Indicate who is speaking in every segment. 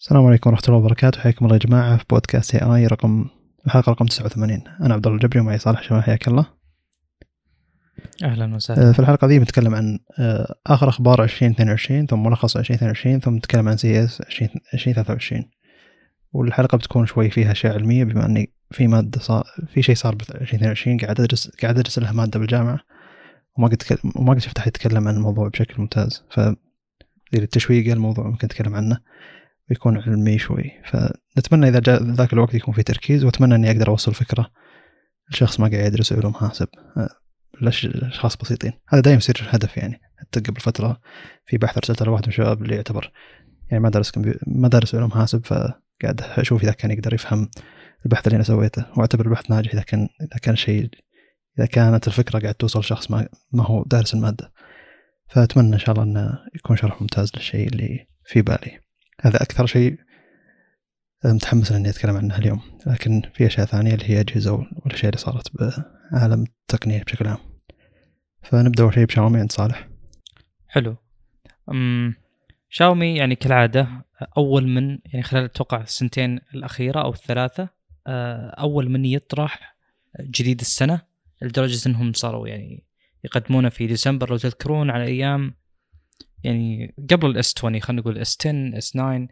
Speaker 1: السلام عليكم ورحمة الله وبركاته. حياكم الله يا جماعة في بودكاست اي اي رقم الحلقة رقم 89 أنا عبد الله الجبري ومعي صالح شمال حياك الله.
Speaker 2: أهلا وسهلا.
Speaker 1: آه، في الحلقة دي بنتكلم عن آه، آخر أخبار 2022 ثم ملخص 2022 ثم نتكلم عن CES 2023 والحلقة بتكون شوي فيها أشياء علمية بما أني في مادة صار في شيء صار ب 2022 قاعد أدرس قاعد أدرس لها مادة بالجامعة وما قد وما قد شفت أحد يتكلم عن الموضوع بشكل ممتاز. ف التشويق الموضوع ممكن نتكلم عنه. ويكون علمي شوي. فنتمنى إذا جاء ذاك الوقت يكون في تركيز وأتمنى إني أقدر أوصل فكرة لشخص ما قاعد يدرس علوم حاسب. لأشخاص بسيطين. هذا دائما يصير الهدف يعني. حتى قبل فترة في بحث أرسلته لواحد من الشباب اللي يعتبر يعني ما درس ما درس علوم حاسب فقاعد أشوف إذا كان يقدر يفهم البحث اللي أنا سويته. وأعتبر البحث ناجح إذا كان إذا كان شيء إذا كانت الفكرة قاعد توصل شخص ما, ما هو دارس المادة. فأتمنى إن شاء الله أنه يكون شرح ممتاز للشيء اللي في بالي. هذا أكثر شيء متحمس إني أتكلم عنه اليوم. لكن في أشياء ثانية اللي هي أجهزة والأشياء اللي صارت بعالم التقنية بشكل عام. فنبدأ أول شيء بشاومي عند صالح.
Speaker 2: حلو. أم شاومي يعني كالعادة أول من يعني خلال أتوقع السنتين الأخيرة أو الثلاثة آه، أول من يطرح جديد السنة لدرجة أنهم صاروا يعني يقدمونه في ديسمبر. لو تذكرون على أيام يعني قبل ال S 20 خلينا نقول S 10 S 9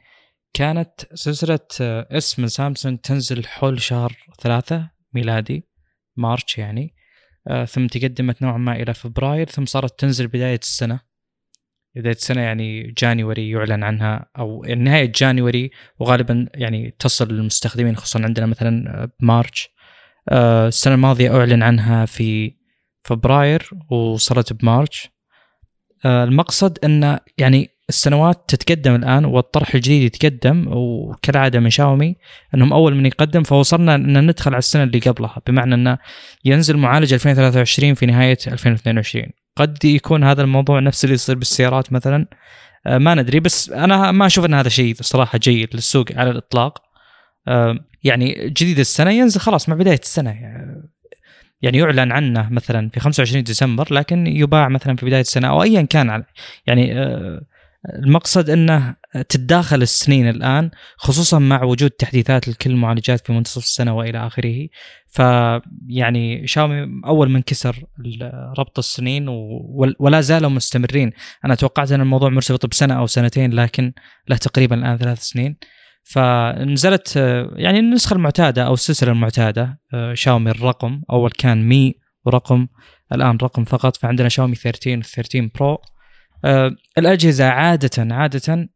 Speaker 2: كانت سلسلة S من سامسونج تنزل حول شهر ثلاثة ميلادي March يعني آه ثم تقدمت نوعا ما إلى فبراير ثم صارت تنزل بداية السنة. بداية السنة يعني January يعلن عنها أو نهاية January وغالبا يعني تصل للمستخدمين خصوصا عندنا مثلا ب March آه السنة الماضية أعلن عنها في فبراير وصلت بمارش. آه المقصد أن يعني السنوات تتقدم الآن والطرح الجديد يتقدم وكالعادة من شاومي إنهم أول من يقدم فوصلنا إن ندخل على السنة اللي قبلها بمعنى انه ينزل معالج 2023 في نهاية 2022 قد يكون هذا الموضوع نفس اللي يصير بالسيارات مثلا. آه، ما ندري بس أنا ما أشوف إن هذا شيء صراحة جيد للسوق على الإطلاق. آه، يعني جديد السنة ينزل خلاص مع بداية السنة يعني يعلن عنه مثلا في 25 ديسمبر لكن يباع مثلا في بداية السنة أو ايا كان. يعني آه، المقصد إنه تتداخل السنين الآن خصوصا مع وجود تحديثات لكل المعالجات في منتصف السنة وإلى آخره. فيعني شاومي أول من كسر ربط السنين ولا زالوا مستمرين. أنا توقعت إن الموضوع مرتبط بسنة أو سنتين لكن له تقريبا الآن ثلاث سنين. فنزلت يعني النسخة المعتادة أو السلسلة المعتادة شاومي الرقم. أول كان مي ورقم الآن رقم فقط. فعندنا شاومي 13 و 13 Pro. آه، الأجهزة عادة عادة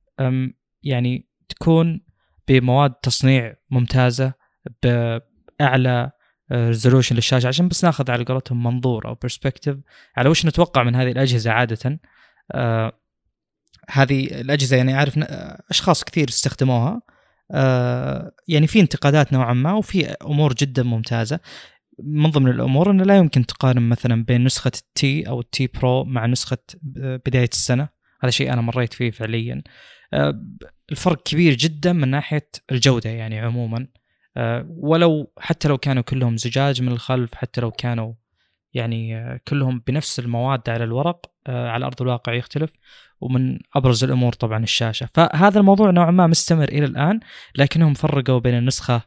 Speaker 2: يعني تكون بمواد تصنيع ممتازة بأعلى resolution للشاشة. عشان بس ناخذ على قولتهم منظور أو perspective على وش نتوقع من هذه الأجهزة عادة. آه هذه الأجهزة يعني أعرف أشخاص كثير استخدموها. آه يعني في انتقادات نوعا ما وفي أمور جدا ممتازة. من ضمن الأمور إنه لا يمكن تقارن مثلا بين نسخة التي أو التي برو مع نسخة بداية السنة. هذا شيء أنا مريت فيه فعليا. آه، الفرق كبير جدا من ناحية الجودة يعني عموما. آه، ولو حتى لو كانوا كلهم زجاج من الخلف حتى لو كانوا يعني آه، كلهم بنفس المواد على الورق على أرض الواقع يختلف. ومن أبرز الأمور طبعا الشاشة. فهذا الموضوع نوعا ما مستمر إلى الآن لكنهم فرقوا بين النسخة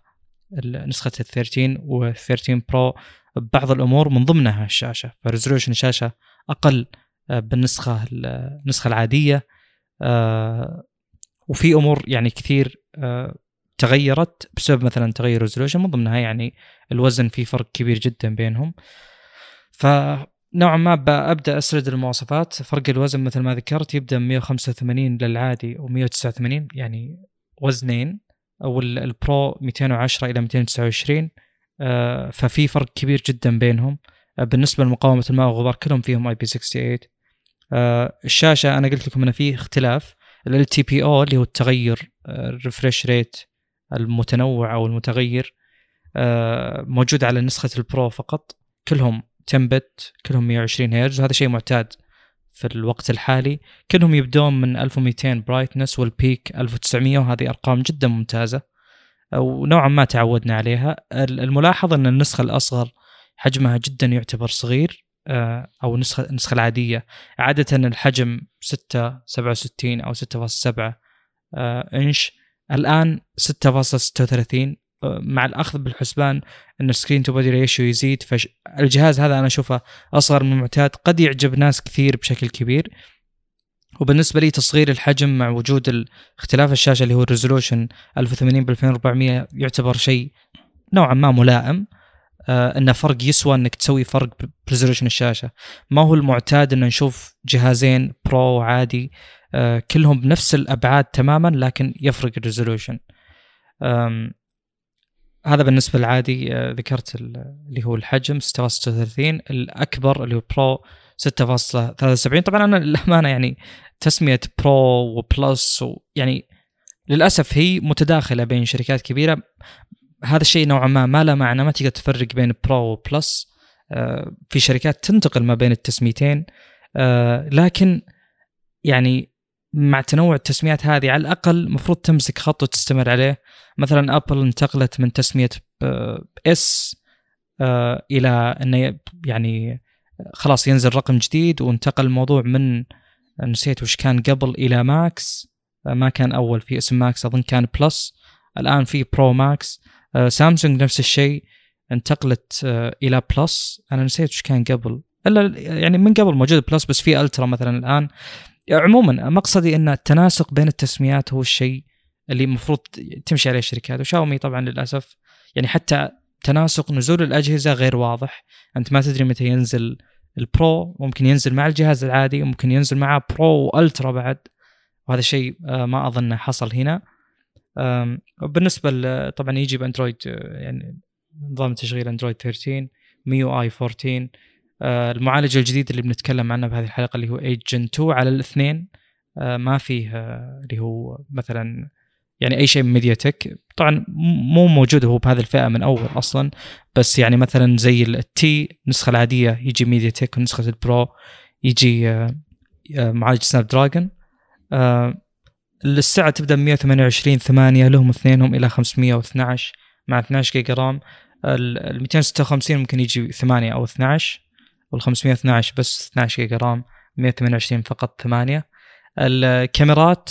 Speaker 2: نسخة ال 13 و 13 Pro بعض الأمور من ضمنها الشاشة. ف resolution الشاشة أقل آه، بالنسخة النسخة العادية آه، وفي أمور يعني كثير آه، تغيرت بسبب مثلا تغير resolution من ضمنها يعني الوزن في فرق كبير جدا بينهم. فنوعا ما أبدأ أسرد المواصفات. فرق الوزن مثل ما ذكرت يبدأ من 185 للعادي و189 يعني وزنين. أو ال Pro 210 إلى 229 آه، ففي فرق كبير جدا بينهم. آه، بالنسبة لمقاومه الماء والغبار كلهم فيهم IP 68 الشاشة أنا قلت لكم انه في اختلاف. LTPO أو اللي هو التغير ال refresh rate المتنوع أو المتغير آه، موجود على نسخة ال Pro فقط. كلهم 10 bit كلهم 120 هرتز. وهذا شيء معتاد في الوقت الحالي. كلهم يبدون من 1200 brightness وال peak 1900 وهذه أرقام جدا ممتازة. ونوعا ما تعودنا عليها. الملاحظ أن النسخة الأصغر حجمها جدا يعتبر صغير آه، أو النسخه النسخة العادية. عادة الحجم 6 67 أو 6.7 آه، إنش. الآن 6.36 مع الأخذ بالحسبان إن ال screen to body ratio يزيد فالجهاز هذا أنا أشوفه أصغر من المعتاد قد يعجب ناس كثير بشكل كبير. وبالنسبة لي تصغير الحجم مع وجود اختلاف الشاشة اللي هو ال resolution 1080 ب 2400 يعتبر شيء نوعا ما ملائم. آه إنه فرق يسوى إنك تسوي فرق ب resolution الشاشة. ما هو المعتاد إن نشوف جهازين Pro عادي آه كلهم بنفس الأبعاد تماما لكن يفرق ال resolution. هذا بالنسبة للعادي آه ذكرت اللي هو الحجم 636 الأكبر اللي هو Pro 6.73 طبعا أنا للأمانة يعني تسمية Pro و Plus يعني للأسف هي متداخلة بين شركات كبيرة. هذا الشيء نوعا ما ما له معنى ما تقدر تفرق بين Pro و Plus آه، في شركات تنتقل ما بين التسميتين. آه، لكن يعني مع تنوع التسميات هذه على الأقل المفروض تمسك خط وتستمر عليه. مثلا ابل انتقلت من تسمية S آه، إلى إنه يعني خلاص ينزل رقم جديد وانتقل الموضوع من نسيت وش كان قبل إلى Max ما كان أول في اسم Max أظن كان Plus الآن في Pro Max سامسونج نفس الشيء انتقلت آه، إلى Plus أنا نسيت وش كان قبل إلا يعني من قبل موجود Plus بس في Ultra مثلا الآن. عموما مقصدي إن التناسق بين التسميات هو الشيء اللي المفروض تمشي عليه الشركات. وشاومي طبعا للأسف يعني حتى تناسق نزول الأجهزة غير واضح. أنت ما تدري متى ينزل ال Pro ممكن ينزل مع الجهاز العادي وممكن ينزل معه Pro و Ultra بعد. وهذا الشيء آه، ما أظن حصل هنا. بالنسبة طبعا يجي بأندرويد آه، يعني نظام تشغيل أندرويد 13 MIUI 14 المعالج الجديد اللي بنتكلم عنه بهذه الحلقة اللي هو 8 Gen 2 على الاثنين آه، ما فيه اللي هو مثلا يعني أي شيء من ميديا تك طبعا مو موجود هو بهذه الفئة من أول أصلا بس يعني مثلا زي ال T النسخة العادية يجي ميديا تك ونسخه ال Pro يجي آه، آه، معالج سناب دراجون آه، السعة تبدأ من 128 8 لهم اثنينهم إلى 512 مع 12 جيجا RAM. ال 256 ممكن يجي 8 أو 12 وال 512 بس 12 جيجا RAM 128 فقط 8 الكاميرات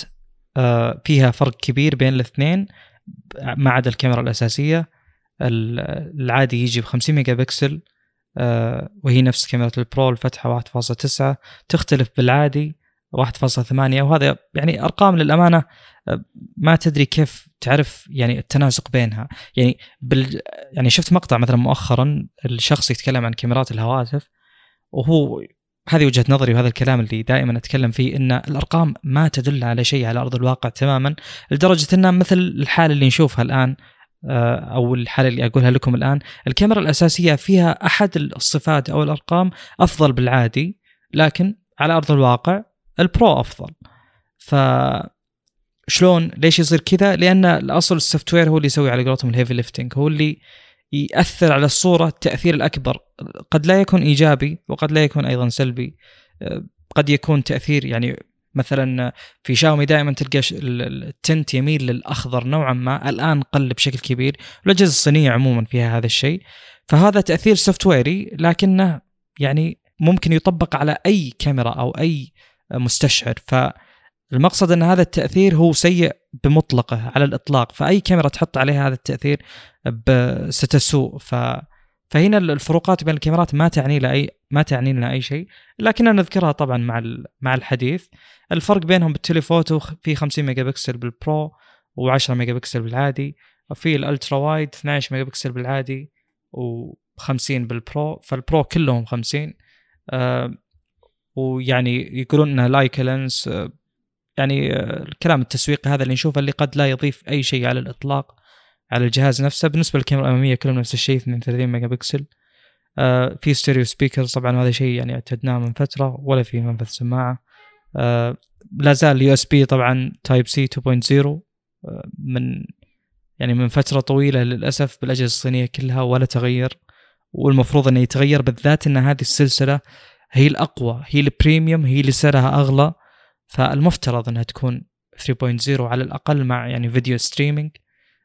Speaker 2: آه، فيها فرق كبير بين الاثنين ما عدا الكاميرا الأساسية. العادي يجي ب 50 ميجا بكسل آه، وهي نفس كاميرا ال Pro الفتحة 1.9 تختلف بالعادي 1.8 وهذا يعني أرقام للأمانة آه، ما تدري كيف تعرف يعني التناسق بينها. يعني بال يعني شفت مقطع مثلا مؤخرا الشخص يتكلم عن كاميرات الهواتف. وهو هذه وجهة نظري وهذا الكلام اللي دائما أتكلم فيه إن الأرقام ما تدل على شيء على أرض الواقع تماما لدرجة إنها مثل الحالة اللي نشوفها الآن آه، أو الحالة اللي أقولها لكم الآن. الكاميرا الأساسية فيها أحد الصفات أو الأرقام أفضل بالعادي لكن على أرض الواقع ال Pro أفضل. ف شلون؟ ليش يصير كذا؟ لأن الأصل ال software هو اللي يسوي على قولتهم ال heavy lifting هو اللي يأثر على الصورة التأثير الأكبر. قد لا يكون إيجابي وقد لا يكون أيضا سلبي. آه، قد يكون تأثير يعني مثلا في شاومي دائما تلقى ال tint يميل للأخضر نوعا ما الآن قل بشكل كبير. والاجهزه الصينية عموما فيها هذا الشيء. فهذا تأثير software ي لكنه يعني ممكن يطبق على أي كاميرا أو أي مستشعر. فالمقصد أن هذا التأثير هو سيء بمطلقه على الإطلاق فأي كاميرا تحط عليها هذا التأثير ستسوء. ف فهنا الفروقات بين الكاميرات ما تعني لنا اي ما تعني لنا أي شيء لكننا نذكرها طبعا مع مع الحديث. الفرق بينهم بال telephoto في 50 ميجا بكسل بالبرو و10 ميجا بكسل بالعادي وفي ال ultra wide 12 ميجا بكسل بالعادي و50 بال pro فال pro كلهم 50 آه ويعني يقولون إنها like lens آه يعني آه الكلام التسويقي هذا اللي نشوفه اللي قد لا يضيف أي شيء على الإطلاق على الجهاز نفسه. بالنسبة للكاميرا الأمامية كلهم نفس الشيء 32 ميجا بكسل. آه في stereo speakers طبعا هذا شيء يعني اعتدناه من فترة ولا في منفذ سماعة. آه لا زال USB طبعا type C 2.0 آه من يعني من فترة طويلة للأسف بالأجهزة الصينية كلها ولا تغير. والمفروض إنه يتغير بالذات إن هذه السلسلة هي الأقوى هي ال premium هي اللي سعرها أغلى. فالمفترض إنها تكون 3.0 على الأقل مع يعني video streaming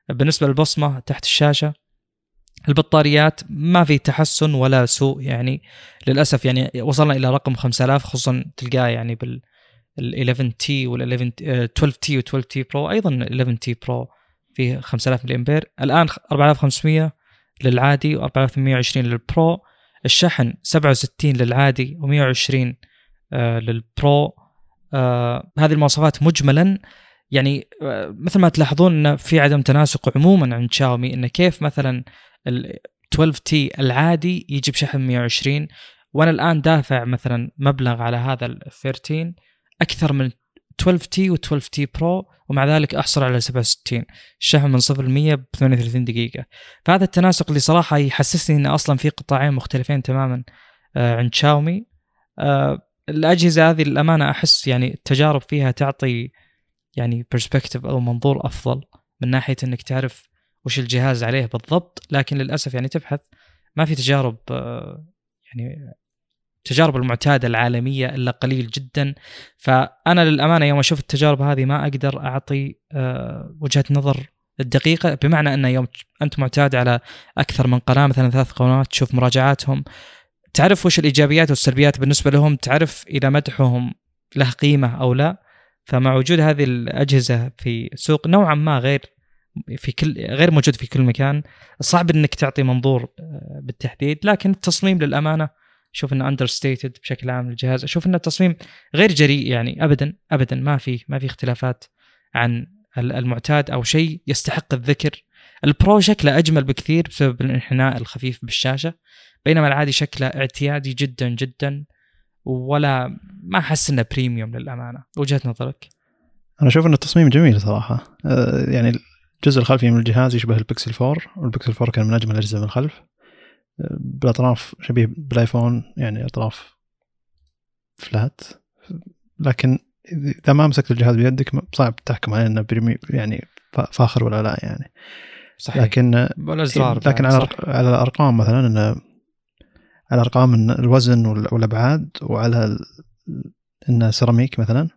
Speaker 2: بالنسبة للبصمة تحت الشاشة البطاريات ما في تحسن ولا سوء يعني للأسف. يعني وصلنا إلى رقم 5000 خصوصا تلقاه يعني بال ال 11T وال 11 12T و 12T Pro أيضا ال 11T Pro فيه 5000 ملي امبير الآن 4500 للعادي و4820 لل pro. الشحن 67 للعادي و120 آه لل pro. آه هذه المواصفات مجملا. يعني آه مثل ما تلاحظون إن في عدم تناسق عموما عند شاومي انه كيف مثلا ال 12T العادي يجي بشحن 120 وأنا الآن دافع مثلا مبلغ على هذا ال 13 أكثر من 12T و 12T Pro ومع ذلك أحصل على 67 الشحن من 0 ل 100 ب 38 دقيقة. فهذا التناسق اللي صراحة يحسسني إن أصلا في قطاعين مختلفين تماما آه عند شاومي. الأجهزة هذه للأمانة أحس يعني التجارب فيها تعطي يعني perspective أو منظور أفضل من ناحية إنك تعرف وش الجهاز عليه بالضبط. لكن للأسف يعني تبحث ما في تجارب آه يعني التجارب المعتادة العالمية إلا قليل جدا. فأنا للأمانة يوم أشوف التجارب هذه ما أقدر أعطي أه وجهة نظر الدقيقة. بمعنى أن يوم أنت معتاد على أكثر من قناة مثلا ثلاث قنوات تشوف مراجعاتهم تعرف وش الإيجابيات والسلبيات بالنسبة لهم؟ تعرف إذا مدحهم له قيمة أو لا. فمع وجود هذه الأجهزة في سوق نوعا ما غير في كل غير موجود في كل مكان صعب إنك تعطي منظور بالتحديد. لكن التصميم للأمانة أشوف إنه understated بشكل عام للجهاز أشوف إنه التصميم غير جريء يعني ابدا ابدا ما في ما في اختلافات عن المعتاد أو شيء يستحق الذكر. ال pro شكله أجمل بكثير بسبب الانحناء الخفيف بالشاشة. بينما العادي شكله اعتيادي جدا جدا ولا ما أحس إنه premium للأمانة. وجهة نظرك؟
Speaker 1: أنا أشوف إن التصميم جميل صراحة. أه يعني الجزء الخلفي من الجهاز يشبه البكسل 4 والبكسل 4 كان من أجمل الأجهزة من الخلف. بالأطراف شبيه بالآيفون يعني أطراف flat. لكن إذا ما مسكت الجهاز بيدك صعب تحكم عليه إنه يعني فاخر ولا لا يعني.
Speaker 2: صحيح.
Speaker 1: لكن
Speaker 2: والازرار
Speaker 1: لكن على على الأرقام مثلا إنه على ارقام الوزن والأبعاد وعلى انه سيراميك مثلا.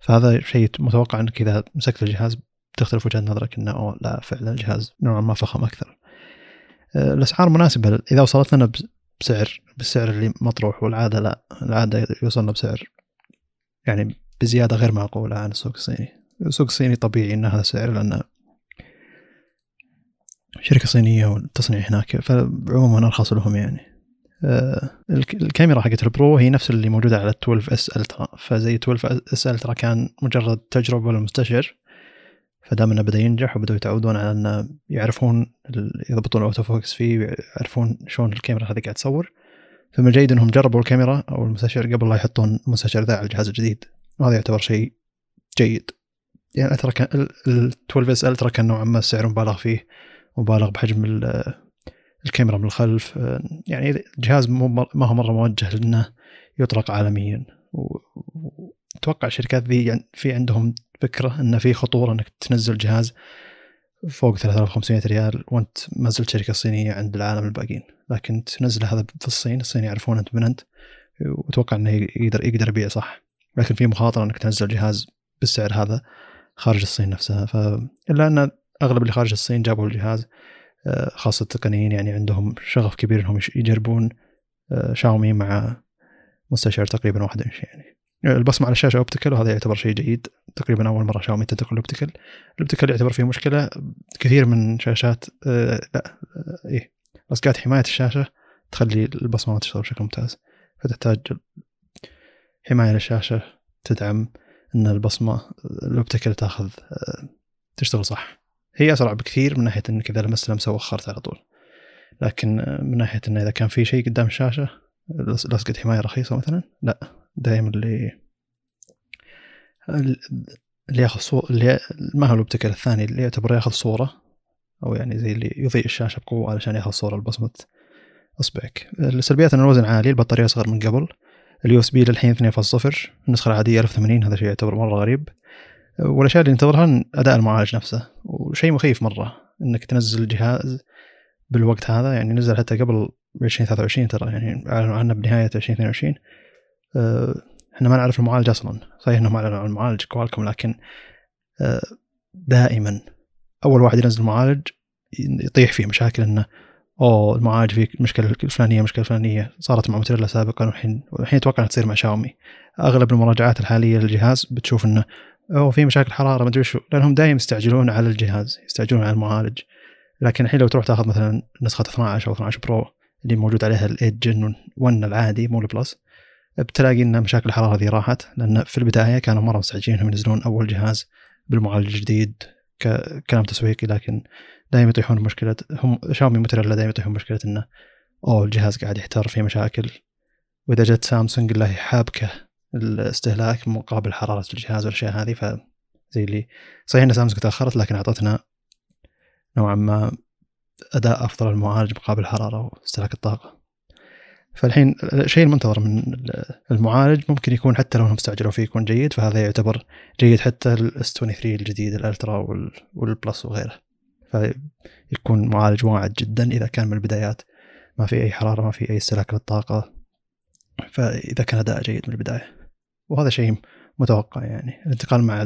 Speaker 1: فهذا شيء متوقع إنك إذا مسكت الجهاز تختلف وجهة نظرك إنه أوه لا فعلا الجهاز نوعا ما فخم أكثر. الأسعار مناسبة. إذا وصلت لنا بسعر بالسعر اللي مطروح والعادة لا. العادة يوصلنا بسعر يعني بزيادة غير معقولة عن السوق الصيني. السوق الصيني طبيعي إن هذا السعر لأن شركة صينية والتصنيع هناك فعموما أرخص لهم يعني. الكاميرا حقت ال pro هي نفس اللي موجودة على 12S Ultra. فزي 12S Ultra كان مجرد تجربة للمستشعر فدام إنه بدأ ينجح وبدأوا يتعودون على إنه يعرفون يضبطون ال auto focus فيه ويعرفون شلون الكاميرا هذه قاعد تصور. فمن الجيد إنهم جربوا الكاميرا أو المستشعر قبل لا يحطون المستشعر ذا على الجهاز الجديد وهذا يعتبر شيء جيد. يعني كان ال 12 إس ألترا كان نوعا ما سعر مبالغ فيه مبالغ بحجم الكاميرا من الخلف يعني الجهاز ما هو مرة موجه لأنه يطلق عالميا. واتوقع الشركات ذي يعني في عندهم فكرة انه في خطورة إنك تنزل جهاز فوق 3500 ريال وأنت ما زلت شركة صينية عند العالم الباقيين. لكن تنزل هذا في الصين الصين يعرفون أنت من أنت وأتوقع إنه يقدر يقدر يبيع صح. لكن في مخاطرة إنك تنزل جهاز بالسعر هذا خارج الصين نفسها. ف الا أن أغلب اللي خارج الصين جابوا الجهاز آه، خاصة التقنيين يعني عندهم شغف كبير إنهم يجربون آه، شاومي مع مستشعر تقريبا واحد إنش يعني. البصمة على الشاشة optical وهذا يعتبر شيء جيد. تقريبا أول مرة شاومي تنتقل ال optical ال optical يعتبر فيه مشكلة كثير من شاشات آه لا آه إيه لصقات حماية الشاشة تخلي البصمة ما تشتغل بشكل ممتاز. فتحتاج حماية للشاشة تدعم إن البصمة الاوبتيكال تاخذ آه تشتغل صح. هي أسرع بكثير من ناحية إنك إذا لمست لمسة وخرت على طول. لكن من ناحية إنه إذا كان في شيء قدام الشاشة لصقة حماية رخيصة مثلا لا. دائما اللي اللي ياخذ صورة اللي ما هو الأوبتيكال الثاني اللي يعتبر ياخذ صورة أو يعني زي اللي يضيء الشاشة بقوة علشان ياخذ صورة لبصمة اصبعك السلبيات إن الوزن عالي البطارية أصغر من قبل ال USB للحين 2.0 النسخة العادية 1080 هذا شيء يعتبر مرة غريب. والاشياء اللي ننتظرها أداء المعالج نفسه. وشيء مخيف مرة إنك تنزل الجهاز بالوقت هذا يعني نزل حتى قبل 2023 ترى يعني أعلنوا عنه بنهاية 2022 آه، إحنا ما نعرف المعالج أصلا. صحيح إنهم أعلنوا عن المعالج كوالكم لكن آه، دائما أول واحد ينزل معالج يطيح فيه مشاكل إنه أوه المعالج فيه مشكلة الفلانية مشكلة الفلانية. صارت مع موتوريلا سابقا والحين والحين أتوقع تصير مع شاومي. أغلب المراجعات الحالية للجهاز بتشوف إنه اوه في مشاكل حرارة ما أدري شو لأنهم دائما يستعجلون على الجهاز يستعجلون على المعالج. لكن الحين لو تروح تاخذ مثلا نسخة 12 أو 12 Pro اللي موجود عليها ال 8 Gen 1 العادي مو ال plus بتلاقي ان مشاكل الحراره ذي راحت لأن في البداية كانوا مرة مستعجلين إنهم ينزلون أول جهاز بالمعالج الجديد ككلام تسويقي لكن دائما يطيحون بمشكله هم شاومي موتوريلا دائما يطيحون بمشكله إنه أوه الجهاز قاعد يحتر فيه مشاكل. وإذا جت سامسونج الله حابكة الاستهلاك مقابل حرارة الجهاز والأشياء هذه ف زي اللي صحيح إن سامسونج تأخرت لكن أعطتنا نوعا ما أداء أفضل المعالج مقابل الحراره واستهلاك الطاقة. فالحين الشيء المنتظر من المعالج ممكن يكون حتى لو انهم استعجلوا فيه يكون جيد فهذا يعتبر جيد حتى ال S23 الجديد ال Ultra وال Plus وغيره. فيكون معالج واعد جدا إذا كان من البدايات. ما في أي حرارة ما في أي استهلاك للطاقة. فإذا كان أداء جيد من البداية. وهذا شيء متوقع يعني. الانتقال مع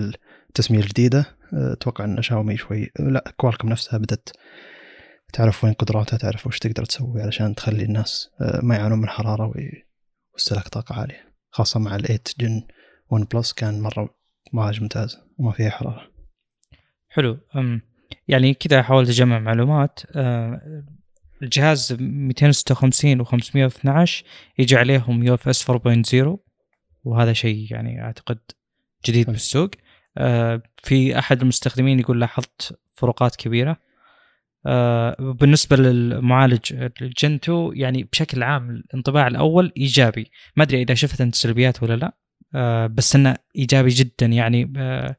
Speaker 1: التسمية الجديدة أتوقع إن شاومي شوي لا كوالكم نفسها بدأت تعرف وين قدراتها تعرف وش تقدر تسوي علشان تخلي الناس آه، ما يعانون من حرارة واستهلاك طاقة عالية. خاصة مع ال 8 Gen 1 Plus كان مرة معالج ممتاز وما فيها حرارة.
Speaker 2: حلو. يعني كذا حاولت أجمع معلومات أه الجهاز 256 و 512 يجي عليهم UFS 4.0 وهذا شيء يعني أعتقد جديد بالسوق. أه في أحد المستخدمين يقول لاحظت فروقات كبيرة. آه، بالنسبة للمعالج الجنتو يعني بشكل عام الانطباع الأول إيجابي. ما أدري إذا شفت أنت سلبيات ولا لا. آه، بس إنه إيجابي جدا يعني آه،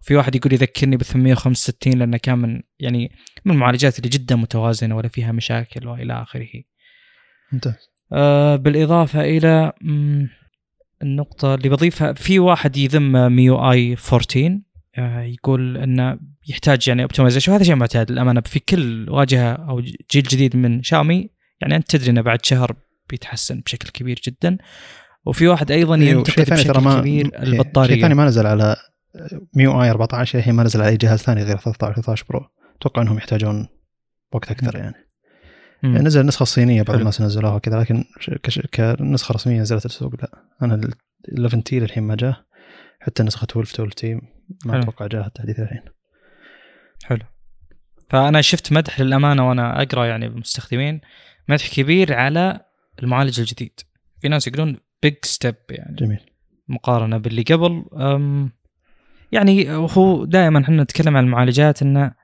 Speaker 2: في واحد يقول يذكرني ب 865 لأنه كان من يعني من المعالجات اللي جدا متوازنة ولا فيها مشاكل وإلى آخره.
Speaker 1: ممتاز.
Speaker 2: بالإضافة إلى النقطة اللي بضيفها في واحد يذم MIUI 14 يقول انه يحتاج يعني optimization وهذا شيء معتاد للأمانة في كل واجهة أو جيل جديد من شاومي يعني أنت تدري إنه بعد شهر بيتحسن بشكل كبير جدا. وفي واحد أيضا
Speaker 1: إيه،
Speaker 2: ينتقد بشكل ما كبير البطاريه
Speaker 1: شيء ثاني ما نزل على MIUI 14 الحين ما نزل على أي جهاز ثاني غير 13 13 Pro. أتوقع إنهم يحتاجون وقت أكثر يعني. مم. نزل النسخه الصينيه بعض الناس نزلوها كذا لكن كنسخة رسمية نزلت السوق لا. أنا ال 11T الحين ما جاء. حتى نسخة 12 12T ما أتوقع جاء التحديث الحين.
Speaker 2: حلو. فأنا شفت مدح للأمانة وأنا أقرأ يعني بالمستخدمين مدح كبير على المعالج الجديد. في ناس يقولون big step يعني
Speaker 1: جميل.
Speaker 2: مقارنة باللي قبل. يعني هو دائما إحنا نتكلم عن المعالجات انه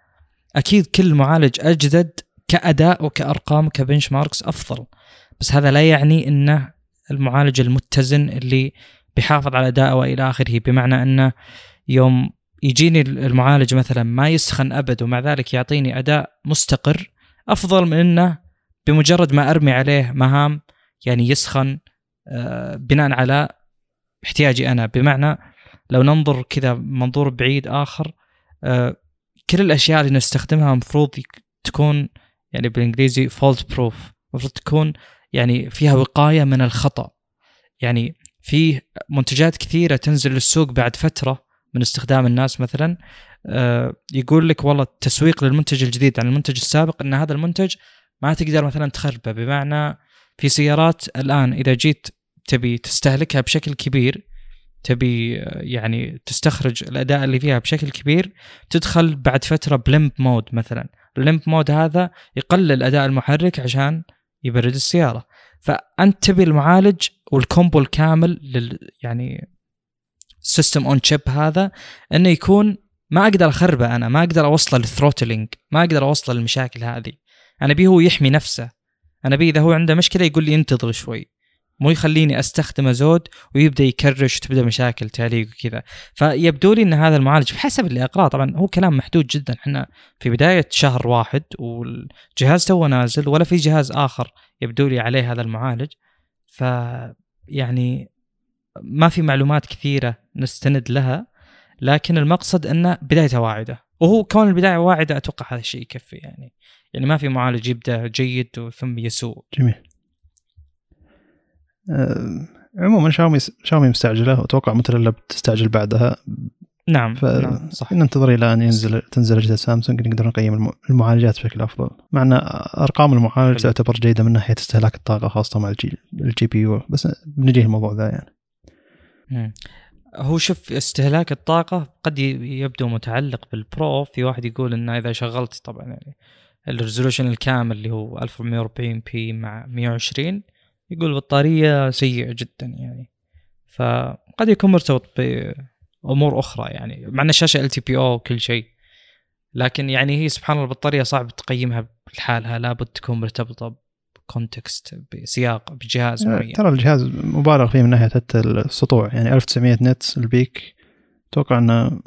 Speaker 2: أكيد كل معالج أجدد كأداء وكأرقام وك benchmarks أفضل. بس هذا لا يعني إنه المعالج المتزن اللي بيحافظ على ادائه وإلى آخره بمعنى إنه يوم يجيني المعالج مثلا ما يسخن أبد ومع ذلك يعطيني أداء مستقر أفضل من إنه بمجرد ما أرمي عليه مهام يعني يسخن آه، بناء على احتياجي أنا. بمعنى لو ننظر كذا منظور بعيد آخر آه، كل الأشياء اللي نستخدمها المفروض تكون يعني بالإنجليزي فولت بروف المفروض تكون يعني فيها وقاية من الخطأ. يعني في منتجات كثيرة تنزل للسوق بعد فترة من استخدام الناس مثلا آه، يقول لك والله التسويق للمنتج الجديد عن المنتج السابق إن هذا المنتج ما تقدر مثلا تخربه. بمعنى في سيارات الآن إذا جيت تبي تستهلكها بشكل كبير تبي آه، يعني تستخرج الأداء اللي فيها بشكل كبير تدخل بعد فترة ب limp mode مثلا. ال limp mode هذا يقلل أداء المحرك عشان يبرد السيارة. فأنت تبي المعالج وال combo الكامل لل يعني ال system on chip هذا إنه يكون ما أقدر أخربه أنا ما أقدر أوصله لل throttling ما أقدر أوصله للمشاكل هذه. أنا أبيه هو يحمي نفسه. أنا أبيه إذا هو عنده مشكلة يقول لي انتظر شوي. مو يخليني استخدمه زود ويبدأ ي crash وتبدأ مشاكل تعليق وكذا. فيبدو لي إن هذا المعالج بحسب اللي أقرأه طبعا هو كلام محدود جدا. إحنا في بداية شهر واحد والجهاز تو نازل ولا في جهاز آخر يبدو لي عليه هذا المعالج. ف يعني ما في معلومات كثيرة نستند لها لكن المقصد انه بدايته واعدة. وهو كون البداية واعدة أتوقع هذا الشيء يكفي يعني. يعني ما في معالج يبدأ جيد ثم يسوء.
Speaker 1: جميل. عموما شاومي شاومي مستعجلة وأتوقع موتوريلا بتستعجل بعدها.
Speaker 2: نعم نعم صح.
Speaker 1: فننتظر إلى أن ينزل تنزل أجهزة سامسونج نقدر نقيم الم- المعالجات بشكل أفضل. مع أن أرقام المعالج. تعتبر جيدة من ناحية استهلاك الطاقة خاصة مع ال G, ال GPU. بس بنجي الموضوع ذا يعني.
Speaker 2: مم. هو شوف استهلاك الطاقة قد يبدو متعلق بال Pro. في واحد يقول إنه إذا شغلت طبعا يعني ال resolution الكامل اللي هو 1440p مع 120 يقول البطارية سيئة جدا يعني. فقد يكون مرتبط بأمور أخرى يعني مع إن الشاشة LTPO وكل شيء. لكن يعني هي سبحان الله البطارية صعب تقيمها لحالها لابد تكون مرتبطة ب context بسياق بجهاز معين.
Speaker 1: ترى الجهاز مبالغ فيه من ناحية حتى السطوع. يعني 1900 nit ال peak أتوقع إنه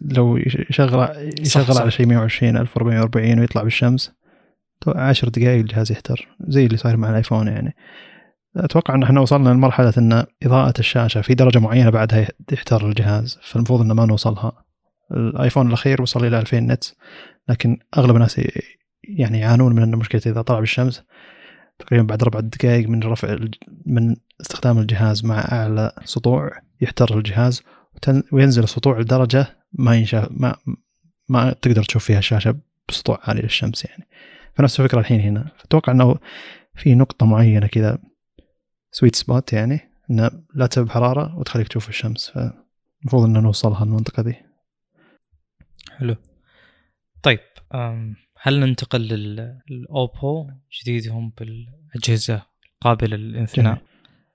Speaker 1: لو يش- يشغل يشغل
Speaker 2: صح.
Speaker 1: على شيء 120 1440 ويطلع بالشمس 10 دقائق الجهاز يحتر زي اللي صاير مع الآيفون يعني. أتوقع أن إحنا وصلنا لمرحلة إن إضاءة الشاشة في درجة معينة بعدها يحتر الجهاز فالمفروض إنه ما نوصلها. الآيفون الأخير وصل إلى 2000 نت لكن أغلب الناس يعني يعانون من ان مشكلة إذا طلع بالشمس. تقريبا بعد ربع دقائق من رفع من استخدام الجهاز مع أعلى سطوع يحتر الجهاز وينزل السطوع لدرجة ما ينشاف ما ما تقدر تشوف فيها الشاشة بسطوع عالي للشمس يعني. فنفس الفكرة الحين هنا. أتوقع إنه في نقطة معينة كذا sweet spot يعني إنه لا تسبب حرارة وتخليك تشوف الشمس فالمفروض ان نوصلها المنطقة دي.
Speaker 2: حلو. طيب هل ننتقل لل- للأوبو؟ جديدهم بالأجهزة قابله للإنثناء.
Speaker 1: جميل.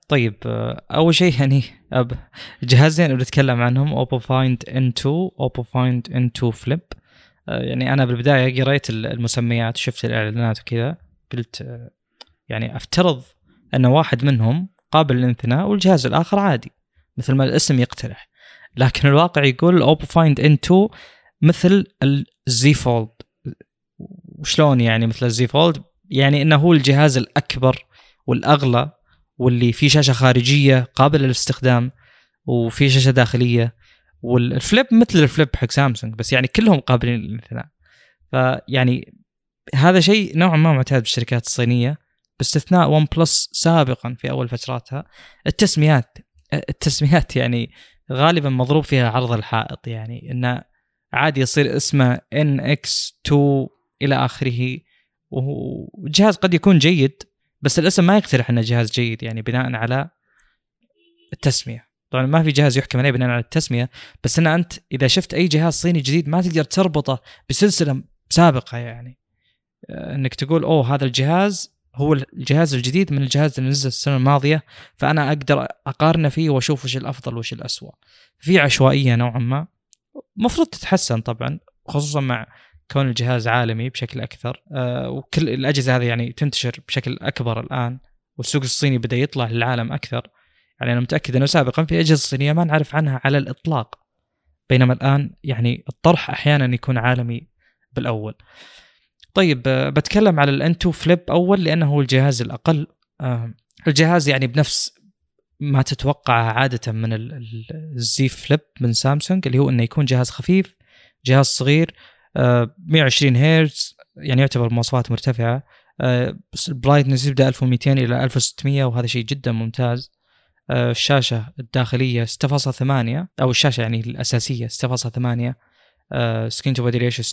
Speaker 2: طيب آه، أول شيء يعني أب- جهازين بنتكلم عنهم أوبو Find N2 أوبو Find N2 Flip. يعني أنا بالبداية قريت ال- المسميات شفت الإعلانات وكذا قلت آه، يعني أفترض أن واحد منهم قابل للانثناء والجهاز الآخر عادي مثل ما الاسم يقترح. لكن الواقع يقول اوبو Find N2 مثل ال Z Fold وشلون يعني مثل ال Z Fold يعني إنه هو الجهاز الأكبر والأغلى واللي فيه شاشة خارجية قابلة للاستخدام وفي شاشة داخلية. وال Flip مثل ال Flip حق سامسونج بس يعني كلهم قابلين للانثناء فيعني هذا شيء نوعا ما معتاد بالشركات الصينية. باستثناء ون بلس سابقا في أول فتراتها التسميات التسميات يعني غالبا مضروب فيها عرض الحائط يعني إنه عادي يصير اسمه NX 2 إلى آخره وجهاز قد يكون جيد بس الاسم ما يقترح إنه جهاز جيد يعني بناء على التسمية. طبعا ما في جهاز يحكم عليه بناء على التسمية بس إن أنت إذا شفت أي جهاز صيني جديد ما تقدر تربطه بسلسلة سابقة يعني. آه، إنك تقول أوه هذا الجهاز هو الجهاز الجديد من الجهاز اللي نزل السنة الماضية فأنا أقدر أقارنه فيه وأشوف وش الأفضل وش الاسوء في عشوائية نوعا ما. المفروض تتحسن طبعا خصوصا مع كون الجهاز عالمي بشكل أكثر. آه، وكل الأجهزة هذه يعني تنتشر بشكل أكبر الآن والسوق الصيني بدأ يطلع للعالم أكثر. يعني أنا متأكد إنه سابقا في أجهزة صينية ما نعرف عنها على الإطلاق. بينما الآن يعني الطرح أحيانا يكون عالمي بالأول. طيب آه، بتكلم على الان 2 فليب أول لأنه هو الجهاز الأقل. آه، الجهاز يعني بنفس ما تتوقعه عادة من ال- ال- الزي فليب من سامسونج اللي هو إنه يكون جهاز خفيف جهاز صغير آه، 120 هرتز يعني يعتبر مواصفات مرتفعة. آه، بس ال brightness يبدأ 1200 إلى 1600 وهذا شيء جدا ممتاز. آه، الشاشة الداخلية 6.8 أو الشاشة يعني الأساسية 6.8 screen to body ratio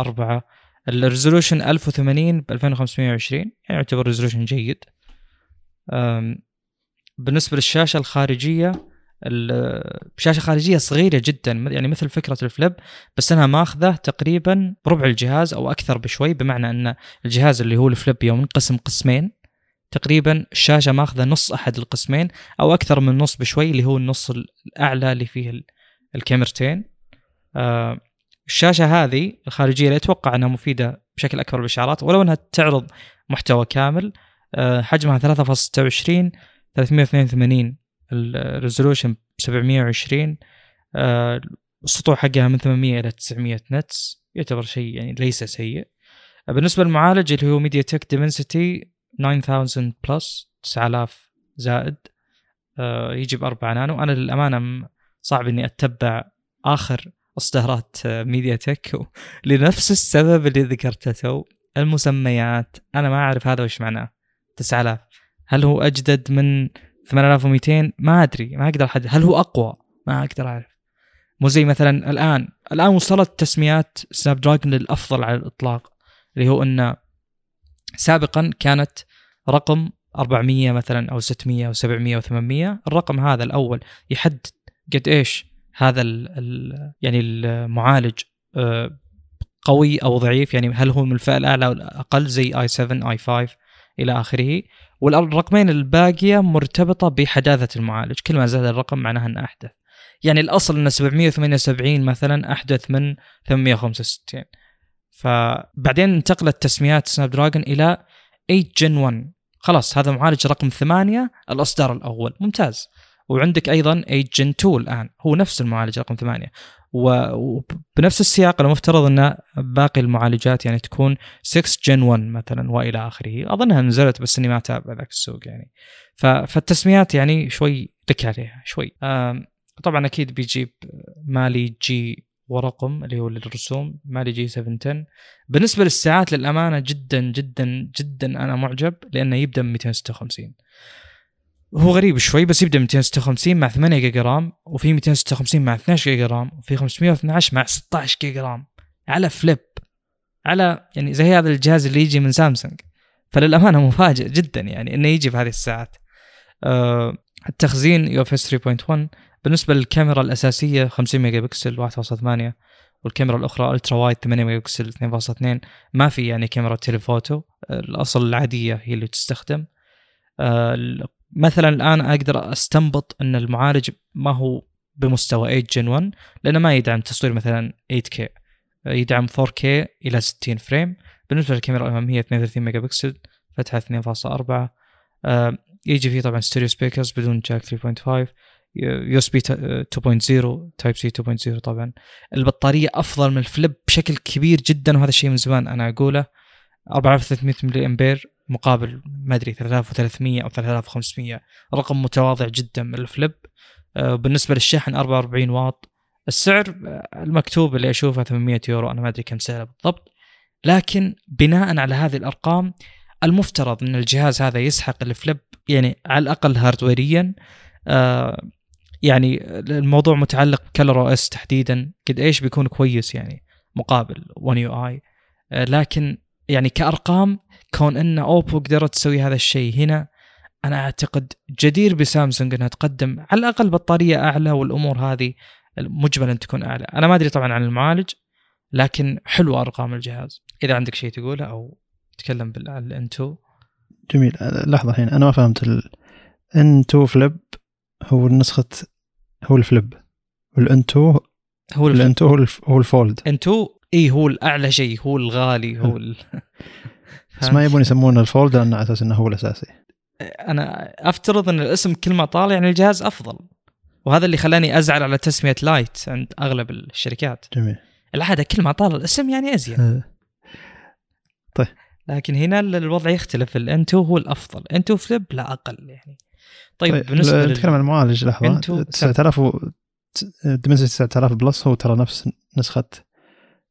Speaker 2: 86.4 ال resolution 1080 ب 2520 يعني يعتبر resolution جيد. بالنسبة للشاشة الخارجية ال- شاشة خارجية صغيرة جدا يعني مثل فكرة ال Flip بس أنها ماخذة تقريبا ربع الجهاز أو أكثر بشوي بمعنى أن الجهاز اللي هو الفليب يوم انقسم قسمين. تقريبا الشاشة ماخذة نص أحد القسمين أو أكثر من نص بشوي اللي هو النص الأعلى اللي فيه ال- الكاميرتين. الشاشة هذه الخارجية اللي أتوقع أنها مفيدة بشكل أكبر بالإشعارات ولو أنها تعرض محتوى كامل آه، حجمها 3.26 382 الريزولوشن 720 آه، السطوع حقها من 800 إلى 900 nits يعتبر شيء يعني ليس سيء. آه، بالنسبة للمعالج اللي هو MediaTek Dimensity 9000 Plus 9000 زائد يجي ب 4 نانو. أنا للأمانة صعب إني أتبع آخر اصدارات آه، MediaTek لنفس السبب اللي ذكرته تو المسميات. أنا ما أعرف هذا وش معناه. 9000 هل هو أجدد من 8200 ما أدري. ما أقدر أحدد. هل هو أقوى؟ ما أقدر أعرف. مو زي مثلا الآن. الآن وصلت تسميات سناب دراجون للأفضل على الإطلاق اللي هو ان سابقا كانت رقم 400 مثلا أو 600 أو 700 أو 800 الرقم هذا الأول يحدد قد إيش هذا ال ال يعني المعالج آه، قوي أو ضعيف؟ يعني هل هو من الفئة الأعلى أو الأقل زي آي 7 آي 5 إلى آخره؟ والرقمين الباقية مرتبطة بحداثة المعالج. كل ما زاد الرقم معناها أنه أحدث. يعني الأصل انه 778 مثلا أحدث من 865 فبعدين انتقلت تسميات سناب دراجون إلى 8 جن 1 خلاص هذا معالج رقم 8 الأصدار الأول. ممتاز. وعندك أيضا 8 جن 2 الآن. هو نفس المعالج رقم 8 وبنفس السياق المفترض أن باقي المعالجات يعني تكون 6 Gen 1 مثلا وإلى آخره. أظنها نزلت بس إني ما أتابع ذاك السوق يعني. فالتسميات يعني شوي لك عليها شوي. طبعا أكيد بيجيب Mali-G ورقم اللي هو للرسوم Mali-G 710 بالنسبة للسعات للأمانة جدا جدا جدا أنا معجب لأنه يبدأ من 256 هو غريب شوي بس يبدأ 256 مع 8 جيجا RAM وفي 256 مع 12 جيجا RAM وفي 512 مع 16 جيجا RAM. على Flip. على يعني زي هذا الجهاز اللي يجي من سامسونج. فللأمانة مفاجئ جدا يعني إنه يجي بهذه السعات. أه التخزين UFS 3.1 بالنسبة للكاميرا الأساسية 50 ميجا بكسل 1.8 والكاميرا الأخرى ultra wide 8 ميجا بكسل 2.2 ما في يعني كاميرا telephoto الأصل العادية هي اللي تستخدم. أه مثلا الآن أقدر أستنبط أن المعالج ما هو بمستوى 8 Gen 1 لأنه ما يدعم تصوير مثلا 8K يدعم 4K إلى 60 frame. بالنسبة للكاميرا الاماميه 32 ميجا بكسل فتحة 2.4 آه يجي فيه طبعا stereo speakers بدون jack 3.5 USB 2.0 Type-C 2.0 طبعا. البطارية أفضل من ال Flip بشكل كبير جدا وهذا الشيء من زمان أنا أقوله. 4300 ملي أمبير. مقابل ما أدري 3300 أو 3500 رقم متواضع جدا من ال Flip. آه، بالنسبة للشحن 44 واط. السعر آه، المكتوب اللي أشوفه 800 يورو أنا ما أدري كم سعره بالضبط. لكن بناء على هذه الأرقام المفترض إن الجهاز هذا يسحق ال Flip يعني على الأقل هاردويريا. آه يعني الموضوع متعلق ب ColorOS تحديدا. قد إيش بيكون كويس يعني مقابل One UI. لكن يعني كأرقام كون أن أوبو قدرت تسوي هذا الشيء. هنا أنا أعتقد جدير بسامسونج إنها تقدم على الأقل بطارية أعلى والأمور هذه مجملا تكون أعلى. أنا ما أدري طبعا عن المعالج لكن حلوة أرقام الجهاز. إذا عندك شيء تقوله أو تتكلم ال N2
Speaker 1: جميل. لحظة الحين. أنا ما فهمت ال N2 Flip هو نسخة هو ال Flip. وال N2 هو ال N2 هو ال
Speaker 2: Fold. N2 اي هو الأعلى شيء هو الغالي هو ال...
Speaker 1: بس ما يبون يسمونه ال Fold لأنه على أساس إنه هو الأساسي.
Speaker 2: أنا أفترض إن الاسم كل ما طال يعني الجهاز أفضل. وهذا اللي خلاني أزعل على تسمية Lite عند أغلب الشركات.
Speaker 1: جميل.
Speaker 2: العاده كل ما طال الاسم يعني أزين.
Speaker 1: طيب.
Speaker 2: لكن هنا الوضع يختلف. ال N2 هو الأفضل. N2 Flip لا أقل يعني. طيب, طيب بالنسبة
Speaker 1: نتكلم عن المعالج لحظة. 9000 و... Dimensity 9000 Plus هو ترى نفس نسخة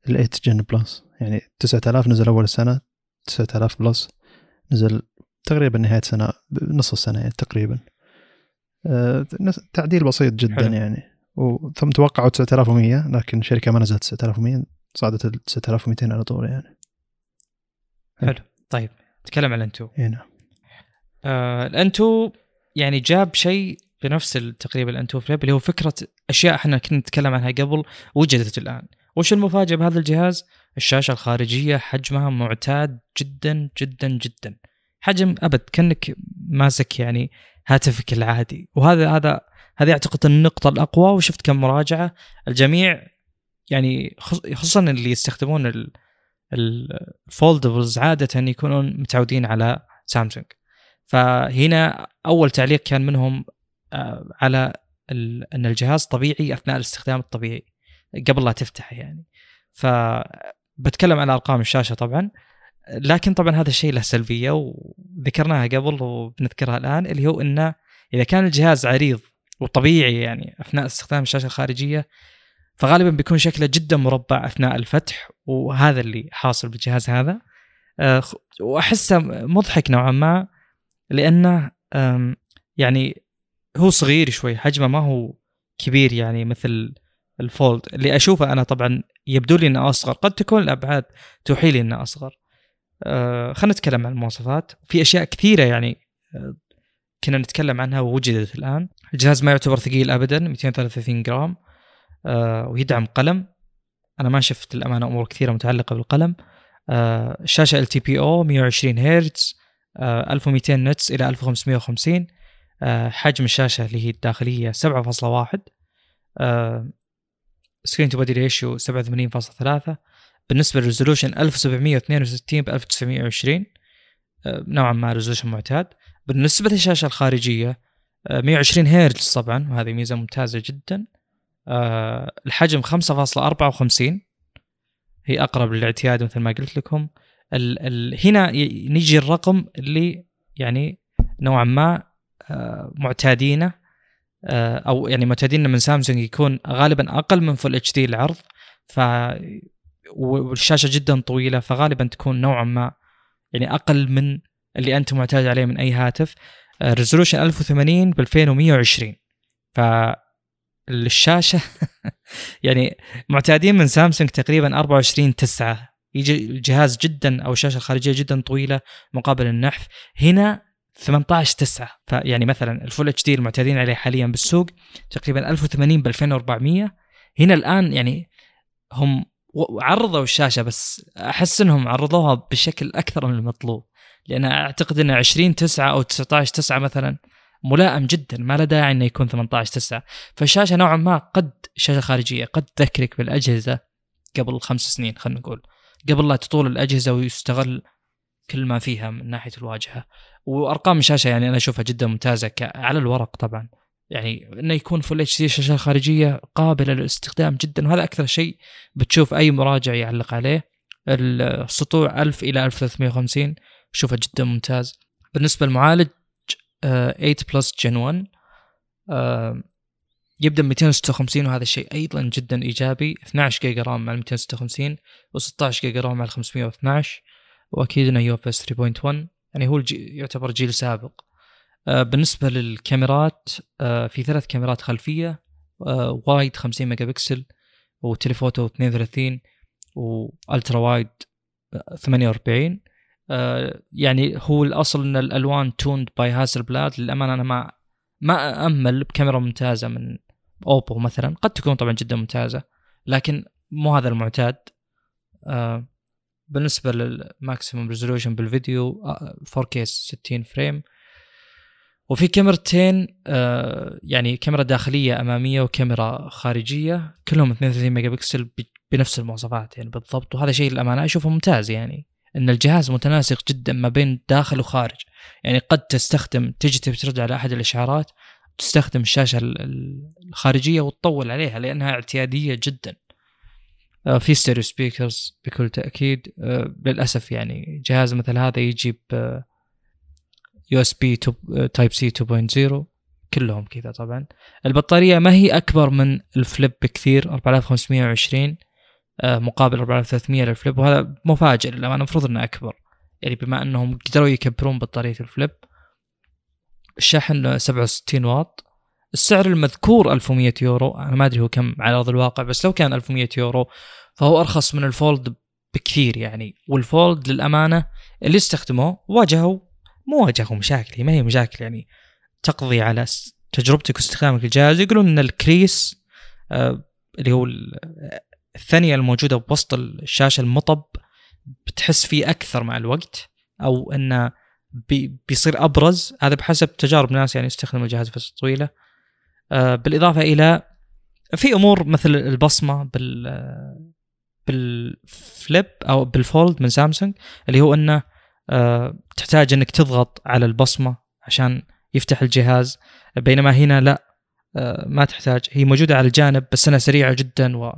Speaker 1: ال 8 Gen Plus. يعني 9000 نزل أول السنة 9000 Plus نزل تقريبا نهاية سنة نص السنة يعني تقريبا. أه تعديل بسيط جدا حلو. يعني. ثم توقعوا 9100 لكن الشركة ما نزلت 9100 صعدت ال 9200 على طول يعني.
Speaker 2: حلو. طيب نتكلم عن ال
Speaker 1: N2 إي نعم.
Speaker 2: آه الانتو يعني جاب شيء بنفس تقريبا الانتو فليب اللي هو فكرة أشياء إحنا كنا نتكلم عنها قبل وجدت الآن. وش المفاجأة بهذا الجهاز؟ الشاشة الخارجية حجمها معتاد جدا جدا جدا. حجم أبد كأنك ماسك يعني هاتفك العادي. وهذا هذا هذه أعتقد النقطة الأقوى وشفت كم مراجعة. الجميع يعني خصوصا اللي يستخدمون الفولدبلز عادة يكونون متعودين على سامسونج. فهنا أول تعليق كان منهم آه، على أن الجهاز طبيعي أثناء الاستخدام الطبيعي قبل لا تفتحه يعني. فبتكلم عن أرقام الشاشة طبعا لكن طبعا هذا الشيء له سلبية وذكرناها قبل وبنذكرها الآن اللي هو إنه إذا كان الجهاز عريض وطبيعي يعني أثناء استخدام الشاشة الخارجية فغالبا بيكون شكله جدا مربع أثناء الفتح وهذا اللي حاصل بالجهاز هذا. آه، وأحسه مضحك نوعا ما لأنه يعني هو صغير شوي حجمه ما هو كبير يعني مثل الفولد اللي أشوفه أنا طبعا يبدو لي إنه أصغر قد تكون الأبعاد توحي لي إنه أصغر. آه خلينا نتكلم عن المواصفات. في أشياء كثيرة يعني آه كنا نتكلم عنها ووجدت الآن. الجهاز ما يعتبر ثقيل ابدا 233 جرام آه ويدعم قلم. أنا ما شفت الأمانة أمور كثيرة متعلقة بالقلم. آه الشاشه LTPO 120 هرتز آه 1200 nits إلى 1550 آه حجم الشاشة اللي هي الداخلية 7.1 آه screen to body ratio 87.3 بالنسبة لل resolution 1762 ب 1920 آه نوعا ما resolution معتاد. بالنسبة للشاشة الخارجية 120 آه، هرتز طبعا وهذه ميزة ممتازة جدا. آه الحجم 5.54 هي أقرب للاعتياد مثل ما قلت لكم. ال ال هنا نيجي الرقم اللي يعني نوعا ما آه معتادينه. أو يعني معتادين من سامسونج يكون غالبا أقل من Full HD العرض ف والشاشة جدا طويلة فغالبا تكون نوعا ما يعني أقل من اللي أنت معتاد عليه من أي هاتف. resolution 1080 ب 2120 ف الشاشة يعني معتادين من سامسونج تقريبا 24 9 يجي الجهاز جدا أو الشاشة الخارجية جدا طويلة مقابل النحف. هنا 18 9 فيعني مثلا ال Full HD المعتادين عليه حاليا بالسوق تقريبا 1080 ب 2400 هنا الآن يعني هم عرضوا الشاشة بس أحس إنهم عرضوها بشكل أكثر من المطلوب. لأن أعتقد إن 20 9 أو 19 9 مثلا ملائم جدا ما له داعي إنه يكون 18 9 فالشاشة نوعا ما قد الشاشه الخارجيه قد تذكرك بالأجهزة قبل خمس سنين خلينا نقول. قبل لا تطول الأجهزة ويستغل كل ما فيها من ناحية الواجهة. وأرقام الشاشة يعني أنا أشوفها جدا ممتازة على الورق طبعا. يعني إنه يكون Full HD شاشة خارجية قابلة للاستخدام جدا. وهذا أكثر شيء بتشوف أي مراجع يعلق عليه. السطوع 1000 إلى 1350 اشوفه جدا ممتاز. بالنسبة للمعالج 8 Plus Gen 1 يبدأ ب 256 وهذا الشيء أيضا جدا إيجابي. 12 جيجا RAM مع 256 و16 جيجا RAM مع 512 وأكيد إنه UFS 3.1 يعني هو الجيل يعتبر جيل سابق. آه بالنسبة للكاميرات آه في ثلاث كاميرات خلفية آه wide 50 ميجا بكسل و telephoto 32 و ultra wide 48 آه يعني هو الأصل إن الألوان tuned by Hasselblad للأمانة أنا ما ما أمر بكاميرا ممتازة من اوبو مثلا قد تكون طبعا جدا ممتازة لكن مو هذا المعتاد. بالنسبة لل maximum resolution بالفيديو 4K 60 frame. وفي كاميرتين آه يعني كاميرا داخلية أمامية وكاميرا خارجية كلهم 32 ميجا بكسل بنفس المواصفات يعني بالضبط. وهذا شيء للأمانة أشوفه ممتاز يعني إن الجهاز متناسق جدا ما بين داخل وخارج. يعني قد تستخدم تجي ترد على أحد الإشعارات تستخدم الشاشة الخارجية وتطول عليها لأنها اعتيادية جدا. آه، في stereo speakers بكل تأكيد. آه، للأسف يعني جهاز مثل هذا يجيب USB Type-C 2.0 كلهم كذا طبعا. البطارية ما هي أكبر من ال Flip بكثير 4520 آه، مقابل 4300 لل Flip وهذا مفاجئ للأمانة المفروض إنه أكبر. يعني بما أنهم قدروا يكبرون بطارية ال Flip الشحن 67 واط السعر المذكور 1100 يورو. أنا ما أدري هو كم على أرض الواقع بس لو كان 1100 يورو فهو أرخص من ال Fold بكثير يعني. وال Fold للأمانة اللي استخدموه واجهوا مو واجهوا مشاكل ما هي مشاكل يعني تقضي على تجربتك واستخدامك للجهاز يقولون إن ال crease آه اللي هو الثنية الموجودة بوسط الشاشة المطب بتحس فيه أكثر مع الوقت أو إنه بي بيصير أبرز. هذا بحسب تجارب ناس يعني يستخدموا الجهاز فتره طويلة. بالإضافة إلى في أمور مثل البصمة بال بالفليب أو بالفولد من سامسونج اللي هو إنه آه تحتاج إنك تضغط على البصمة عشان يفتح الجهاز. بينما هنا لا آه ما تحتاج. هي موجودة على الجانب بس إنها سريعة جدا و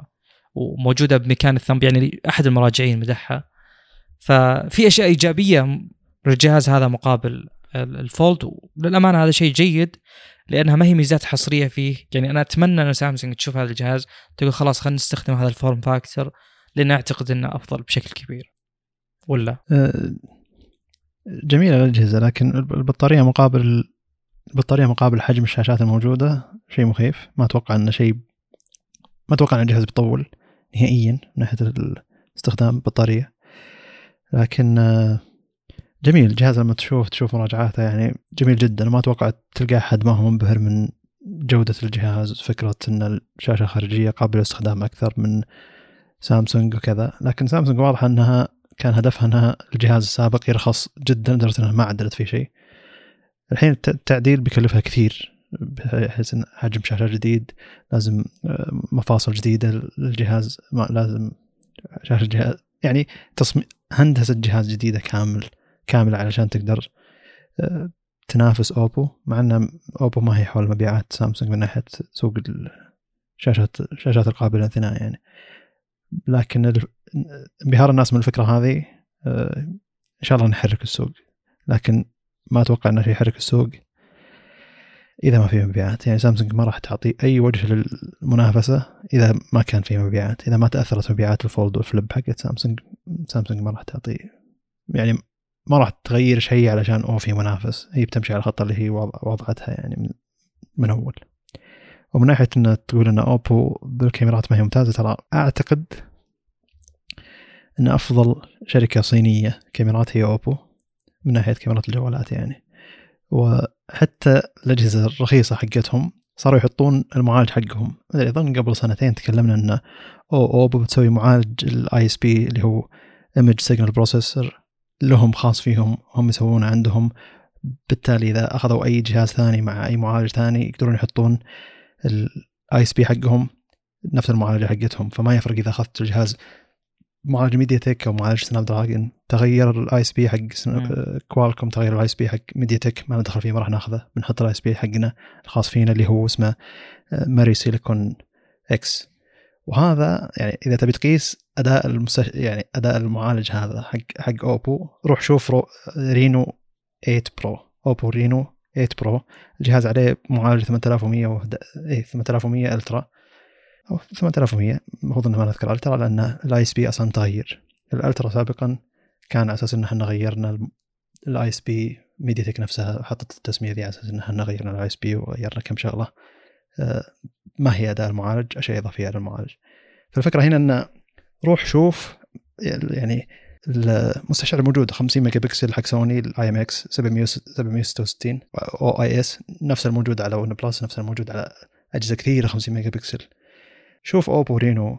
Speaker 2: وموجودة بمكان الثمب يعني احد المراجعين مدحها. ففي أشياء إيجابية للجهاز هذا مقابل ال Fold وللأمانة هذا شيء جيد. لأنها ما هي ميزات حصرية فيه. يعني أنا أتمنى ان سامسونج تشوف هذا الجهاز تقول خلاص خلينا نستخدم هذا ال form factor لأن أعتقد إنه أفضل بشكل كبير. ولا؟
Speaker 1: أه، جميلة الأجهزة لكن البطارية مقابل البطارية مقابل حجم الشاشات الموجودة شيء مخيف. ما أتوقع إنه شيء ما أتوقع إن الجهاز بيطول نهائيا من ناحية استخدام البطارية. لكن آه، جميل الجهاز لما تشوف تشوف مراجعاته يعني جميل جدا. ما أتوقع تلقى أحد ما هو منبهر من جودة الجهاز فكرة إن الشاشة خارجية قابلة للاستخدام أكثر من سامسونج وكذا. لكن سامسونج واضح إنها كان هدفها إنها الجهاز السابق يرخص جدا لدرجة إنها ما عدلت فيه شيء. الحين التعديل بيكلفها كثير بحيث إن حجم شاشة جديد لازم آه، مفاصل جديدة للجهاز لازم شاشة جهاز يعني تصميم هندسة جهاز جديدة كامل. كاملة علشان تقدر آه، تنافس أوبو مع ان أوبو ما هي حول مبيعات سامسونج من ناحية سوق الشاشات الشاشات القابلة للانثناء يعني. لكن انبهار الناس من الفكرة هذه آه، إن شاء الله نحرك السوق. لكن ما أتوقع إنه يحرك السوق إذا ما في مبيعات. يعني سامسونج ما راح تعطي أي وجه للمنافسة إذا ما كان في مبيعات. إذا ما تأثرت مبيعات الفولد والفليب حقت سامسونج سامسونج ما راح تعطي يعني ما راح تغير شيء علشان أوه في منافس. هي بتمشي على الخطه اللي هي وضعتها يعني من, من أول. ومن ناحية ان تقول ان أوبو بالكاميرات ما هي ممتازة ترى أعتقد إن أفضل شركة صينية كاميرات هي أوبو من ناحية كاميرات الجوالات يعني. وحتى الأجهزة الرخيصة حقتهم صاروا يحطون المعالج حقهم. أظن قبل سنتين تكلمنا ان أو أوبو بتسوي معالج ال ISP اللي هو image signal processor لهم خاص فيهم هم يسوونه عندهم. بالتالي إذا أخذوا أي جهاز ثاني مع أي معالج ثاني يقدرون يحطون ال ISP حقهم نفس المعالجة حقتهم. فما يفرق إذا أخذت الجهاز معالج ميديا تك أو معالج سناب دراجون تغير ال ISP حق كوالكوم تغير ال ISP حق ميديا تك ما ندخل فيه ما راح ناخذه. بنحط ال ISP حقنا الخاص فينا اللي هو اسمه MariSilicon X وهذا يعني إذا تبي تقيس أداء المستش... يعني أداء المعالج هذا حق حق أوبو روح شوف رو... رينو 8 Pro أوبو رينو 8 Pro الجهاز عليه معالج 8100 وهد... اي 8100 Ultra. أو 8100 المفروض انه ما نذكر Ultra لأن ال ISP أصلا تغير ال Ultra سابقا كان على أساس إن إحنا غيرنا ال ISP ميديا تك نفسها حطت التسمية ذي على أساس إن إحنا غيرنا ال ISP وغيرنا كم شغلة. آه، ما هي اداء المعالج؟ أشياء إضافية على المعالج فالفكرة هنا إن روح شوف يعني المستشعر الموجود 50 ميجا بكسل حق سوني ال IMX 766 أو اي اس نفس الموجود على ون بلس نفس الموجود على أجهزة كثيرة 50 ميجا بكسل شوف اوبو رينو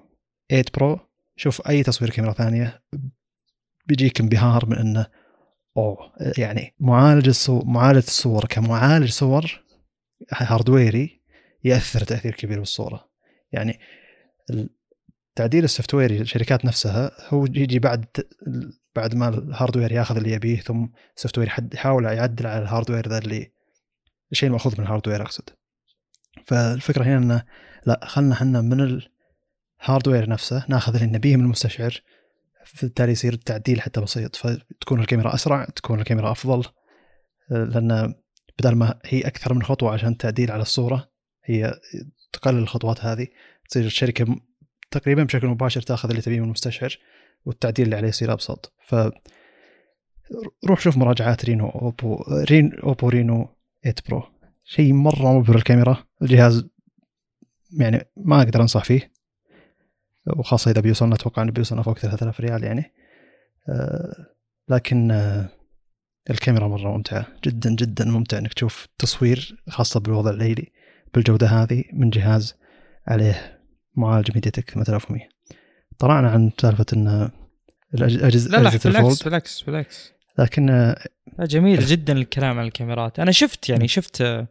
Speaker 1: 8 Pro شوف أي تصوير كاميرا ثانية بيجيك انبهار من إنه أوه يعني معالج الصور معالج الصور كمعالج صور hardware ي يأثر تأثير كبير بالصورة. يعني تعديل ال software الشركات نفسها هو يجي بعد بعد ما ال hardware ياخذ اللي يبيه ثم ال software يحاول يعدل على ال hardware ذا اللي الشيء المأخوذ من ال hardware أقصد. فالفكرة هنا إنه لا خلنا إحنا من ال hardware نفسه ناخذ اللي نبيه من المستشعر بالتالي يصير التعديل حتى بسيط. فتكون الكاميرا أسرع تكون الكاميرا أفضل لأن بدل ما هي أكثر من خطوة عشان التعديل على الصورة هي تقلل الخطوات هذه تصير الشركة تقريبا بشكل مباشر تأخذ اللي تبيه من المستشعر والتعديل اللي عليه يصير أبسط. ف روح شوف مراجعات رينو أوبو رين أوبو رينو 8 Pro. شيء مرة مبهر الكاميرا. الجهاز يعني ما أقدر أنصح فيه. وخاصة إذا بيوصلنا أتوقع إنه بيوصلنا فوق 3000 ريال يعني. آه، لكن آه، الكاميرا مرة ممتعة. جدا جدا ممتع إنك تشوف تصوير خاصة بالوضع الليلي. بالجودة هذه من جهاز عليه معالج ميديا تك 8100 طلعنا عن سالفة إن الاجهزه
Speaker 2: لا لا بالعكس بالعكس بالعكس.
Speaker 1: لكن
Speaker 2: لا جميل جدا الكلام عن الكاميرات. أنا شفت يعني شفت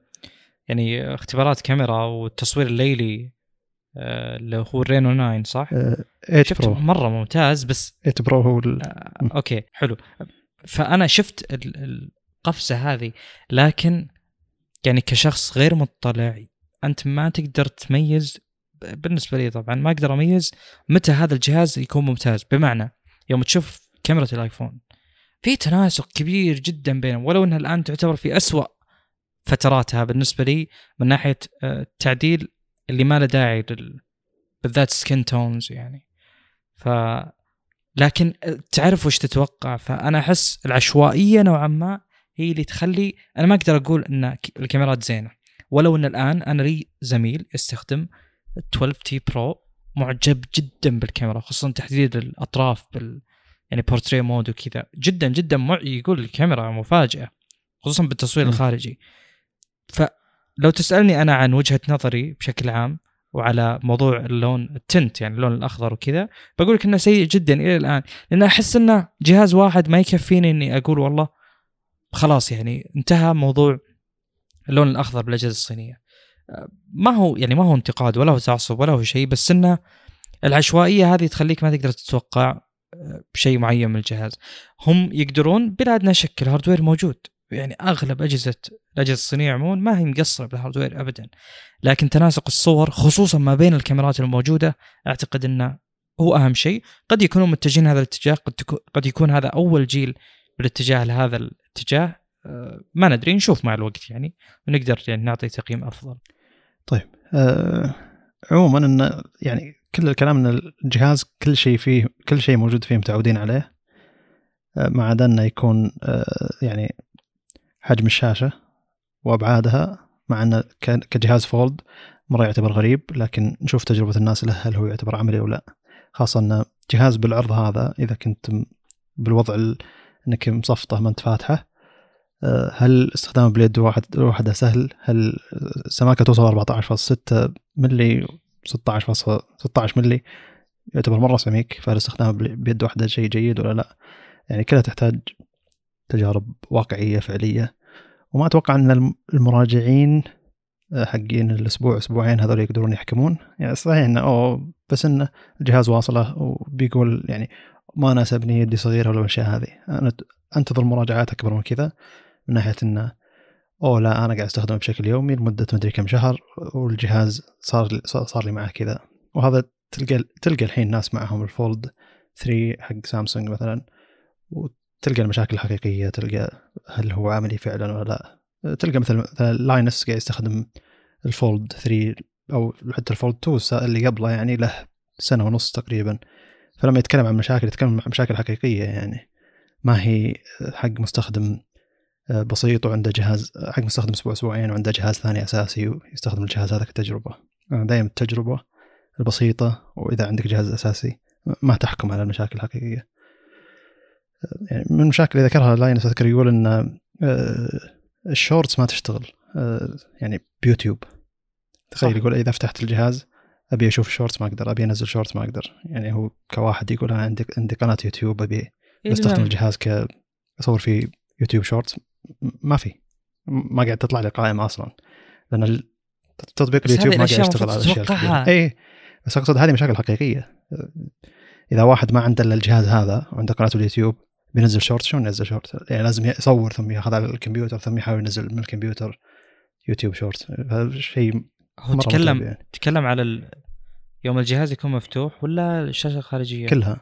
Speaker 2: يعني اختبارات كاميرا والتصوير الليلي آه، اللي هو الرينو 9 صح؟
Speaker 1: 8 آه،
Speaker 2: شفت Pro. مرة ممتاز بس
Speaker 1: 8 Pro هو ال...
Speaker 2: آه okay حلو. فأنا شفت القفزة هذه لكن يعني كشخص غير مطلع أنت ما تقدر تميز بالنسبة لي طبعا ما أقدر أميز متى هذا الجهاز يكون ممتاز. بمعنى يوم تشوف كاميرا الآيفون في تناسق كبير جدا بينهم ولو إنها الآن تعتبر في أسوأ فتراتها بالنسبة لي من ناحية التعديل آه، اللي ما له داعي لل... بالذات skin tones يعني. ف لكن آه، تعرف وش تتوقع؟ فأنا أحس العشوائية نوعا ما هي اللي تخلي أنا ما أقدر أقول إن الكاميرات زينة. ولو إن الآن أنا لي زميل يستخدم 12T Pro معجب جدا بالكاميرا خصوصا تحديد الأطراف بال يعني portrait mode وكذا. جدا جدا مع... يقول الكاميرا مفاجاه خصوصا بالتصوير
Speaker 1: م.
Speaker 2: الخارجي. فلو تسألني أنا عن وجهة نظري بشكل عام وعلى موضوع اللون ال tint يعني اللون الأخضر وكذا بقول لك إنه سيء جدا إلى الآن. لأن أحس إنه جهاز واحد ما يكفيني إني أقول والله خلاص يعني انتهى موضوع اللون الأخضر بالأجهزة الصينية. ما هو يعني ما هو انتقاد ولا هو تعصب ولا هو شيء بس إنه العشوائية هذه تخليك ما تقدر تتوقع أه، بشيء معين من الجهاز. هم يقدرون بلا ادنى شك ال hardware موجود. يعني أغلب أجهزة الأجهزة الصينية عموما ما هي مقصرة بال hardware ابدا. لكن تناسق الصور خصوصا ما بين الكاميرات الموجودة أعتقد إنه هو أهم شيء. قد يكونوا متجهين هذا الاتجاه قد قد يكون هذا أول جيل بالاتجاه لهذا الاتجاه. ما ندري نشوف مع الوقت يعني ونقدر يعني نعطي تقييم أفضل.
Speaker 1: طيب آه عموما إن يعني كل الكلام إن الجهاز كل شيء فيه كل شيء موجود فيه متعودين عليه آه ما عدا إنه يكون آه يعني حجم الشاشة وأبعادها مع إنه كجهاز فولد مرة يعتبر غريب لكن نشوف تجربة الناس له هل هو يعتبر عملي أو لا. خاصة انه جهاز بالعرض هذا إذا كنت بالوضع ال- إنك مصفطة ما أنت فاتحة آه، هل استخدامه باليد واحد واحدة سهل؟ هل السماكة توصل 14.6 ملي 16 16 ملي يعتبر مرة سميك فهل استخدامه بال- بيد واحدة شيء جيد ولا لا؟ يعني كلها تحتاج تجارب واقعية فعلية. وما أتوقع أن الم- المراجعين آه، حقين الأسبوع أسبوعين هذول يقدرون يحكمون. يعني صحيح أنه أوه بس أنه الجهاز واصلة وبيقول يعني ما ناسبني يدي صغيرة ولا الأشياء هذه. أنا أنتظر مراجعات أكبر من كذا. من ناحية إنه أوه لا أنا قاعد أستخدمه بشكل يومي لمدة مدري كم شهر والجهاز صار صار لي معه كذا. وهذا تلقى تلقى الحين ناس معهم الفولد 3 حق سامسونج مثلا وتلقى المشاكل الحقيقية تلقى هل هو عملي فعلا ولا لا. تلقى مثل مثلا لاينس قاعد يستخدم ال Fold 3 أو حتى ال Fold 2 الس- اللي قبله يعني له سنة ونص تقريبا. فلما يتكلم عن مشاكل يتكلم عن مشاكل حقيقية يعني. ما هي حق مستخدم بسيط وعنده جهاز حق مستخدم أسبوع أسبوعين وعنده جهاز ثاني أساسي ويستخدم الجهاز هذا كتجربة. أنا دائما التجربة البسيطة وإذا عندك جهاز أساسي ما تحكم على المشاكل الحقيقية. آه، يعني من المشاكل اللي ذكرها لاينس اذكر يقول إن آه، ال shorts ما تشتغل آه، يعني بيوتيوب. تخيل. يقول إذا فتحت الجهاز أبي أشوف ال shorts ما أقدر أبي أنزل shorts ما أقدر. يعني هو كواحد يقول أنا عندي عندي قناة يوتيوب أبي بستخدم الجهاز ك أصور فيه يوتيوب shorts. ما في. ما قاعد تطلع لي قائمة أصلا. لأن تطبيق اليوتيوب ما قاعد يشتغل على
Speaker 2: الأشياء.
Speaker 1: الكبيرة. اي بس أقصد هذه مشاكل حقيقية. إذا واحد ما عنده إلا الجهاز هذا وعنده قناة اليوتيوب بينزل شورت شلون ينزل شورت؟ يعني لازم يصور ثم يأخذ على الكمبيوتر ثم يحاول ينزل من الكمبيوتر يوتيوب شورت. هذا شيء
Speaker 2: هو تكلم
Speaker 1: يعني.
Speaker 2: تكلم على ال... يوم الجهاز يكون مفتوح ولا الشاشة الخارجيه
Speaker 1: كلها.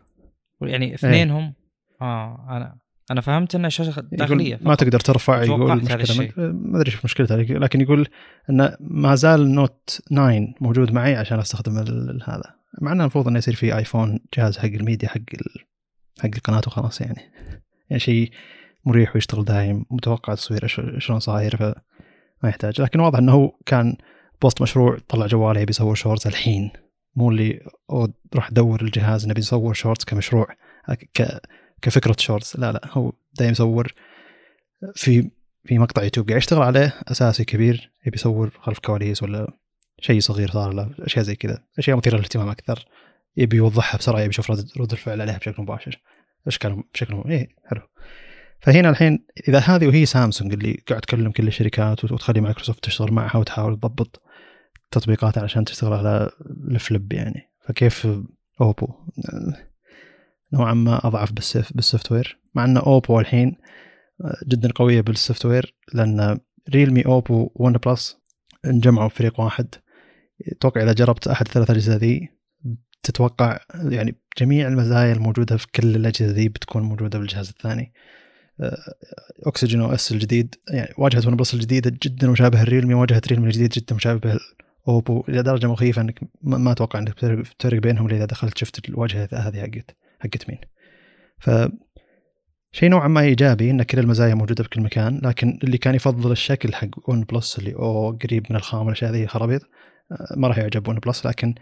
Speaker 2: يعني اثنينهم؟ آه أنا أنا فهمت انها شاشه
Speaker 1: داخلية ما. تقدر ترفع يقول
Speaker 2: مشكلة.
Speaker 1: ما- أدري إيش مشكلته لكن يقول انه ما زال النوت 9 موجود معي عشان أستخدم هذا مع إنه المفروض إنه يصير في ايفون جهاز حق الميديا حق ال... حق القناة وخلاص يعني يعني شيء مريح ويشتغل دايم متوقع تصويره ش- شلون صاير فما يحتاج لكن واضح إنه هو كان بوست مشروع طلع جواله يبي يصور شورتس الحين مو اللي أو روح دور الجهاز نبي نصور شورتس كمشروع ك... كفكرة شورتس لا لا هو دايم يصور في في مقطع يوتيوب قاعد يشتغل عليه أساسي كبير يبي يصور خلف كواليس ولا شيء صغير صار له أشياء زي كذا أشياء مثيرة للاهتمام أكثر. يبي يوضحها بسرعة يبي يشوف رد, رد الفعل عليها بشكل مباشر. اشكال بشكل إيه حلو. فهنا الحين إذا هذه وهي سامسونج اللي قاعد تكلم كل الشركات وت- وتخلي مايكروسوفت تشتغل معها وتحاول تضبط تطبيقات علشان تشتغل على ال Flip يعني. فكيف أوبو؟ نوعا ما أضعف بال software مع إن أوبو الحين جدا قوية بال software لأن ريلمي أوبو ون بلس انجمعوا في فريق واحد. أتوقع إذا جربت أحد الثلاث اجهزه ذي تتوقع يعني جميع المزايا الموجودة في كل الأجهزة ذي بتكون موجودة بالجهاز الثاني. Oxygen OS الجديد يعني واجهة ون بلس الجديدة جدا مشابهه الريلمي واجهة ريلمي الجديد جدا مشابهه الاوبو إلى درجة مخيفة إنك ما أتوقع إنك بتفرق بينهم الا اذا دخلت شفت الواجهة هذه حقت. حقت مين. ف شيء نوعا ما إيجابي إن كل المزايا موجودة بكل مكان لكن اللي كان يفضل الشكل حق ون بلس اللي هو قريب من الخام والأشياء ذي خرابيط آه، ما راح يعجب ون بلس لكن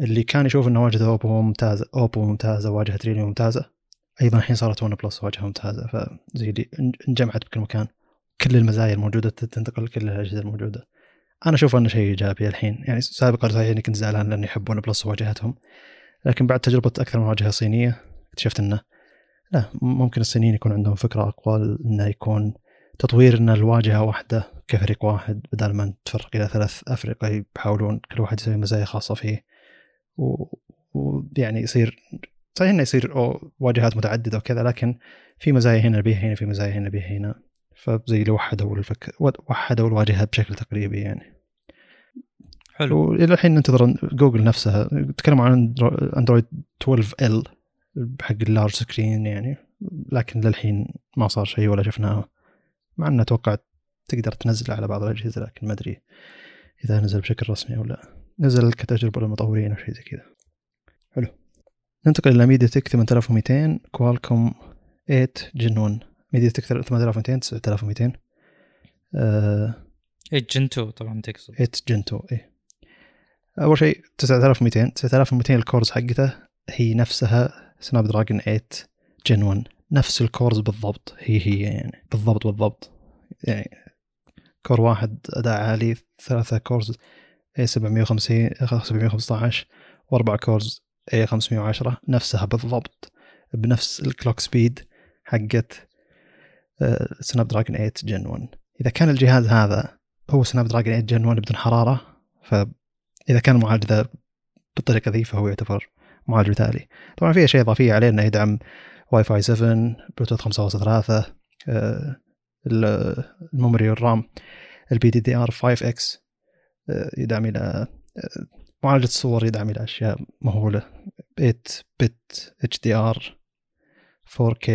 Speaker 1: اللي كان يشوف ان واجهه اوبو ممتازه اوبو ممتازة واجهة ريلمي ممتازة أيضا الحين صارت ون بلس واجهة ممتازة فزي اللي انجمعت بكل مكان. كل المزايا الموجودة تنتقل كل الأجهزة الموجودة. أنا أشوف إنه شيء إيجابي الحين يعني سابقا صحيح إني كنت زعلان لأني يحب ون بلس واجهتهم لكن بعد تجربة أكثر من واجهه صينية اكتشفت إنه لا ممكن الصينيين يكون عندهم فكرة أقوى انه يكون تطوير إن الواجهة واحدة كفريق واحد بدل ما نتفرق إلى ثلاث افرقه يحاولون كل واحد يسوي مزايا خاصة فيه. ويعني يصير صحيح إنه يصير واجهات متعددة وكذا لكن في مزايا هنا بيها هنا في مزايا هنا بيها هنا. فزي اللي وحدوا الفك وحدوا الواجهة بشكل تقريبي يعني. حلو. وإلى الحين ننتظر جوجل نفسها. تكلموا عن اندرويد 12 ال حق ال large screen يعني. لكن للحين ما صار شيء ولا شفناه. مع إنه أتوقع تقدر تنزله على بعض الأجهزة لكن ما أدري إذا نزل بشكل رسمي أو لا. نزل كتجربة للمطورين أو شيء زي كذا. حلو. ننتقل إلى ميديا تك 8200 كوالكوم 8 Gen 1 ميديا تك 8200 9200
Speaker 2: آه 8 Gen 2 طبعا تقصد.
Speaker 1: 8 Gen 2 اي أول شيء 9200 9200 ال cores حقته هي نفسها سناب دراجون 8 Gen 1 نفس ال cores بالضبط هي هي يعني بالضبط بالضبط. يعني core واحد أداء عالي ثلاثة cores A 750 715 واربع cores A 510 نفسها بالضبط. بنفس ال clock speed حقت Snapdragon 8 Gen 1 إذا كان الجهاز هذا هو Snapdragon 8 Gen 1 بدون حرارة فاذا كان المعالج ذا بالطريقة ذي فهو يعتبر معالج مثالي طبعا في أشياء إضافية عليه إنه يدعم واي فاي 7 بلوتوث 5.3 ال memory وال RAM ال LPDDR 5X يدعم إلى آه، معالجة الصور يدعم إلى أشياء مهولة 8 bit HDR 4K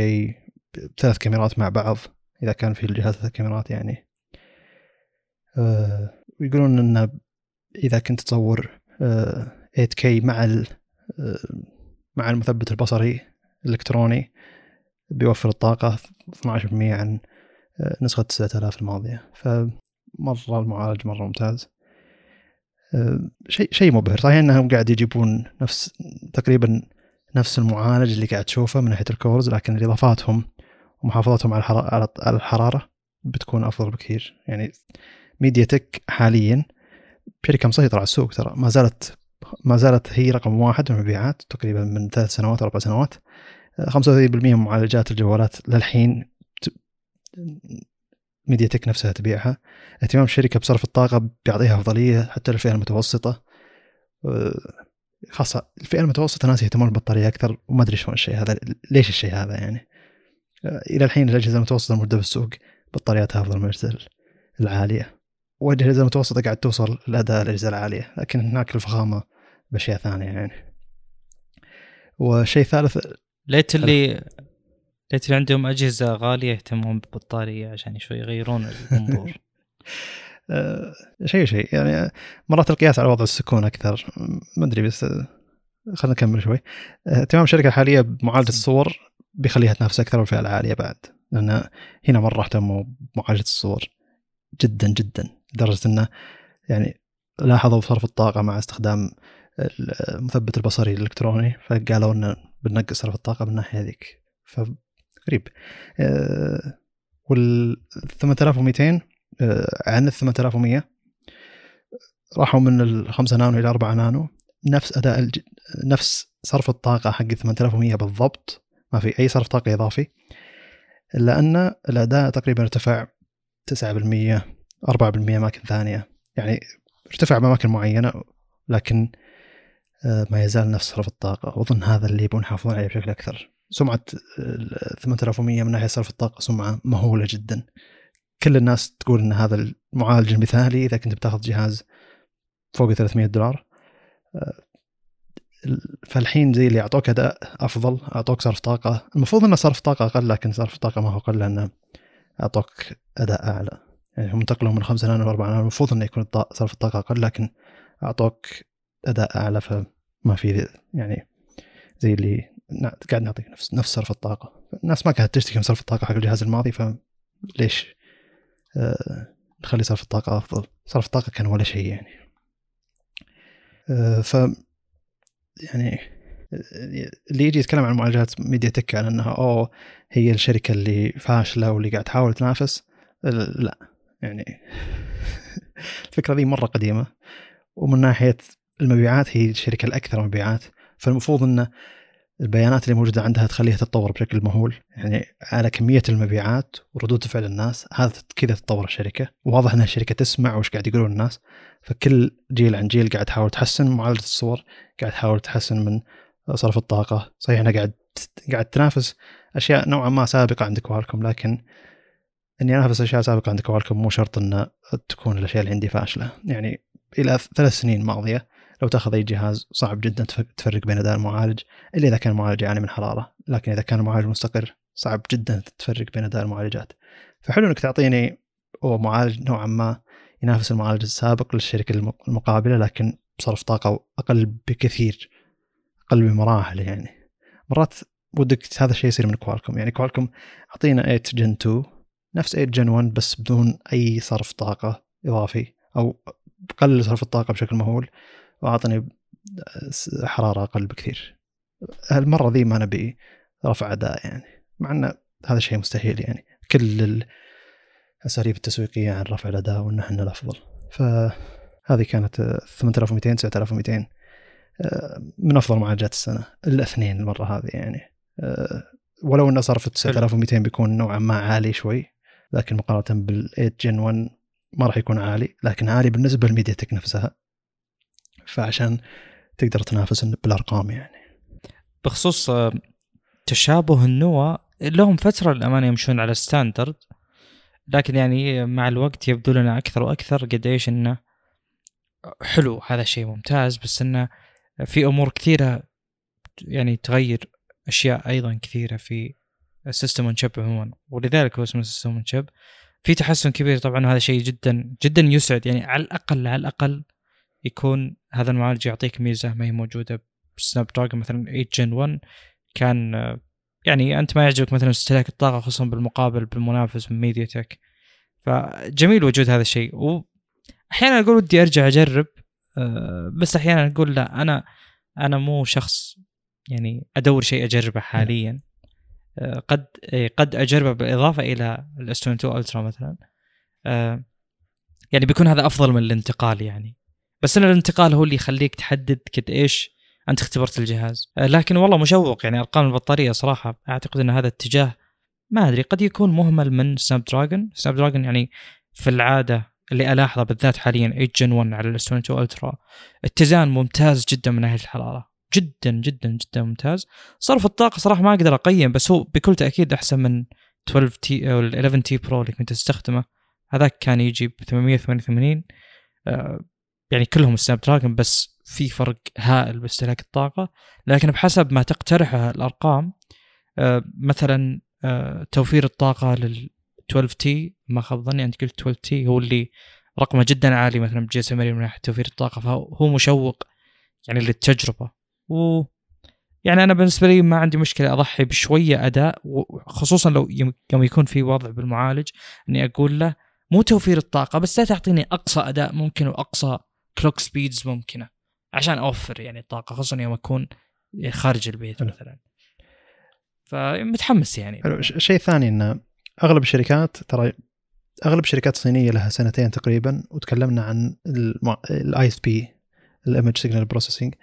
Speaker 1: ثلاث كاميرات مع بعض إذا كان في الجهاز ثلاث كاميرات يعني. آه، ويقولون إنه إذا كنت تصور 8K آه، مع مع المثبت البصري الإلكتروني بيوفر الطاقة 12% عن نسخة 9000 الماضية. فمرة المعالج مرة ممتاز. شيء شيء مبهر. صحيح إنهم قاعد يجيبون نفس تقريبا نفس المعالج اللي قاعد تشوفه من ناحية ال cores لكن إضافاتهم ومحافظتهم على على الحرارة بتكون أفضل بكثير. يعني MediaTek حاليا شركه مسيطره على السوق ترى ما زالت ما زالت هي رقم واحد في المبيعات تقريبا من ثلاث سنوات أربع سنوات. 35% من معالجات الجوالات للحين MediaTek نفسها تبيعها. اهتمام الشركة بصرف الطاقة بيعطيها أفضلية حتى للفئة المتوسطة. أه، خاصة الفئة المتوسطة ناس يهتمون بالبطارية أكثر وما أدري شلون الشيء هذا ليش الشيء هذا يعني. أه، إلى الحين الأجهزة المتوسطة الموجودة بالسوق بطارياتها أفضل من الأجهزة العالية. والأجهزة المتوسطة قاعد توصل لأداء الأجهزة العالية لكن هناك الفخامة بأشياء ثانية يعني. وشيء ثالث
Speaker 2: ليت اللي ليت اللي عندهم أجهزة غالية يهتمون بالبطارية عشان شوي يغيرون المنظور
Speaker 1: شيء شيء يعني مرات القياس على وضع السكون أكثر. ما أدري بس خلينا نكمل شوي. اهتمام الشركة الحالية بمعالجة الصور بيخليها تنافس أكثر بالفئه العالية بعد لأن هنا مرة اهتموا بمعالجة الصور جدا جدا. لدرجة إنه يعني لاحظوا صرف الطاقة مع استخدام المثبت البصري الإلكتروني فقالوا إنه بننقص صرف الطاقة من الناحية هذيك. غريب. آه وال 8200 آه عن ال 8100 راحوا من ال 5 نانو إلى 4 نانو. نفس أداء الج... نفس صرف الطاقة حق 8100 بالضبط. ما في أي صرف طاقة إضافي. الا ان الأداء تقريبا ارتفع 9% 4% أماكن ثانية. يعني ارتفع بأماكن معينة لكن آه، ما يزال نفس صرف الطاقة. وأظن هذا اللي يبون يحافظون عليه بشكل أكثر. سمعة 8100 من ناحية صرف الطاقة سمعة مهولة جدا. كل الناس تقول إن هذا المعالج المثالي إذا كنت بتاخذ جهاز فوق 300 دولار آه، فالحين زي اللي أعطوك أداء أفضل أعطوك صرف طاقة. المفروض انه صرف طاقة أقل لكن صرف الطاقه ما هو أقل لأنه أعطوك أداء أعلى. يعني هم انتقلوا من 5 نانو ل 4 نانو. المفروض إنه يكون صرف الطاقة أقل لكن أعطوك أداء أعلى فما في يعني زي اللي قاعد نعطيك نفس نفس صرف الطاقة. الناس ما كانت تشتكي من صرف الطاقة حق الجهاز الماضي فليش آه نخلي صرف الطاقة أفضل. صرف الطاقة كان ولا شيء يعني. آه ف يعني اللي يجي يتكلم عن معالجات ميديا تك على إنها أوه هي الشركة اللي فاشلة واللي قاعد تحاول تنافس لا. يعني الفكرة دي مرة قديمة ومن ناحية المبيعات هي الشركة الأكثر مبيعات. فالمفروض إن البيانات اللي موجودة عندها تخليها تتطور بشكل مهول. يعني على كمية المبيعات وردود فعل الناس هذا كذا تتطور الشركة. واضح ان الشركة تسمع وش قاعد يقولون الناس. فكل جيل عن جيل قاعد تحاول تحسن معالجة الصور قاعد تحاول تحسن من صرف الطاقة. صحيح إنها قاعد قاعد تنافس أشياء نوعا ما سابقة عند كوالكم لكن إني انافس اشياء سابقه عند كوالكم مو شرط إن تكون الأشياء اللي عندي فاشلة. يعني إلى ثلاث سنين ماضية لو تأخذ أي جهاز صعب جدا تفرق بين أداء المعالج. إلا إذا كان المعالج يعاني من حرارة لكن إذا كان المعالج مستقر صعب جدا تفرق بين أداء المعالجات. فحلو إنك تعطيني معالج نوعا ما ينافس المعالج السابق للشركة المقابلة لكن بصرف طاقة أقل بكثير أقل بمراحل يعني. مرات ودك هذا الشيء يصير من كوالكم. يعني كوالكم أعطينا 8 جن 2 نفس 8 جن 1 بس بدون أي صرف طاقة إضافي أو قلل صرف الطاقة بشكل مهول وأعطني حرارة أقل بكثير. المرة ذي ما نبي رفع أداء يعني مع إن هذا الشيء مستحيل يعني. كل الأساليب التسويقية عن رفع الأداء وإن إحنا الأفضل. فهذه كانت 8200 9200 من أفضل معالجات السنة. الاثنين المره هذه يعني. ولو انه صرف 9200 بيكون نوعا ما عالي شوي. لكن مقارنة بال 8 جن 1 ما راح يكون عالي لكن عالي بالنسبة للميديا تك نفسها. فعشان تقدر تنافس بالأرقام يعني.
Speaker 2: بخصوص آه، تشابه النوى لهم فترة للأمانة يمشون على ستاندرد لكن يعني مع الوقت يبدو لنا أكثر وأكثر قديش إنه حلو هذا شيء ممتاز بس إنه في أمور كثيرة يعني تغير أشياء أيضا كثيرة في ال system on chip عموما. ولذلك هو اسمه system on chip في تحسن كبير طبعا هذا شيء جدا جدا يسعد. يعني على الأقل على الأقل يكون هذا المعالج يعطيك ميزة ما هي موجودة. ب Snapdragon مثلا 8 Gen 1 كان يعني أنت ما يعجبك مثلا استهلاك الطاقة خصوصا بالمقابل بالمنافس من MediaTek فجميل وجود هذا الشيء. واحيانا أقول ودي أرجع أجرب آه، بس أحيانا أقول لا أنا أنا مو شخص يعني أدور شيء أجربه حاليا. قد قد اجربه بالإضافة إلى الاستون 2 الترا مثلا. آه، يعني بيكون هذا أفضل من الانتقال يعني. بس إن الانتقال هو اللي يخليك تحدد قد إيش أنت اختبرت الجهاز. لكن والله مشوق يعني أرقام البطارية صراحة أعتقد إن هذا اتجاه ما أدري قد يكون مهمل من Snapdragon Snapdragon يعني في العادة اللي ألاحظه بالذات حاليا 8 Gen 1 على ال S22 Ultra اتزان ممتاز جدا من ناحية الحرارة. جدا جدا جدا ممتاز. صرف الطاقة صراحة ما أقدر أقيم بس هو بكل تأكيد أحسن من 12T أو 11T Pro اللي كنت أستخدمه. هذاك كان يجي ب 888 آه يعني كلهم Snapdragon بس في فرق هائل باستهلاك الطاقة. لكن بحسب ما تقترحه الأرقام آه مثلا آه توفير الطاقة لل 12T ما خاب ظني أنت قلت 12T هو اللي رقمه جدا عالي. مثلا بجي اس من ناحيه توفير الطاقة فهو مشوق يعني للتجربة. و يعني أنا بالنسبة لي ما عندي مشكلة أضحي بشوية أداء خصوصا لو يوم يكون في وضع بالمعالج إني أقول له مو توفير الطاقة بس لا تعطيني أقصى أداء ممكن وأقصى clock speeds ممكنة عشان أوفر يعني الطاقة خصوصا يوم أكون خارج البيت مثلا. فمتحمس يعني.
Speaker 1: شيء ثاني انه أغلب الشركات ترى أغلب الشركات الصينية لها سنتين تقريبا وتكلمنا عن ال ISP ال image signal processing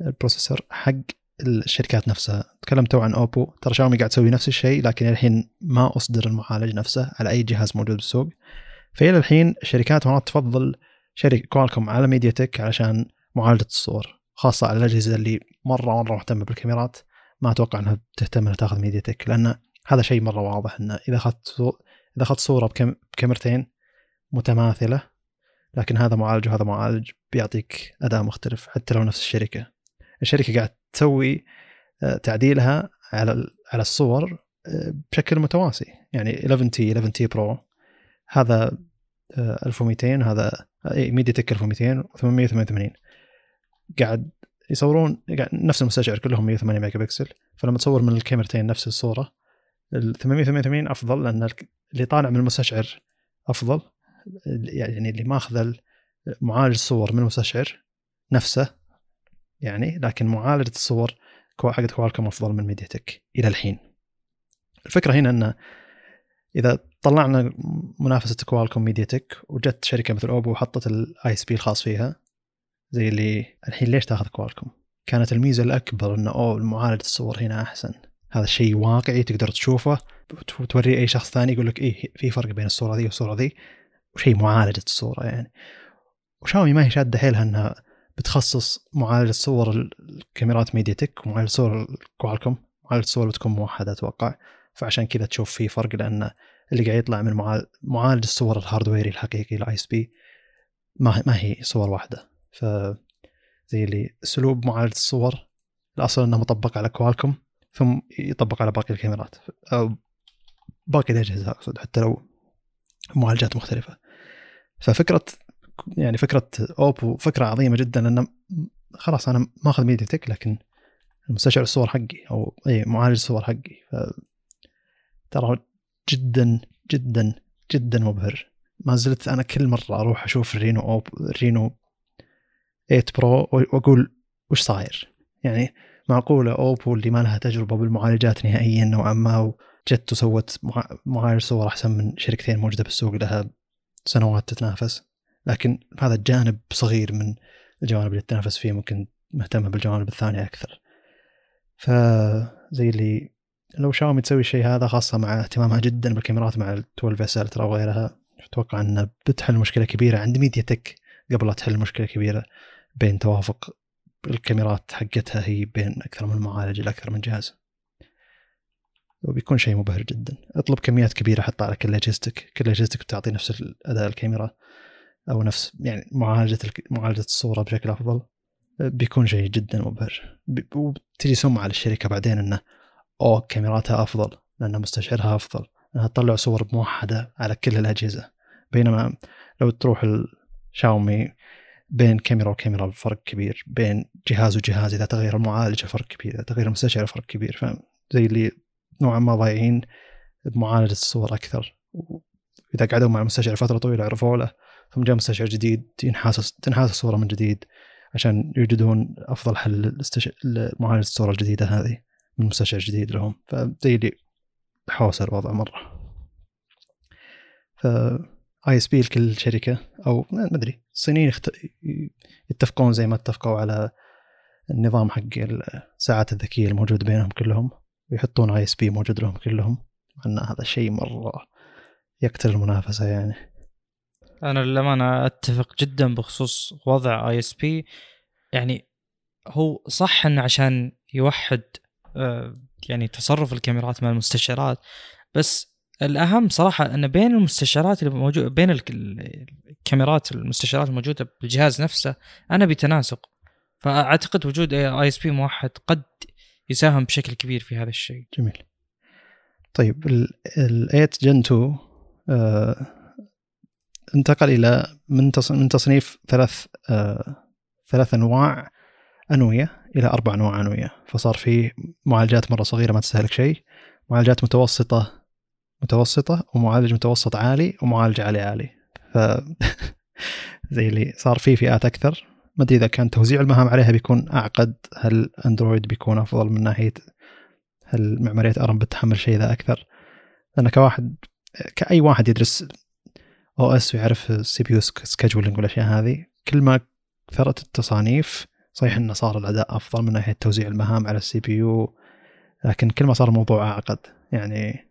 Speaker 1: ال processor حق الشركات نفسها. تكلمتوا عن Oppo ترى شاومي قاعد تسوي نفس الشيء لكن الحين ما أصدر المعالج نفسه على أي جهاز موجود بالسوق. فإلى الحين الشركات مرات تفضل شركة Qualcomm على MediaTek علشان معالجة الصور خاصة على الأجهزة اللي مرة مرة مهتمة بالكاميرات. ما أتوقع إنها تهتم إنها تاخذ MediaTek لأن هذا شيء مرة واضح إنه إذا أخذت إذا أخذت صورة بكاميرتين متماثلة لكن هذا معالج وهذا معالج بيعطيك أداء مختلف حتى لو نفس الشركة. الشركة قاعد تسوي آه، تعديلها على على الصور آه، بشكل متساوي يعني 11T 11T Pro هذا 1200 آه، هذا MediaTek 1200 و888 قاعد يصورون نفس المستشعر كلهم 108 ميجا بكسل فلما تصور من الكاميرتين نفس الصورة ال 888 أفضل لأن اللي طالع من المستشعر أفضل. يعني اللي ماخذ معالج الصور من المستشعر نفسه يعني لكن معالجة الصور حقت Qualcomm أفضل من MediaTek إلى الحين. الفكرة هنا إن إذا طلعنا منافسة Qualcomm MediaTek وجت شركة مثل Oppo وحطت ال ISP الخاص فيها زي اللي الحين ليش تاخذ Qualcomm؟ كانت الميزة الأكبر انه أوه معالجة الصور هنا أحسن. هذا الشيء واقعي تقدر تشوفه وتوريه أي شخص ثاني يقول لك إيه في فرق بين الصورة ذي والصورة ذي. وشيء معالجة الصورة يعني. وشاومي ما هي شادة حيلها إنها بتخصص معالجة صور الكاميرات MediaTek ومعالجه صور Qualcomm معالجة الصور بتكون موحدة أتوقع. فعشان كذا تشوف في فرق لأن اللي قاعد يطلع من معالج الصور ال hardware ي الحقيقي ال ISP ما ما هي صور واحدة. ف زي اللي أسلوب معالجة الصور الأصل إنه مطبق على Qualcomm ثم يطبق على باقي الكاميرات. أو باقي الأجهزة أقصد حتى لو معالجات مختلفة. ففكرة يعني فكرة Oppo فكرة عظيمة جدا لأن خلاص أنا ماخذ MediaTek لكن مستشعر الصور حقي أو اي معالج الصور حقي. ف ترى جدا جدا جدا مبهر. ما زلت أنا كل مرة أروح أشوف ال Reno أوب ال Reno 8 Pro وأقول وش صاير؟ يعني معقولة Oppo اللي ما لها تجربة بالمعالجات نهائيا نوعا ما وجت وسوت معالج صور أحسن من شركتين موجودة بالسوق لها سنوات تتنافس. لكن هذا الجانب صغير من الجوانب اللي تتنافس فيه ممكن مهتمة بالجوانب الثانية أكثر. فزي اللي لو شاومي تسوي الشيء هذا خاصة مع اهتمامها جدا بالكاميرات مع ال 12 اس الترا وغيرها أتوقع انها بتحل مشكلة كبيرة عند ميديا تك قبل لا تحل مشكلة كبيرة بين توافق الكاميرات حقتها هي بين أكثر من معالج لاكثر من جهاز. وبيكون شيء مبهر جدا. أطلب كميات كبيرة حطها على كل أجهزتك. كل أجهزتك بتعطي نفس اداء الكاميرا. أو نفس يعني معالجة معالجة الصورة بشكل أفضل بيكون شيء جدا مبهر. وتجي سمعة للشركه بعدين إنه أوه كاميراتها أفضل لأن مستشعرها أفضل إنها تطلع صور موحدة على كل الأجهزة. بينما لو تروح الشاومي بين كاميرا وكاميرا فرق كبير بين جهاز وجهاز إذا تغير المعالج فرق كبير إذا تغير المستشعر فرق كبير. فزي اللي نوعا ما ضايعين بمعالجة الصور أكثر. واذا قعدوا مع المستشعر فترة طويلة عرفوا له. ثم جاء مستشعر جديد ينحاس تنحاس الصورة من جديد عشان يوجدون أفضل حل لمعالجة الصورة الجديدة هذه من مستشعر جديد لهم. فزي اللي حوسه الوضع مرة. ف ISP لكل شركة أو ما أدري. الصينيين. يتفقون زي ما اتفقوا على النظام حق الساعات الذكية الموجود بينهم كلهم. ويحطون ISP موجود لهم كلهم. إن هذا شيء مرة يقتل المنافسة يعني.
Speaker 2: أنا للأمانة أتفق جدا بخصوص وضع ISP يعني هو صح انه عشان يوحد آه، يعني تصرف الكاميرات مع المستشعرات بس الأهم صراحة إن بين المستشعرات اللي موجوده بين الكاميرات المستشعرات الموجودة بالجهاز نفسه أنا بتناسق فأعتقد وجود ISP موحد قد يساهم بشكل كبير في هذا الشيء.
Speaker 1: جميل. طيب ال 8 Gen 2 آه انتقل إلى من من تصنيف ثلاث آه ثلاث أنواع. أنوية إلى أربع أنواع أنوية. فصار في معالجات مرة صغيرة ما تستهلك شيء معالجات متوسطة متوسطة ومعالج متوسط عالي ومعالج عالي عالي. ف زي اللي صار في فئات أكثر. ما أدري إذا كان توزيع المهام عليها بيكون أعقد. هل أندرويد بيكون أفضل من ناحية هل معمارية أرم بتحمل شيء ذا أكثر؟ أنا كواحد كأي واحد يدرس OS ويعرف ال CPU scheduling والأشياء هذه. كل ما كثرت التصانيف صحيح إنه صار الأداء أفضل من ناحية توزيع المهام على ال CPU لكن كل ما صار الموضوع أعقد. يعني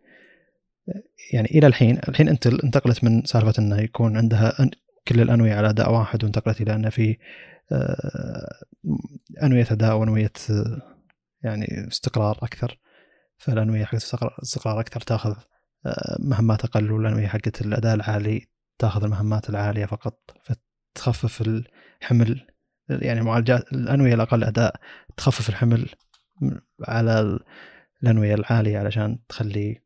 Speaker 1: يعني إلى الحين الحين انت انتقلت من سالفة إنه يكون عندها كل الأنوية على أداء واحد وانتقلت إلى إنه في آه، أنوية أداء وأنوية يعني استقرار أكثر. فالأنوية حقت استقرار أكثر تأخذ آه، مهمات أقل والأنوية حقت الأداء العالي تاخذ المهمات العالية فقط فتخفف الحمل يعني معالجات الأنوية الأقل أداء تخفف الحمل على الأنوية العالية علشان تخلي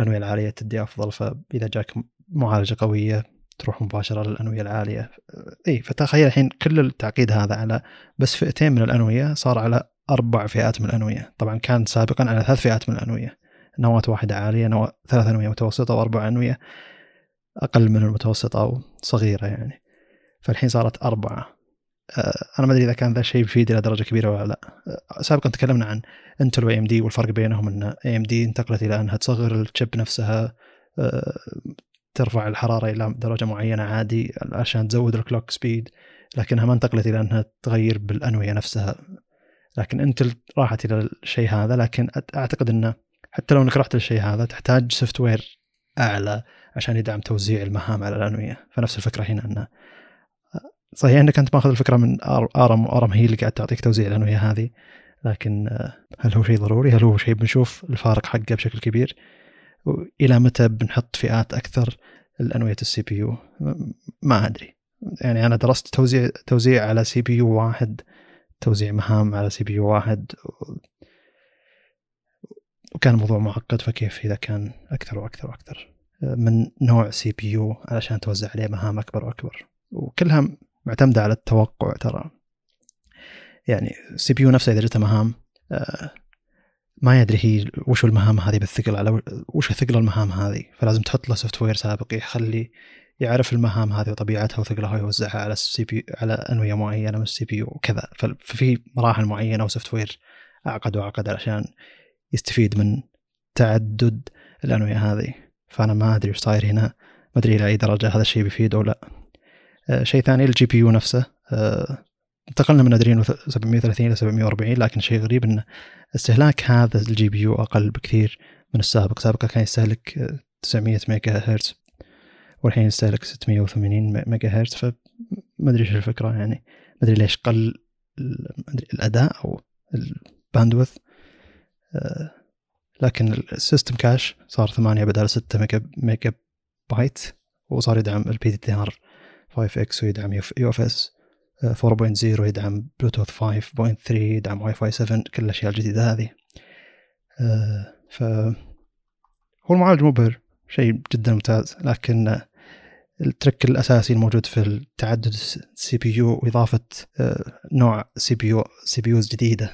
Speaker 1: الأنوية العالية تدي أفضل فإذا جاك معالجة قوية تروح مباشرة للأنوية العالية. إي فتخيل الحين كل التعقيد هذا على بس فئتين من الأنوية صار على أربع فئات من الأنوية. طبعا كان سابقا على ثلاث فئات من الأنوية. نواة واحدة عالية نواة ثلاث أنوية متوسطة وأربع أنوية. أقل من المتوسطه أو صغيرة يعني. فالحين صارت أربعة. آه، أنا ما أدري إذا كان ذا الشيء بيفيد إلى درجة كبيرة ولا لا. آه، سابقا تكلمنا عن انتل واي ام دي والفرق بينهم إن اي ام دي انتقلت إلى أنها تصغر ال chip نفسها آه، ترفع الحرارة إلى درجة معينة عادي عشان تزود ال clock speed لكنها ما انتقلت إلى أنها تغير بالأنوية نفسها. لكن انتل راحت إلى الشيء هذا لكن أعتقد انه حتى لو إنك رحت للشيء هذا تحتاج software أعلى. عشان يدعم توزيع المهام على الأنوية فنفس الفكرة هنا انه صحيح أنك أنت ماخذ الفكرة من ارم وارم هي اللي قاعد تعطيك توزيع الأنوية هذه لكن هل هو شيء ضروري؟ هل هو شيء بنشوف الفارق حقه بشكل كبير؟ وإلى متى بنحط فئات أكثر الأنوية ال CPU؟ ما أدري يعني أنا درست توزيع توزيع على CPU واحد توزيع مهام على CPU واحد وكان الموضوع معقد فكيف إذا كان أكثر وأكثر وأكثر من نوع CPU علشان توزع عليه مهام أكبر وأكبر. وكلها معتمدة على التوقع ترى. يعني ال CPU نفسه إذا جته مهام آه، ما يدري هي وش المهام هذه بالثقل على وش ثقل المهام هذه. فلازم تحط له software سابق يخلي يعرف المهام هذه وطبيعتها وثقلها ويوزعها على ال CP على أنوية معينة من ال CPU وكذا. ففي مراحل معينة و software أعقد وأعقد علشان يستفيد من تعدد الأنوية هذه. فأنا ما أدري وش صاير هنا. ما أدري إلى أي درجة هذا الشيء بيفيد أو لا. آه، شيء ثاني ال GPU نفسه. آه، انتقلنا من ادرينو 730 إلى 740 لكن شيء غريب ان استهلاك هذا ال GPU أقل بكثير من السابق. سابقا كان يستهلك 900 ميجا هرتز والحين يستهلك 680 ميجا هرتز فما أدري إيش الفكرة يعني. ما أدري ليش قل الأداء أو ال bandwidth آه، لكن ال system cache صار 8 بدل 6 ميجا ميجا بايت وصار يدعم ال DDR 5 X ويدعم UFS 4.0 يدعم بلوتوث 5.3 يدعم واي فاي 7 كل الأشياء الجديدة هذه. آه، ف هو المعالج مبهر شيء جدا ممتاز لكن ال trick الأساسي الموجود في التعدد ال CPU وإضافة آه، نوع سي بي يو سي بي يوز جديدة.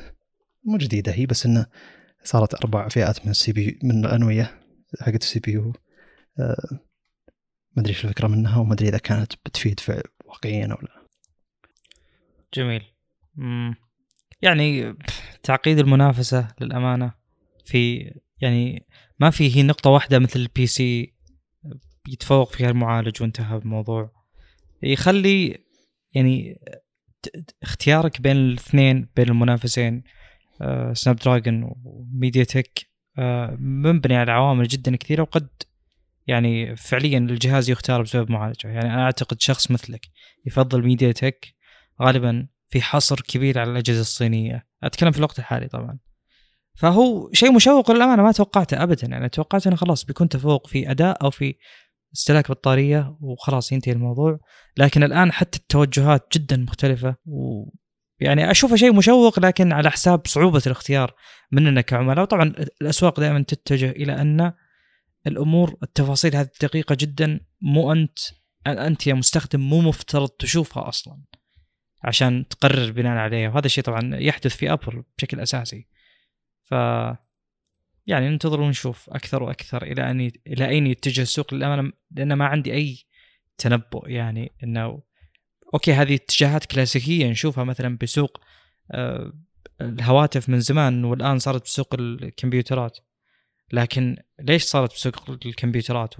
Speaker 1: مو جديدة هي بس إنه صارت أربع فئات من ال CP من الانويه حقت ال CPU. ما أدري إيش الفكرة منها وما أدري إذا كانت بتفيد واقعيا أو لا.
Speaker 2: جميل. مم. يعني تعقيد المنافسة للأمانة في يعني ما في هي نقطة واحدة مثل ال PC يتفوق فيها المعالج وانتهى الموضوع. يخلي يعني اختيارك بين الاثنين بين المنافسين سناب دراجون وميديا تك مبني على عوامل جدا كثيرة وقد يعني فعليا الجهاز يختار بسبب معالجه يعني أنا أعتقد شخص مثلك يفضل ميديا تك غالبا في حصر كبير على الأجهزة الصينية. أتكلم في الوقت الحالي طبعا. فهو شيء مشوق للأمانة ما توقعته ابدا. يعني توقعت إنه خلاص بيكون تفوق في أداء أو في استهلاك بطارية وخلاص ينتهي الموضوع. لكن الآن حتى التوجهات جدا مختلفة و يعني أشوفه شيء مشوق لكن على حساب صعوبة الاختيار مننا كعملاء. وطبعا الأسواق دائما تتجه إلى أن الأمور التفاصيل هذه دقيقه جدا مو أنت أنت يا مستخدم مو مفترض تشوفها أصلا عشان تقرر بناء عليها. وهذا الشيء طبعا يحدث في أبل بشكل أساسي. ف يعني ننتظر ونشوف أكثر وأكثر إلى أن إلى أين يتجه السوق. للأمانة لأن ما عندي أي تنبؤ يعني إنه أوكي هذه اتجاهات كلاسيكية نشوفها مثلا بسوق آه، الهواتف من زمان والآن صارت بسوق الكمبيوترات. لكن ليش صارت بسوق الكمبيوترات.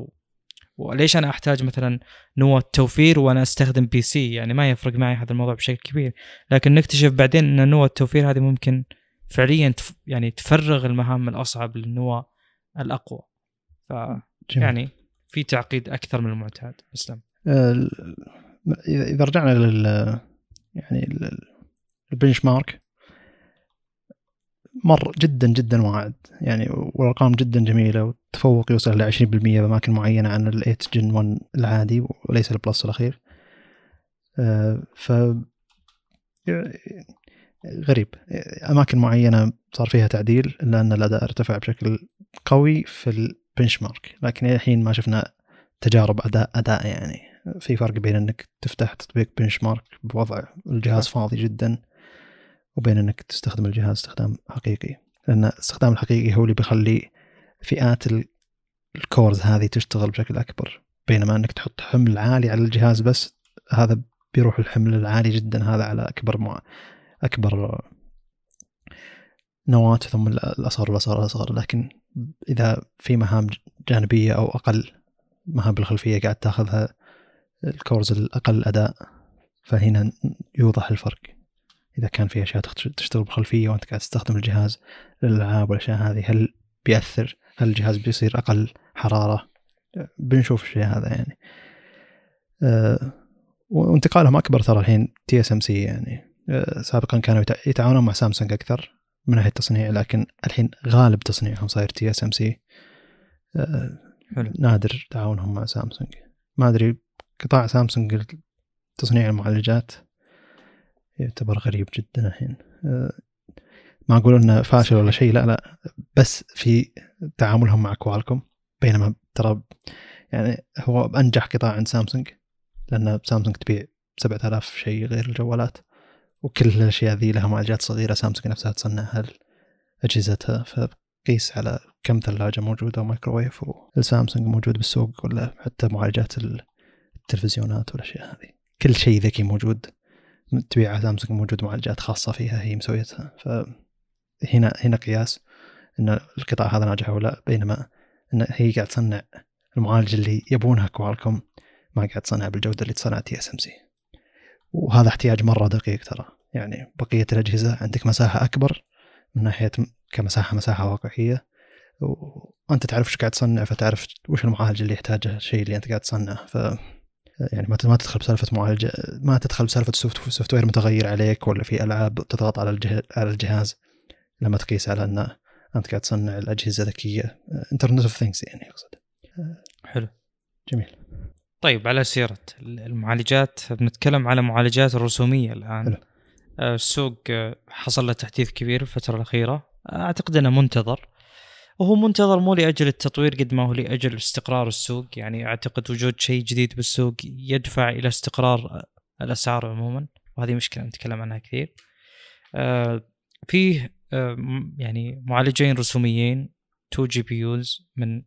Speaker 2: وليش أنا أحتاج مثلا نواه توفير وأنا أستخدم PC؟ يعني ما يفرق معي هذا الموضوع بشكل كبير. لكن نكتشف بعدين إن نواه التوفير هذه ممكن فعليا تف... يعني تفرغ المهام الأصعب للنواه الأقوى. ف يعني في تعقيد أكثر من المعتاد. اسلم
Speaker 1: إذا رجعنا لل يعني ال benchmark مر جدا جدا واعد. يعني والأرقام جدا جميلة والتفوق يوصل ل 20% بأماكن معينة عن ال 8 Gen 1 العادي وليس ال Plus الأخير. آه، ف غريب. أماكن معينة صار فيها تعديل إلا أن الأداء ارتفع بشكل قوي في البنش مارك لكن الحين ما شفنا تجارب اداء أداء يعني. في فرق بين إنك تفتح تطبيق بنش مارك بوضع الجهاز فاضي جدا وبين إنك تستخدم الجهاز استخدام حقيقي. لأن الاستخدام الحقيقي هو اللي بيخلي فئات الكورز هذه تشتغل بشكل أكبر. بينما إنك تحط حمل عالي على الجهاز بس هذا بيروح الحمل العالي جدا. هذا على أكبر مع أكبر نواة ثم الأصغر الاصغر الاصغر لكن إذا في مهام جانبية أو أقل مهام بالخلفية قاعد تاخذها الكورز الأقل أداء فهنا يوضح الفرق. إذا كان في أشياء تشتغل بالخلفيه وأنت قاعد تستخدم الجهاز للألعاب والأشياء هذه هل بيأثر؟ هل الجهاز بيصير أقل حرارة؟ بنشوف الشيء هذا يعني. أه وانتقالهم أكبر ترى الحين TSMC يعني. أه سابقا كانوا يتعاونون مع سامسونج أكثر من ناحية التصنيع لكن الحين غالب تصنيعهم صاير TSMC نادر تعاونهم مع سامسونج. ما أدري قطاع سامسونج تصنيع المعالجات يعتبر غريب جدا الحين. أه، ما أقول إنه فاشل ولا شيء لا لا. بس في تعاملهم مع كوالكوم بينما ترى يعني هو أنجح قطاع عند سامسونج لأن سامسونج تبيع 7000 شيء غير الجوالات وكل الأشياء ذي لها معالجات صغيرة سامسونج نفسها تصنعها أجهزتها. فقيس على كم ثلاجة موجودة ومايكروويف والسامسونج موجود بالسوق ولا حتى معالجات التلفزيونات والأشياء هذه. كل شيء ذكي موجود تبيع سامسونج موجود معالجات خاصة فيها هي مسويتها. فهنا هنا قياس إن القطاع هذا ناجح أو لا بينما إن هي قاعد تصنع المعالج اللي يبونها كوالكم ما قاعد تصنع بالجودة اللي تصنع TSMC وهذا احتياج مرة دقيق ترى. يعني بقية الأجهزة عندك مساحة أكبر من ناحية كمساحة مساحة واقعية. وأنت تعرف إيش قاعد تصنع فتعرف وش المعالج اللي يحتاجه الشيء اللي أنت قاعد تصنعه. ف يعني ما ما تدخل بسالفة معالجه ما تدخل بسالفة software متغير عليك ولا في ألعاب تضغط على على الجهاز لما تقيس على أن أنت قاعد تصنع الأجهزة ذكيه internet of things يعني أقصد.
Speaker 2: حلو.
Speaker 1: جميل.
Speaker 2: طيب على سيرة المعالجات بنتكلم على معالجات الرسوميه الآن. حلو. آه، السوق آه، حصل له تحديث كبير الفترة الأخيرة. أعتقد إنه منتظر. وهو منتظر مو لأجل التطوير قد ما هو لأجل استقرار السوق. يعني أعتقد وجود شيء جديد بالسوق يدفع إلى استقرار الأسعار عموما وهذه مشكلة نتكلم عنها كثير. آه فيه آه يعني معالجين رسوميين 2 GPUs من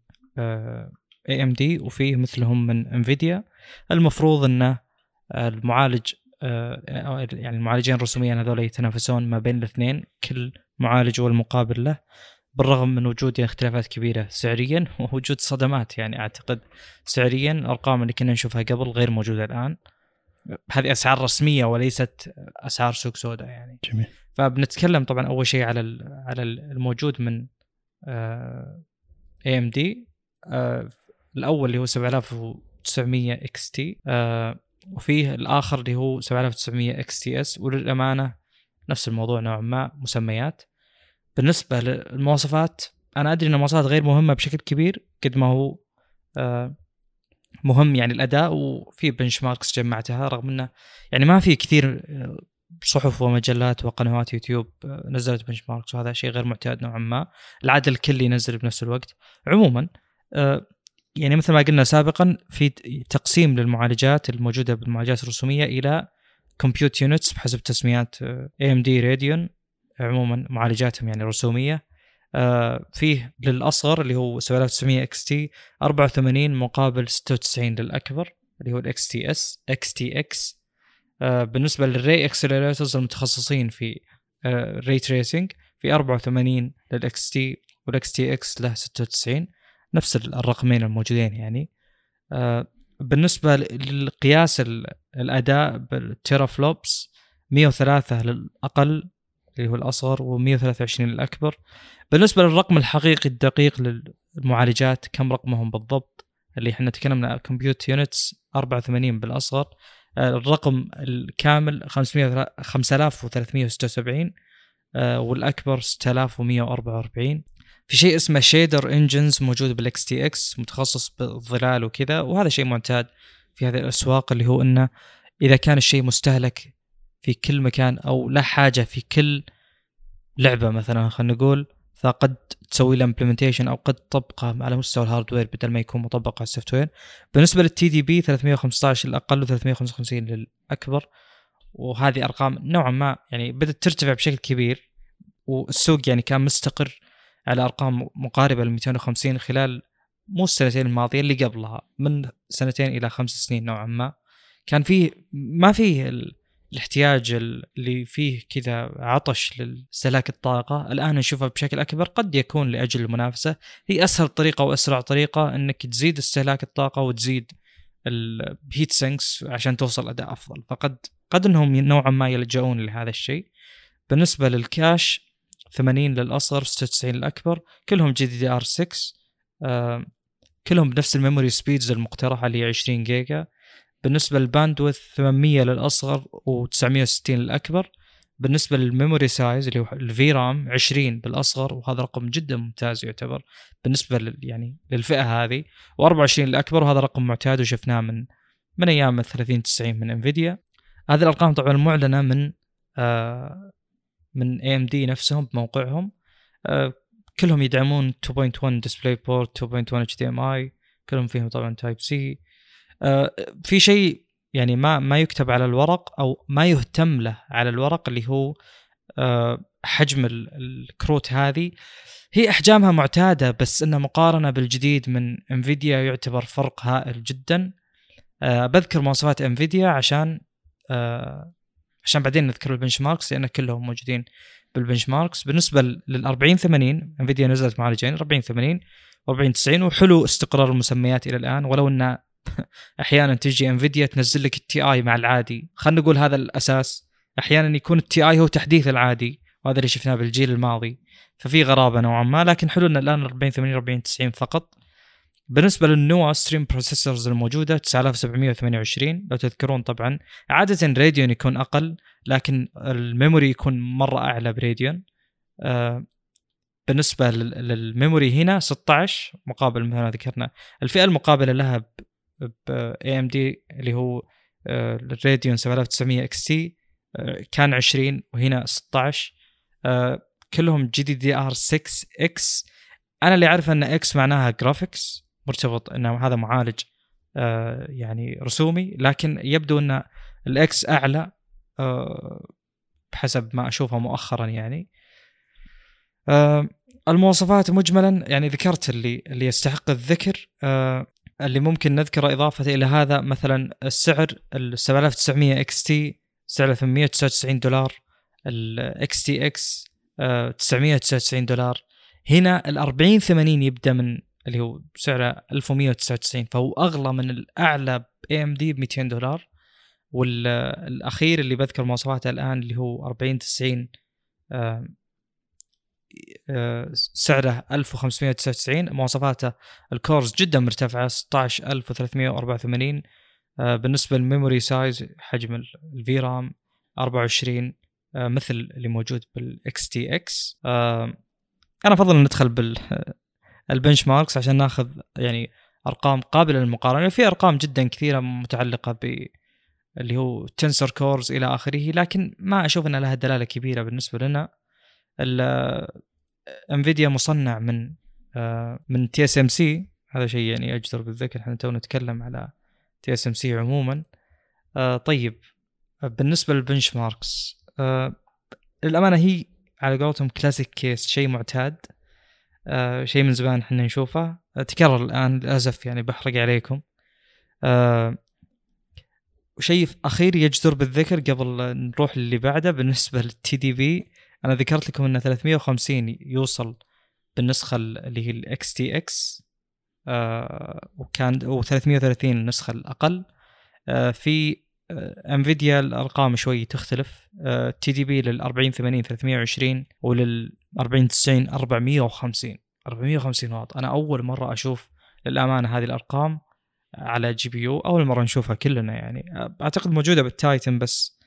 Speaker 2: AMD وفيه مثلهم من انفيديا المفروض إنه المعالج آه يعني المعالجين الرسوميين هذول يتنافسون ما بين الاثنين كل معالج والمقابل له. بالرغم من وجود اختلافات كبيرة سعريا ووجود صدمات يعني أعتقد سعريا الأرقام اللي كنا نشوفها قبل غير موجودة الآن. هذه أسعار رسمية وليست أسعار سوق سوداء يعني.
Speaker 1: جميل.
Speaker 2: فبنتكلم طبعا أول شيء على على الموجود من AMD الأول اللي هو 7900 XT وفيه الآخر اللي هو 7900 XTX وللأمانة نفس الموضوع نوعا ما مسميات. بالنسبة للمواصفات أنا أدري إن المواصفات غير مهمة بشكل كبير قد ما هو آه، مهم يعني الأداء وفي benchmarks جمعتها رغم إنه يعني ما في كثير آه، صحف ومجلات وقنوات يوتيوب آه، نزلت benchmarks وهذا شيء غير معتاد نوعا ما. العاده الكل ينزل بنفس الوقت. عموما يعني مثل ما قلنا سابقا في تقسيم للمعالجات الموجودة بالمعالجات الرسومية إلى compute units بحسب تسميات دي Radeon عموما معالجاتهم يعني رسومية. آه فيه للأصغر اللي هو 7900 XT 84 مقابل 96 للأكبر اللي هو ال XTX XTX. بالنسبة لل ray accelerators المتخصصين في آه ray tracing في 84 لل XT وال XTX له 96 نفس الرقمين الموجودين يعني. آه بالنسبة للقياس الأداء بال teraflops 103 للأقل. اللي هو الأصغر و123 الأكبر. بالنسبة للرقم الحقيقي الدقيق للمعالجات كم رقمهم بالضبط؟ اللي إحنا تكلمنا compute units 84 بالأصغر. آه، الرقم الكامل 500 5376 آه، والأكبر 6144 في شيء اسمه shader engines موجود بال XTX متخصص بالظلال وكذا وهذا شيء معتاد في هذه الأسواق اللي هو إنه إذا كان الشيء مستهلك في كل مكان أو له حاجة في كل لعبة مثلا خلينا نقول. فقد تسوي له implementation أو قد تطبقه على مستوى ال hardware بدل ما يكون مطبق على ال software بالنسبة لل TDP 315 الأقل و355 للأكبر. وهذه أرقام نوعا ما يعني بدأت ترتفع بشكل كبير. والسوق يعني كان مستقر على أرقام مقاربة ل 250 خلال مو السنتين الماضية اللي قبلها من سنتين إلى خمس سنين نوعا ما. كان فيه ما فيه. الاحتياج اللي فيه كذا عطش لاستهلاك الطاقة الآن نشوفها بشكل أكبر قد يكون لأجل المنافسة. هي أسهل طريقة وأسرع طريقة أنك تزيد استهلاك الطاقة وتزيد ال heat sinks عشان توصل أداء أفضل. فقد قد أنهم نوعا ما يلجؤون لهذا الشيء. بالنسبة لل cache 80 للأصغر 96 للأكبر كلهم GDDR 6 آه كلهم بنفس ال memory speeds المقترحة اللي هي 20 جيجا. بالنسبة لل bandwidth 800 للأصغر و960 للأكبر. بالنسبة لل memory size اللي هو ال VRAM 20 بالأصغر وهذا رقم جدا ممتاز يعتبر بالنسبة لل يعني للفئة هذه. و24 للأكبر وهذا رقم معتاد وشفناه من من أيام ال 30 90 من Nvidia. هذه الأرقام طبعا معلنة من آه من AMD نفسهم بموقعهم. آه كلهم يدعمون 2.1 DisplayPort 2.1 HDMI كلهم فيهم طبعا Type-C في شيء يعني ما ما يكتب على الورق أو ما يهتم له على الورق اللي هو آه، حجم الكروت هذه. هي أحجامها معتادة بس إنها مقارنة بالجديد من Nvidia يعتبر فرق هائل جدا. آه، بذكر مواصفات Nvidia عشان عشان بعدين نذكر ال benchmarks لأن كلهم موجودين بال benchmarks بالنسبة لل 40 80 Nvidia نزلت معالجين 40 80 و40 90 وحلو استقرار المسميات إلى الآن ولو ان أحيانا تجي Nvidia تنزل لك ال Ti مع العادي. خلينا نقول هذا الأساس. أحيانا يكون ال Ti هو تحديث العادي وهذا اللي شفناه بالجيل الماضي. ففي غرابة نوعا ما لكن حلو إن الآن 40 80 40 90 فقط. بالنسبة للنوا stream processors الموجودة 9728 لو تذكرون طبعا عادة Radeon يكون أقل لكن ال memory يكون مرة أعلى ب Radeon آه بالنسبة لل memory هنا 16 مقابل مثل ما ذكرنا. الفئة المقابلة لها AMD اللي هو ال Radeon 7900 XT كان 20 وهنا 16 آه، كلهم GDDR 6 X أنا اللي أعرف إن X معناها graphics مرتبط انه هذا معالج آه، يعني رسومي لكن يبدو إن ال X أعلى آه، بحسب ما أشوفه مؤخرا يعني. المواصفات مجملا يعني ذكرت اللي اللي يستحق الذكر. اللي ممكن نذكره إضافة إلى هذا مثلا السعر ال 7900 XT سعره 899 دولار ال XTX 999 دولار. هنا ال 40 80 يبدأ من اللي هو سعره 1199 فهو أغلى من الأعلى AMD ب 200 دولار والاخير اللي بذكر مواصفاته الآن اللي هو 40 90 سعره 1599 مواصفاته ال cores جدا مرتفعة 16384 آه، بالنسبة لل memory size حجم ال VRAM 24 مثل اللي موجود بال XTX. أنا أفضل ندخل بال benchmarks عشان ناخذ يعني أرقام قابلة للمقارنة. في أرقام جدا كثيرة متعلقة ب اللي هو tensor cores إلى آخره لكن ما أشوف إن لها دلالة كبيرة بالنسبة لنا. Nvidia مصنع من آه، من TSMC هذا شيء يعني أجدر بالذكر إحنا تو نتكلم على TSMC عموما. آه، طيب بالنسبة لل benchmarks آه، للأمانة هي على قولتهم classic case شيء معتاد شيء من زمان إحنا نشوفه. تكرر الآن للأسف يعني بحرق عليكم. وشيء أخير يجدر بالذكر قبل نروح للي بعده بالنسبة لل TDP أنا ذكرت لكم إن 350 يوصل بالنسخة اللي هي ال XTX وكان و 330 النسخه الأقل. آه في آه Nvidia الأرقام شوي تختلف. آه TDP لل 40 80 320 ولل 40 90 450 450 واط أنا أول مرة أشوف للأمانة هذه الأرقام على GPU أول مرة نشوفها كلنا يعني. أعتقد موجودة بال Titan بس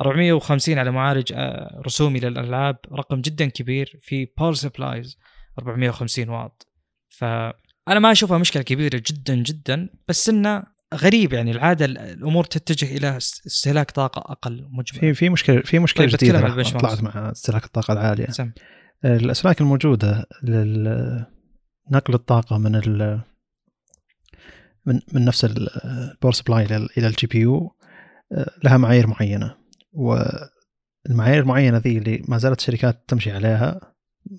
Speaker 2: 450 على معالج آه، رسومي للألعاب رقم جدا كبير في power supplies 450 واط. فأنا ما أشوفها مشكلة كبيرة جدا جدا بس إنه غريب يعني العادة الأمور تتجه إلى استهلاك طاقة أقل
Speaker 1: مجمل. في في مشكلة في مشكلة طيب جديدة طلعت مع استهلاك الطاقة العالية. سم. الاسلاك الموجودة لنقل الطاقة من ال من من نفس ال power supply إلى ال GPU لها معايير معينة. والمعايير المعينة ذي اللي ما زالت الشركات تمشي عليها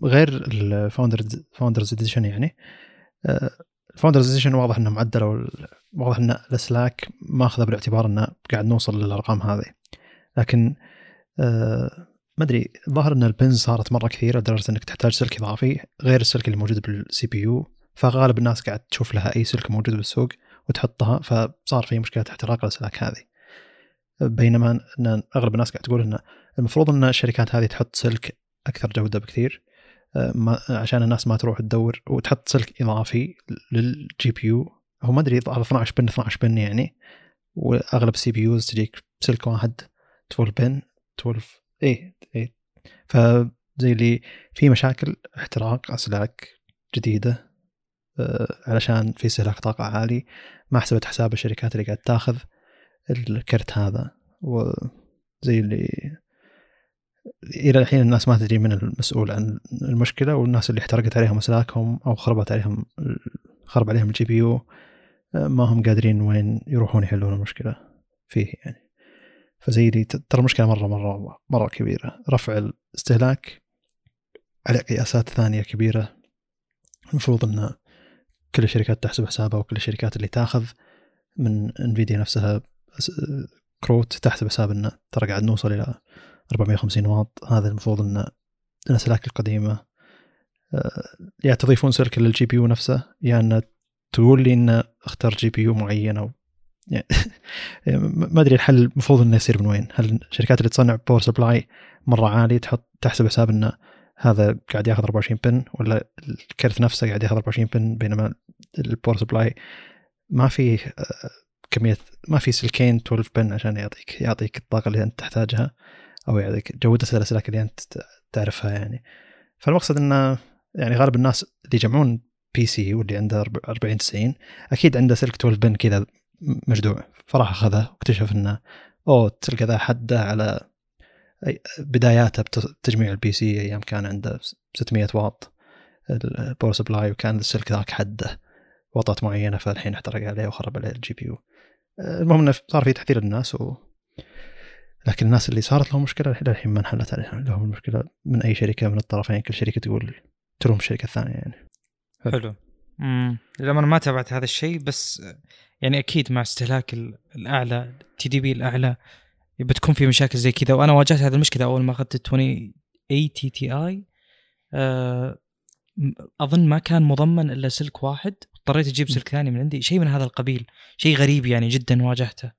Speaker 1: غير ال Founders Founders Edition يعني. آه، ال Founders Edition واضح انه معدل واضح إن الاسلاك ماخذه بالاعتبار إنه قاعد نوصل للأرقام هذه. لكن آه ما أدري ظهر إن ال pins صارت مرة كثيرة لدرجة إنك تحتاج سلك إضافي غير السلك اللي موجود بال CPU. فغالب الناس قاعد تشوف لها أي سلك موجود بالسوق وتحطها فصار في مشكلة احتراق الاسلاك هذه. بينما أن أغلب الناس قاعد تقول أن المفروض أن الشركات هذه تحط سلك أكثر جودة بكثير. ما عشان الناس ما تروح تدور وتحط سلك إضافي لل GPU. هو ما أدري على 12 pin 12 pin يعني. وأغلب ال CPUs تجيك سلك واحد 12 pin 12 إيه إيه. فزي اللي في مشاكل احتراق أسلاك جديدة آه علشان في استهلاك طاقة عالي ما حسبت حساب الشركات اللي قاعد تاخذ. الكرت هذا وزي اللي إلى الحين الناس ما تدري من المسؤول عن المشكلة والناس اللي احترقت عليهم أسلاكهم أو خربت عليهم خرب عليهم ال GPU ما هم قادرين وين يروحون يحلون المشكلة فيه يعني. فزي دي ترى مشكله مرة مرة مرة كبيرة. رفع الاستهلاك على قياسات ثانية كبيرة. المفروض إن كل الشركات تحسب حسابها وكل الشركات اللي تاخذ من إنفيديا نفسها كروت تحسب حساب انه ترى قاعد نوصل إلى 450 واط هذا المفروض إن الأسلاك القديمة آه، يا تضيفون سلك لل GPU نفسه يا إن تقول لي إن أختار GPU معين أو يعني ما أدري الحل المفروض إنه يصير من وين؟ هل الشركات اللي تصنع power supply مرة عالي تحط تحسب حساب انه هذا قاعد ياخذ 24 pin ولا الكرت نفسه قاعد ياخذ 24 pin بينما ال power supply ما فيه آه، كمية ما في سلكين 12 pin عشان يعطيك يعطيك الطاقة اللي أنت تحتاجها أو يعطيك جودة الاسلاك اللي أنت تعرفها يعني. فالمقصد إنه يعني غالب الناس اللي يجمعون PC واللي عنده 40 90 أكيد عنده سلك 12 pin كذا مجدوع فراح أخذه واكتشف إنه أوه السلك ذا حده على بداياته بتجميع ال PC أيام كان عنده 600 واط ال power supply وكان السلك ذاك حده واطات معينة فالحين احترق عليه وخرب عليه ال GPU المهم إنه صار في تحذير الناس و لكن الناس اللي صارت لهم مشكلة للحين ما انحلت عليهم. لهم المشكلة من أي شركة من الطرفين. كل شركة تقول تلوم الشركة الثانية يعني.
Speaker 2: حلو. امم للأمانة ما تابعت هذا الشيء بس يعني أكيد مع استهلاك الأعلى TDP الأعلى بتكون في مشاكل زي كذا. وأنا واجهت هذه المشكلة أول ما أخذت 20 eighty Ti أظن ما كان مضمن إلا سلك واحد. اضطريت أجيب سلك ثاني من عندي. شيء من هذا القبيل. شيء غريب يعني جدا واجهته.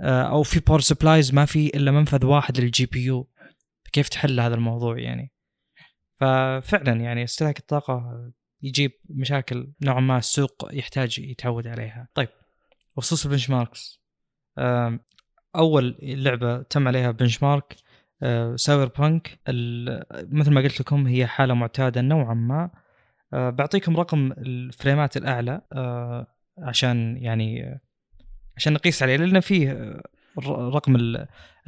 Speaker 2: آه، أو في power supplies ما في إلا منفذ واحد لل GPU. كيف تحل هذا الموضوع يعني؟ ففعلا يعني استهلاك الطاقة يجيب مشاكل نوعا ما السوق يحتاج يتعود عليها. طيب بخصوص ال benchmarks أول لعبة تم عليها benchmark Cyberpunk مثل ما قلت لكم هي حالة معتادة نوعا ما. آه، بعطيكم رقم الفريمات الأعلى آه، عشان يعني عشان نقيس عليه لأن فيه رقم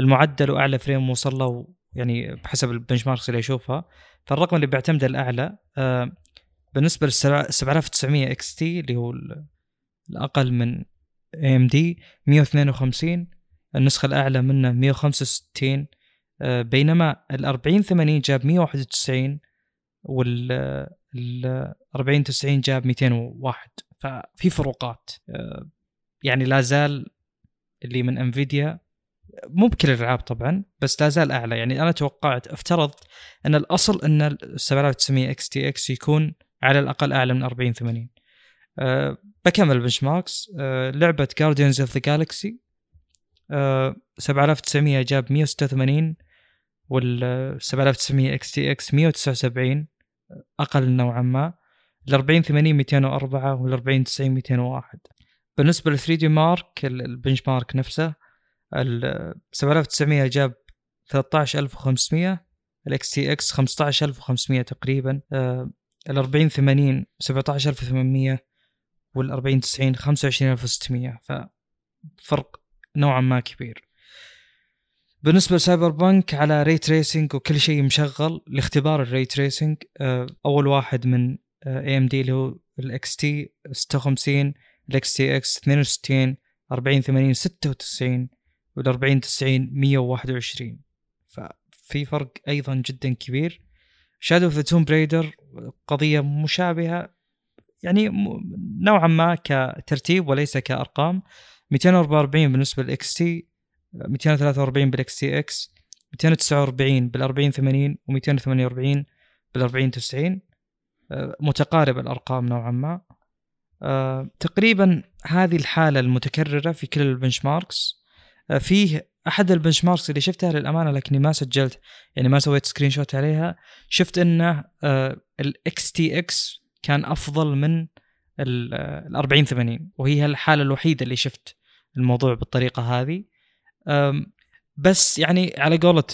Speaker 2: المعدل وأعلى فريم وصل له يعني بحسب ال benchmarks اللي يشوفها. فالرقم اللي بيعتمد الأعلى آه، بالنسبة لل 7900 XT اللي هو الأقل من AMD 152 النسخة الأعلى منه 165 آه، بينما ال 40 80 جاب 191 وال ال 40 90 جاب 201 ففي فروقات. آه، يعني لا زال اللي من انفيديا مو بكل الألعاب طبعا بس لا زال أعلى. يعني أنا توقعت افترض أن الأصل أن ال 7900 XTX يكون على الأقل أعلى من 40 80 أه بكمل ال benchmarks أه لعبة Guardians of the Galaxy 7900 جاب 186 وال 7900 XTX 179 أقل نوعا ما ال 40 80 204 وال 40 90 201 بالنسبة لل 3DMark ال benchmark نفسه ال 7900 جاب 13500 ال XTX 15500 تقريبا ال 40 80 17800 وال 40 90 25600 ففرق نوعا ما كبير. بالنسبة ل Cyberpunk على ray tracing وكل شيء مشغل لاختبار ال ray tracing آه، أول واحد من AMD اللي هو ال XT 56 ال XTX 62 40 80 96 وال 40 90 121 ففي فرق أيضا جدا كبير. Shadow of Tomb Raider قضية مشابهة يعني نوعا ما كترتيب وليس كأرقام. 244 بالنسبة لل XT 243 بال XTX 249 بال 40 80 و248 بال 40 90 متقارب الأرقام نوعا ما. آه، تقريبا هذه الحالة المتكررة في كل ال benchmarks آه، فيه أحد ال benchmarks اللي شفتها للأمانة لكني ما سجلت يعني ما سويت screenshot عليها. شفت إنه ال XTX كان أفضل من ال 40 80 وهي الحالة الوحيدة اللي شفت الموضوع بالطريقة هذه. بس يعني على قولة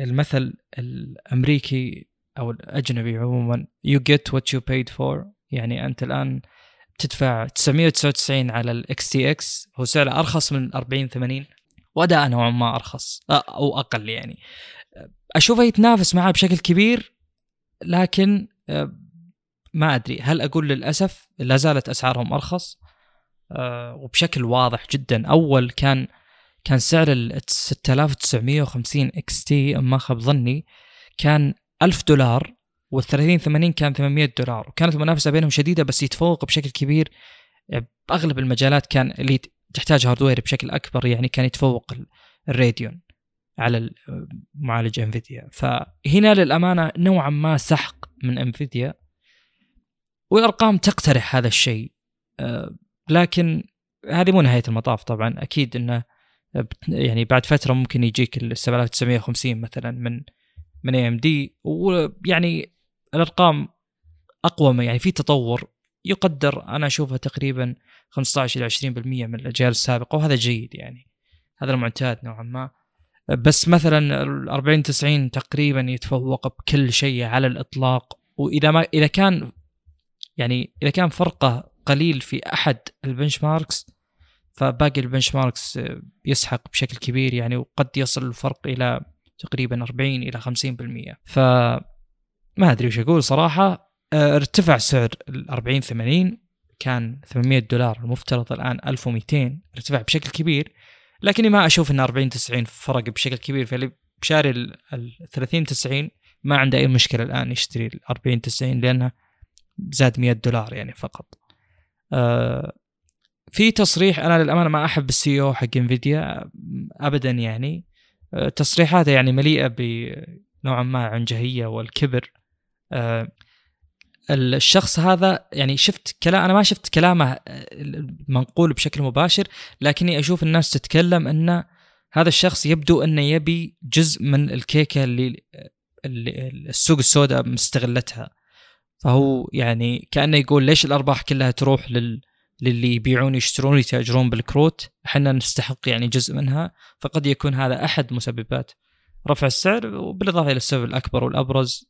Speaker 2: المثل الأمريكي أو الأجنبي عموما you get what you paid for. يعني أنت الآن تدفع 999 على ال XTX هو سعره أرخص من 40 80 وأداء نوعا ما أرخص أو أقل يعني. أشوفه يتنافس معه بشكل كبير لكن ما أدري هل أقول للأسف لا زالت أسعارهم أرخص؟ وبشكل واضح جدا أول كان كان سعر ال 6950 XT ما خاب ظني كان 1000 دولار وال 30 80 كان 800 دولار. وكانت المنافسة بينهم شديدة بس يتفوق بشكل كبير. بأغلب المجالات كان اللي تحتاج hardware بشكل أكبر يعني كان يتفوق الراديون على معالج انفيديا فهنا للأمانة نوعا ما سحق من انفيديا والأرقام تقترح هذا الشيء. أه، لكن هذه مو نهاية المطاف طبعا. أكيد إنه يعني بعد فترة ممكن يجيك ال 7950 مثلا من من اي ام دي ويعني الأرقام أقوى يعني في تطور يقدر أنا اشوفه تقريبا 15 إلى 20% من الأجيال السابقة وهذا جيد يعني. هذا المعتاد نوعا ما. بس مثلا ال 40 90 تقريبا يتفوق بكل شيء على الإطلاق. وإذا ما إذا كان يعني إذا كان فرقه قليل في أحد ال benchmarks فباقي ال benchmarks يسحق بشكل كبير يعني وقد يصل الفرق إلى تقريبا 40 إلى 50% ف ما أدري وش أقول صراحة. آه، ارتفع سعر ال 40 80 كان 800 دولار المفترض الآن 1200 ارتفع بشكل كبير. لكني ما أشوف إن 40 90 فرق بشكل كبير. فاللي بشاري ال 30 90 ما عنده أي مشكلة الآن يشتري ال 40 90 لأنه زاد 100 دولار يعني فقط. آه في تصريح أنا للأمانة ما أحب السي أو حق إنفيديا ابدا يعني. آه تصريحاته يعني مليئة بنوعا ما عنجهيه والكبر. آه الشخص هذا يعني شفت كلام أنا ما شفت كلامه آه، منقول بشكل مباشر لكني أشوف الناس تتكلم ان هذا الشخص يبدو إنه يبي جزء من الكيكة اللي, اللي السوق السوداء مستغلتها. فهو يعني كأنه يقول ليش الأرباح كلها تروح لل للي يبيعون يشترون يتاجرون بالكروت إحنا نستحق يعني جزء منها فقد يكون هذا أحد مسببات رفع السعر وبالإضافة إلى السبب الأكبر والأبرز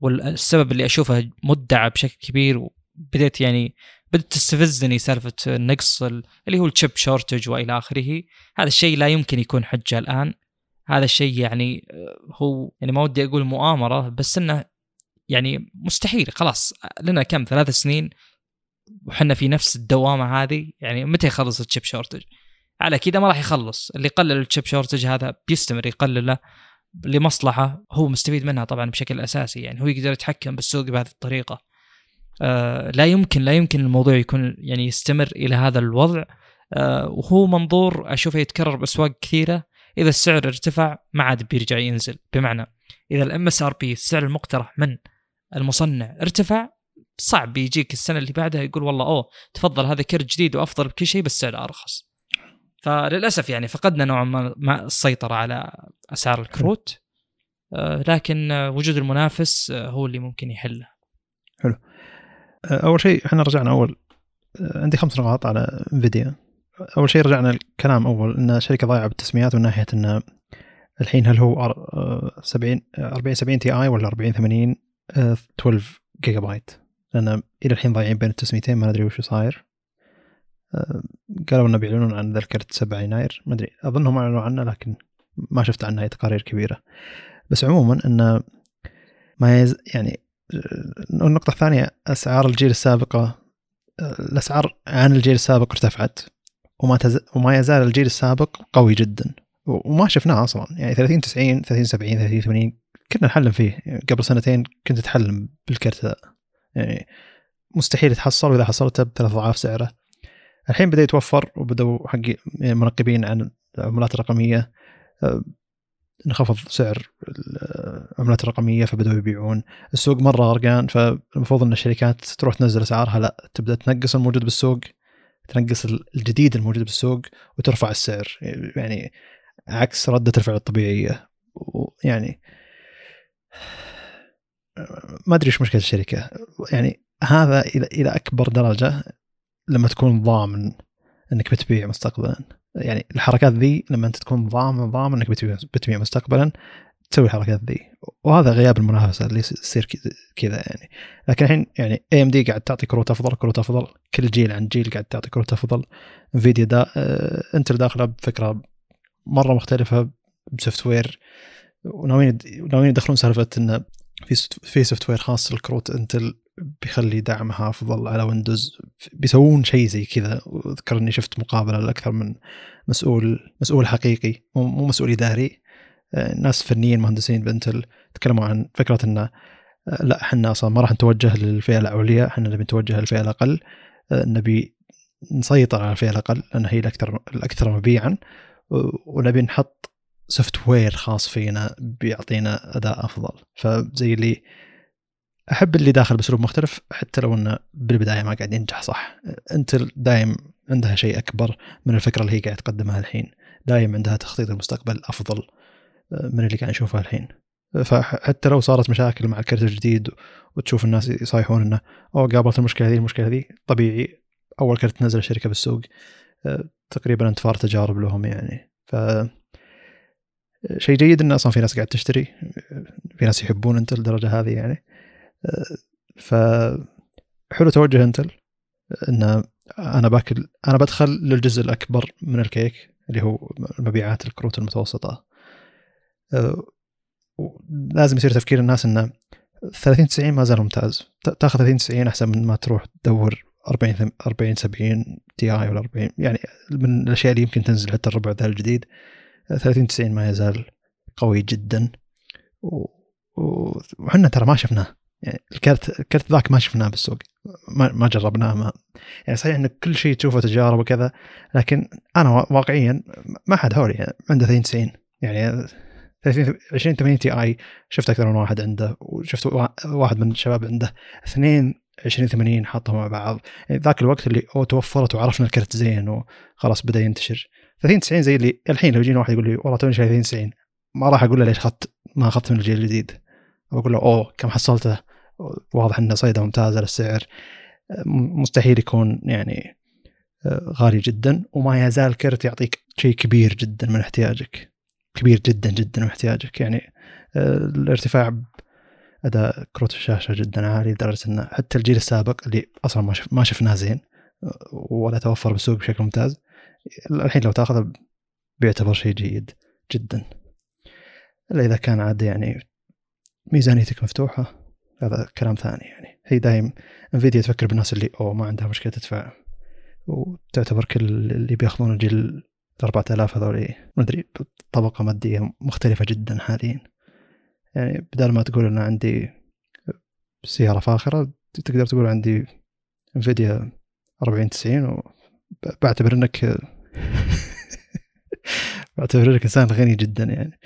Speaker 2: والسبب اللي أشوفه مدعى بشكل كبير وبديت يعني بدت تستفزني سالفة النقص اللي هو الشيب شورتج وإلى آخره. هذا الشيء لا يمكن يكون حجة الآن. هذا الشيء يعني هو يعني ما ودي أقول مؤامرة بس إنه يعني مستحيل خلاص لنا كم؟ ثلاث سنين وحنا في نفس الدوامة هذه يعني متى يخلص ال chip shortage؟ على كذا ما راح يخلص. اللي قلل ال chip shortage هذا بيستمر يقلله لمصلحة هو مستفيد منها طبعا بشكل أساسي. يعني هو يقدر يتحكم بالسوق بهذه الطريقة. آه لا يمكن لا يمكن الموضوع يكون يعني يستمر إلى هذا الوضع. آه وهو منظور أشوفه يتكرر بأسواق كثيرة. إذا السعر ارتفع ما عاد بيرجع ينزل. بمعنى إذا ال MSRP السعر المقترح من المصنع ارتفع صعب يجيك السنة اللي بعدها يقول والله أوه تفضل هذا كرت جديد وأفضل بكل شيء بس سعره أرخص. فللأسف يعني فقدنا نوعا ما السيطرة على أسعار الكروت. آه، لكن وجود المنافس آه، هو اللي ممكن يحله.
Speaker 1: حلو. آه، أول شيء إحنا رجعنا أول عندي خمس نقاط على انفيديا أول شيء رجعنا الكلام أول إن شركة ضايعة بالتسميات من ناحية إن الحين هل هو 70 40 70 Ti ولا 40 80 12 جيجا بايت لأن إلى الحين ضايعين بين التسميتين ما ندري وش صاير. آه، قالوا انه بيعلنون عن ذا الكرت 7 يناير. ما أدري أظنهم أعلنوا عنه لكن ما شفت عنه أي تقارير كبيرة. بس عموما إنه ما يز يعني آه، النقطة الثانية أسعار الجيل السابقة آه، الأسعار عن الجيل السابق ارتفعت. وما تز... وما يزال الجيل السابق قوي جدا. وما شفناه أصلا. يعني 30 90 30 70 30 80 كنا نحلم فيه. قبل سنتين كنت أتحلم بالكرت يعني مستحيل يتحصل وإذا حصلته بثلاث أضعاف سعره. الحين بدأ يتوفر وبدأوا حق منقبين عن العملات الرقمية. آه، انخفض سعر العملات الرقمية فبدأوا يبيعون. السوق مرة غرقان فالمفروض إن الشركات تروح تنزل أسعارها. لا تبدأ تنقص الموجود بالسوق تنقص الجديد الموجود بالسوق وترفع السعر. يعني عكس ردة الفعل الطبيعية. ويعني ما أدري إيش مشكلة الشركة. يعني هذا إلى إلى أكبر درجة لما تكون ضامن إنك بتبيع مستقبلا. يعني الحركات ذي لما أنت تكون ضامن ضامن إنك بتبيع بتبيع مستقبلا تسوي الحركات ذي. وهذا غياب المنافسة اللي يصير كذا يعني. لكن الحين يعني AMD قاعد تعطي كروت أفضل كروت أفضل. كل جيل عن جيل قاعد تعطي كروت أفضل. انفيديا دا آه انت داخلة بفكرة مرة مختلفة ب software وناويين ناويين يدخلون سالفة إنه في في software خاص للكروت انتل بيخلي دعمها أفضل على ويندوز. بيسوون شيء زي كذا. واذكر إني شفت مقابلة لأكثر من مسؤول مسؤول حقيقي مو مسؤول إداري. آه، ناس فنيين مهندسين بانتل تكلموا عن فكرة انه آه، لا إحنا أصلا ما راح نتوجه للفئة العليا إحنا نبي نتوجه للفئة الأقل. آه، نبي نسيطر على الفئة الأقل لأن هي الأكثر الأكثر مبيعا. ونبي نحط software خاص فينا بيعطينا أداء أفضل. فزي اللي أحب اللي داخل بأسلوب مختلف حتى لو إنه بالبداية ما قاعد ينجح صح. انت دايم عندها شيء أكبر من الفكرة اللي هي قاعد تقدمها الحين. دايم عندها تخطيط المستقبل أفضل آه، من اللي قاعد نشوفه الحين. فحتى لو صارت مشاكل مع الكرت الجديد وتشوف الناس يصايحون إنه أو قابلت المشكلة هذه المشكلة هذه. طبيعي أول كرت تنزل الشركة بالسوق آه، تقريبا انتفار تجارب لهم يعني. ف شيء جيد إن أصلا في ناس قاعد تشتري في ناس يحبون إنتل الدرجة هذه يعني. ف حلو توجه إنتل إن أنا باكل أنا بدخل للجزء الأكبر من الكيك اللي هو مبيعات الكروت المتوسطة. لازم يصير تفكير الناس انه 30 90 ما زال ممتاز. تاخذ 30 90 أحسن من ما تروح تدور 40 40 70 تي آي ولا 40 يعني من الأشياء اللي يمكن تنزل حتى الربع ذا الجديد. 30 90 ما يزال قوي جدا. وحنا ترى ما شفناه. يعني الكرت الكرت ذاك ما شفناه بالسوق. ما, ما جربناه ما يعني صحيح ان كل شيء تشوفه تجارب وكذا لكن أنا واقعيا ما حد هوري يعني عنده 30 90 يعني 30 20 80 تي آي شفت أكثر من واحد عنده وشفت واحد من الشباب عنده. اثنين 20 80 حطهم مع بعض. يعني ذاك الوقت اللي توفرت وعرفنا الكرت زين وخلاص بدأ ينتشر. 30 90 زي اللي الحين لو يجينا واحد يقول لي والله توني شايف 30 90 ما راح أقول له ليش اخذت ما اخذت من الجيل الجديد. بقول له أوه كم حصلته؟ واضح إنه صيده ممتازة للسعر. مستحيل يكون يعني آه، غالي جدا وما يزال كرت يعطيك شيء كبير جدا من احتياجك. كبير جدا جدا من احتياجك. يعني آه، الارتفاع أداء كروت الشاشة جدا عالي لدرجة إنه حتى الجيل السابق اللي أصلا ما شفناه زين آه، ولا توفر بالسوق بشكل ممتاز. الحين لو تاخذه بيعتبر شيء جيد جدا. إلا إذا كان عاد يعني ميزانيتك مفتوحة هذا كلام ثاني يعني. هي دايم انفيديا تفكر بالناس اللي أو ما عندها مشكلة تدفع. وتعتبر كل اللي بيأخذون الجيل ال 4000 هذول ما أدري طبقة مادية مختلفة جدا حاليا. يعني بدل ما تقول أنا عندي سيارة فاخرة تقدر تقول عندي انفيديا 40 90 وبعتبر إنك بعتبر انك إنسان غني جدا يعني.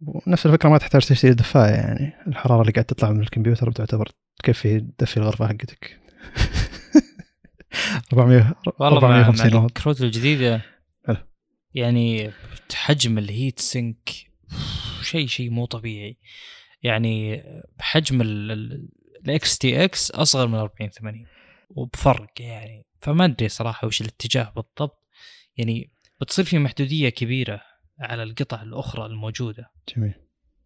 Speaker 1: ونفس الفكرة ما تحتاج تشتري دفاية يعني. الحرارة اللي قاعد تطلع من الكمبيوتر بتعتبر تكفي تدفي الغرفة حقتك. 400
Speaker 2: ولا 450 واط. الكروت الجديدة يعني حجم ال heat sink شيء شيء مو طبيعي. يعني حجم ال XTX أصغر من 40 80 وبفرق يعني. فما أدري صراحة وش الاتجاه بالضبط. يعني بتصير في محدودية كبيرة على القطع الأخرى الموجودة.
Speaker 1: جميل.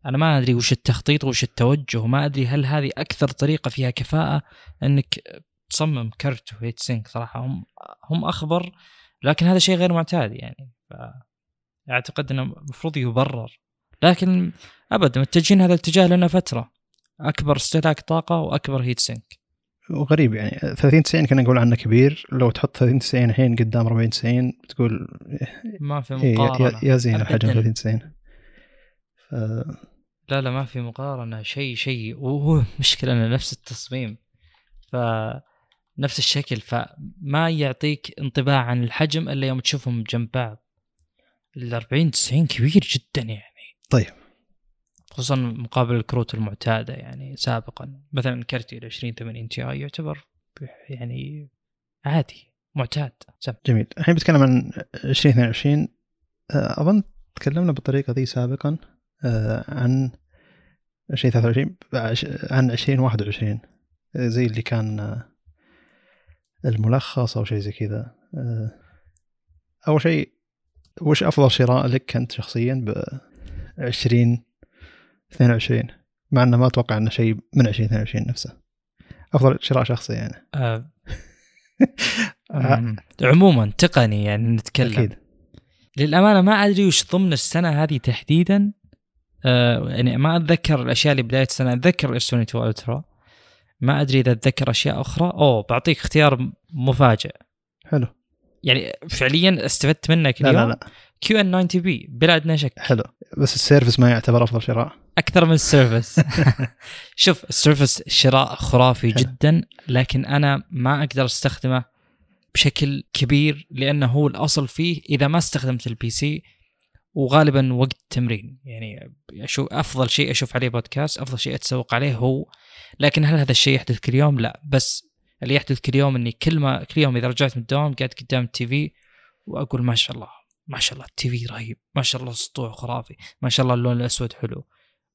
Speaker 2: أنا ما أدري وش التخطيط وش التوجه ما أدري هل هذه أكثر طريقة فيها كفاءة إنك تصمم كرت وهيت سينك. صراحة هم هم أخبر لكن هذا شيء غير معتاد يعني. أعتقد إنه المفروض يبرر. لكن ابدا متجهين هذا الاتجاه لنا فترة. أكبر استهلاك طاقة وأكبر هيت سينك.
Speaker 1: وغريب يعني. 30 90 كنا نقول عنه كبير. لو تحط 30 90 الحين قدام 40 90 تقول
Speaker 2: ما في مقارنه
Speaker 1: إيه يا زين الحجم 30 90 ف...
Speaker 2: لا لا ما في مقارنة. شيء شيء. وهو مشكله إنه نفس التصميم. ف نفس الشكل. فما يعطيك انطباع عن الحجم إلا يوم تشوفهم جنب بعض. ال 40 90 كبير جدا يعني.
Speaker 1: طيب.
Speaker 2: خصوصا مقابل الكروت المعتادة يعني سابقا. مثلا كرتي ال 20 80 تي اي يعتبر يعني عادي معتاد. سم.
Speaker 1: جميل. الحين بتكلم عن 2022 آه، أظن تكلمنا بالطريقة ذي سابقا آه، عن 2023 عن 2021 آه، زي اللي كان الملخص أو شيء زي كذا. أول شيء وش أفضل شراء لك أنت شخصيا ب 2022 مع إنه ما أتوقع إنه شيء من 2022 نفسه. أفضل شراء شخصي يعني.
Speaker 2: أه. عموما تقني يعني نتكلم. أكيد. للأمانة ما أدري وش ضمن السنة هذه تحديدا. آه يعني ما أتذكر الأشياء اللي بداية السنة. أتذكر S22 Ultra ما أدري إذا أتذكر أشياء أخرى. أوه بعطيك اختيار مفاجئ.
Speaker 1: حلو.
Speaker 2: يعني فعليا استفدت منك
Speaker 1: اليوم لا لا لا.
Speaker 2: QN90B بلا ادنى شك
Speaker 1: حلو. بس ال Surface ما يعتبر أفضل شراء.
Speaker 2: أكثر من ال Surface. شوف ال Surface شراء خرافي جدا لكن أنا ما أقدر أستخدمه بشكل كبير لأنه هو الأصل فيه إذا ما استخدمت ال PC وغالبا وقت تمرين. يعني أشوف أفضل شيء أشوف عليه بودكاست أفضل شيء أتسوق عليه هو لكن هل هذا الشيء يحدث كل يوم؟ لا. بس اللي يحدث كل يوم إني كل ما كل يوم إذا رجعت من الدوام قاعد قدام ال TV وأقول ما شاء الله ما شاء الله ال TV رهيب ما شاء الله السطوع خرافي ما شاء الله اللون الأسود حلو.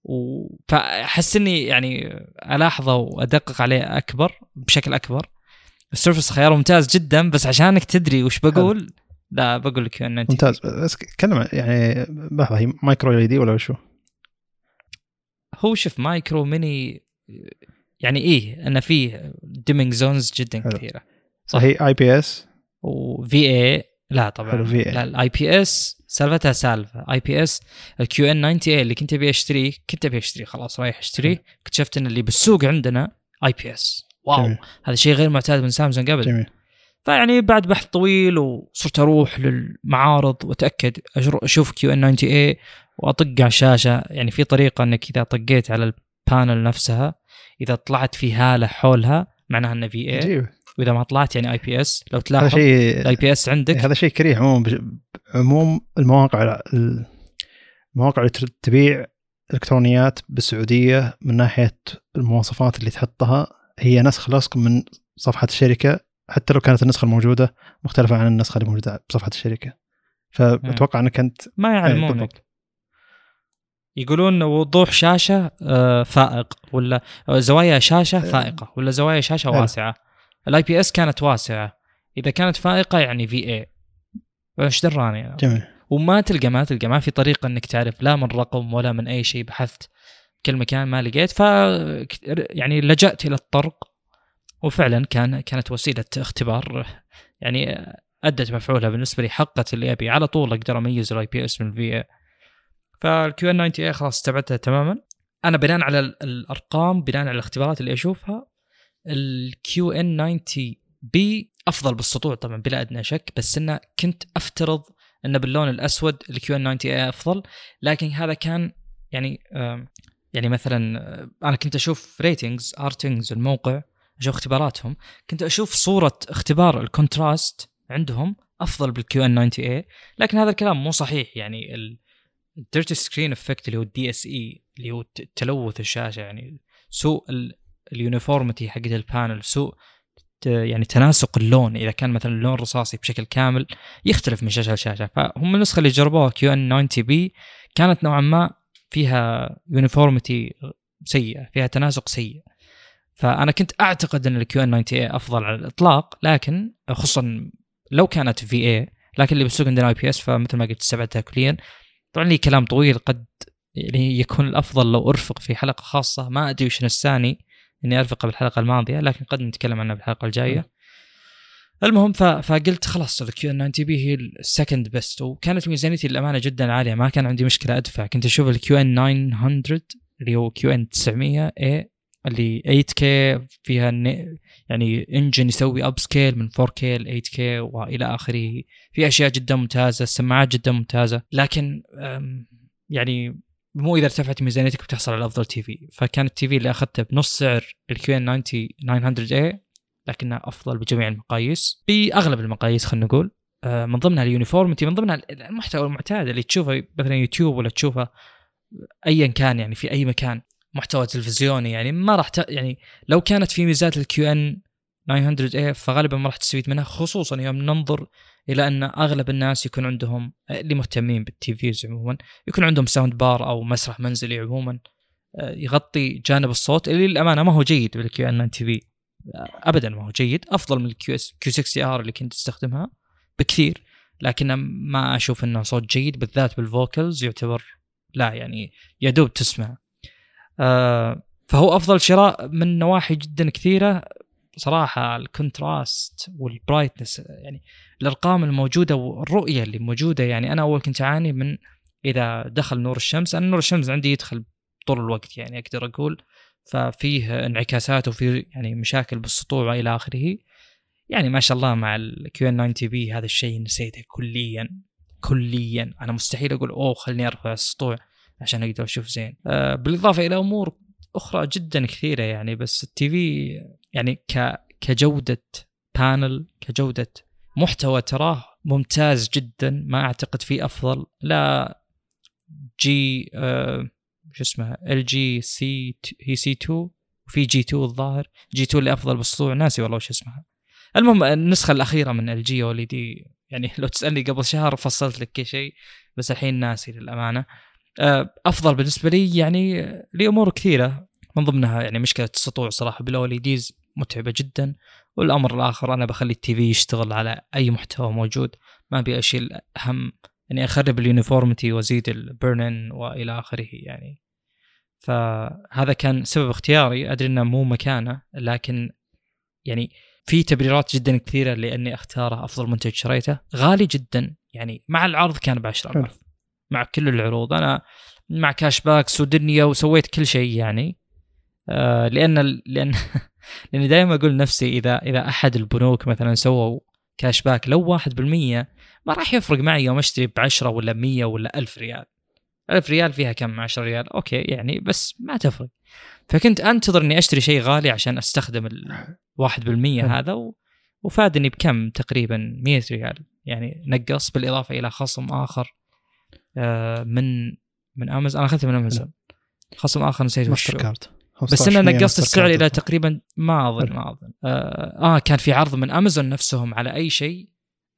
Speaker 2: و... فأحس إني يعني ألاحظه وأدقق عليه أكبر بشكل أكبر. ال Surface خيار ممتاز جدا بس عشانك تدري وش بقول؟ لا بقول لك
Speaker 1: إنه ممتاز. بس كلم يعني لحظة هي micro LED ولا وشو؟
Speaker 2: هو شوف micro mini يعني إيه انه فيه dimming zones جدا حلو. كثيرة.
Speaker 1: صح. هي IPS
Speaker 2: و VA لا طبعا.
Speaker 1: حلو في
Speaker 2: لا ال IPS سالفتها سالفة. اي بي اس الكيو إن 90 اي اللي كنت أبي أشتريه كنت أبي أشتريه خلاص رايح أشتريه. اكتشفت إن اللي بالسوق عندنا IPS واو جميل. هذا شيء غير معتاد من سامسونج قبل
Speaker 1: جميل.
Speaker 2: فيعني بعد بحث طويل وصرت أروح للمعارض وأتأكد أشوف QN90A وأطق على الشاشة. يعني في طريقة إنك إذا طقيت على ال panel نفسها إذا طلعت في هالة حولها معناها إنه VA وإذا ما طلعت يعني IPS لو تلاحظ هذا شيء ال IPS عندك.
Speaker 1: هذا شيء كريه عموما عموم المواقع المواقع اللي تبيع إلكترونيات بالسعودية من ناحية المواصفات اللي تحطها هي نسخ لصق من صفحة الشركة حتى لو كانت النسخة الموجودة مختلفة عن النسخة اللي موجودة بصفحة الشركة. فأتوقع إنك انت
Speaker 2: ما يعلمونك. يقولون وضوح شاشة آه، فائق ولا زوايا شاشة آه. فائقة ولا زوايا شاشة واسعة. ال IPS كانت واسعة. إذا كانت فائقة يعني VA إيش دراني؟
Speaker 1: يعني. جميل.
Speaker 2: وما تلقى ما تلقى ما في طريقة إنك تعرف لا من رقم ولا من أي شيء بحثت. كل مكان ما لقيت ف يعني لجأت إلى الطرق. وفعلا كان كانت وسيلة اختبار. يعني أدت مفعولها بالنسبة لي حقت اللي أبي. على طول أقدر أميز ال IPS من ال VA فال QN 90 A خلاص استبعدتها تماما. أنا بناء على الأرقام بناء على الاختبارات اللي أشوفها ال QN 90 B أفضل بالسطوع طبعا بلا أدنى شك بس إنه كنت أفترض إنه باللون الأسود ال QN 90 A أفضل. لكن هذا كان يعني يعني مثلا أنا كنت أشوف ratings RTINGS الموقع أشوف اختباراتهم كنت أشوف صورة اختبار ال contrast عندهم أفضل بال QN 90 A لكن هذا الكلام مو صحيح يعني ال dirty screen effect اللي هو ال DSE اللي هو تلوث الشاشة يعني سوء ال uniformity حقت ال panel سوء يعني تناسق اللون. إذا كان مثلا اللون رصاصي بشكل كامل يختلف من شاشة لشاشة. فهم النسخة اللي جربوها QN 90 B كانت نوعا ما فيها uniformity سيئة فيها تناسق سيء. فأنا كنت أعتقد إن ال QN 90 A أفضل على الإطلاق لكن خصوصا لو كانت VA لكن اللي بالسوق عندنا IPS فمثل ما قلت استبعدتها كليا. طبعا لي كلام طويل قد يعني يكون الأفضل لو أرفق في حلقة خاصة. ما أدري وش نساني إني ارفقه بالحلقة الماضية لكن قد نتكلم عنها بالحلقة الجاية. المهم فقلت خلاص ال QN 90 B هي ال second best. وكانت ميزانيتي للأمانة جدا عالية ما كان عندي مشكلة أدفع. كنت أشوف ال QN 900 اللي هو QN 900 A اللي 8K فيها يعني engine يسوي upscale من 4K ل 8K وإلى آخره. في أشياء جدا ممتازة السماعات جدا ممتازة لكن يعني مو إذا ارتفعت ميزانيتك بتحصل على أفضل TV فكان ال TV اللي أخذته بنص سعر ال QN 90 900 A لكنها أفضل بجميع المقاييس. باغلب المقاييس خلينا نقول آه، من ضمنها ال uniformity من ضمنها المحتوى المعتاد اللي تشوفه مثلا يوتيوب ولا تشوفه ايا كان يعني في أي مكان. محتوى تلفزيوني يعني ما راح ت... يعني لو كانت في ميزات ال QN 900 A فغالبا ما راح تستفيد منها خصوصا يوم ننظر إلى أن أغلب الناس يكون عندهم اللي مهتمين بال TVs عموما يكون عندهم sound bar أو مسرح منزلي عموما آه، يغطي جانب الصوت اللي للأمانة ما هو جيد بال QN TV ابدا ما هو جيد أفضل من ال QS Q 60 R اللي كنت تستخدمها بكثير لكن ما أشوف إنه صوت جيد بالذات بال vocals يعتبر لا يعني يا دوب تسمع. آه فهو أفضل شراء من نواحي جدا كثيرة. صراحة ال contrast وال brightness يعني الأرقام الموجودة والرؤية اللي موجودة يعني أنا أول كنت أعاني من إذا دخل نور الشمس أنا نور الشمس عندي يدخل طول الوقت يعني أقدر أقول. ففيه انعكاسات وفي يعني مشاكل بالسطوع والى آخره. يعني ما شاء الله مع ال QN 90 B هذا الشيء نسيته كليا كليا. أنا مستحيل أقول أوه خليني أرفع السطوع. عشان أقدر أشوف زين. آه بالإضافة إلى أمور أخرى جدا كثيرة يعني بس ال TV يعني ك كجودة panel كجودة محتوى تراه ممتاز جدا ما أعتقد في أفضل L G آه شو اسمها LG C هي C 2 وفي G 2 الظاهر. G 2 اللي أفضل بالسطوع ناسي والله وش اسمها. المهم النسخة الأخيرة من LG OLED يعني لو تسألني قبل شهر فصلت لك كل شيء بس الحين ناسي للأمانة. أفضل بالنسبة لي يعني لأمور كثيرة. من ضمنها يعني مشكلة السطوع صراحة بال OLEDs متعبة جدا. والأمر الآخر أنا بخلي ال TV يشتغل على أي محتوى موجود. ما أبي أشيل هم اني أخرب ال uniformity وأزيد ال burn وإلى آخره يعني. فهذا كان سبب اختياري. أدري إنه مو مكانه لكن يعني في تبريرات جدا كثيرة لأني أختاره أفضل منتج شريته. غالي جدا يعني مع العرض كان ب 10000 مع كل العروض. أنا مع cash backs ودنيا وسويت كل شيء يعني. آه لأن لأن لأني دائما أقول لنفسي إذا إذا أحد البنوك مثلا سووا cash back لو 1% ما راح يفرق معي يوم أشتري ب 10 ولا 100 ولا 1000 ريال. 1000 ريال فيها كم؟ 10 ريال. okay يعني بس ما تفرق. فكنت أنتظر إني أشتري شيء غالي عشان أستخدم ال 1% هذا و... وفادني بكم تقريبا 100 ريال. يعني نقص بالإضافة إلى خصم آخر. من من امازون أنا اخذته من امازون خصم آخر نسيت وش بس أنا نقصت السعر إلى تقريبا ما أظن ما أظن. آه, آه كان في عرض من امازون نفسهم على أي شيء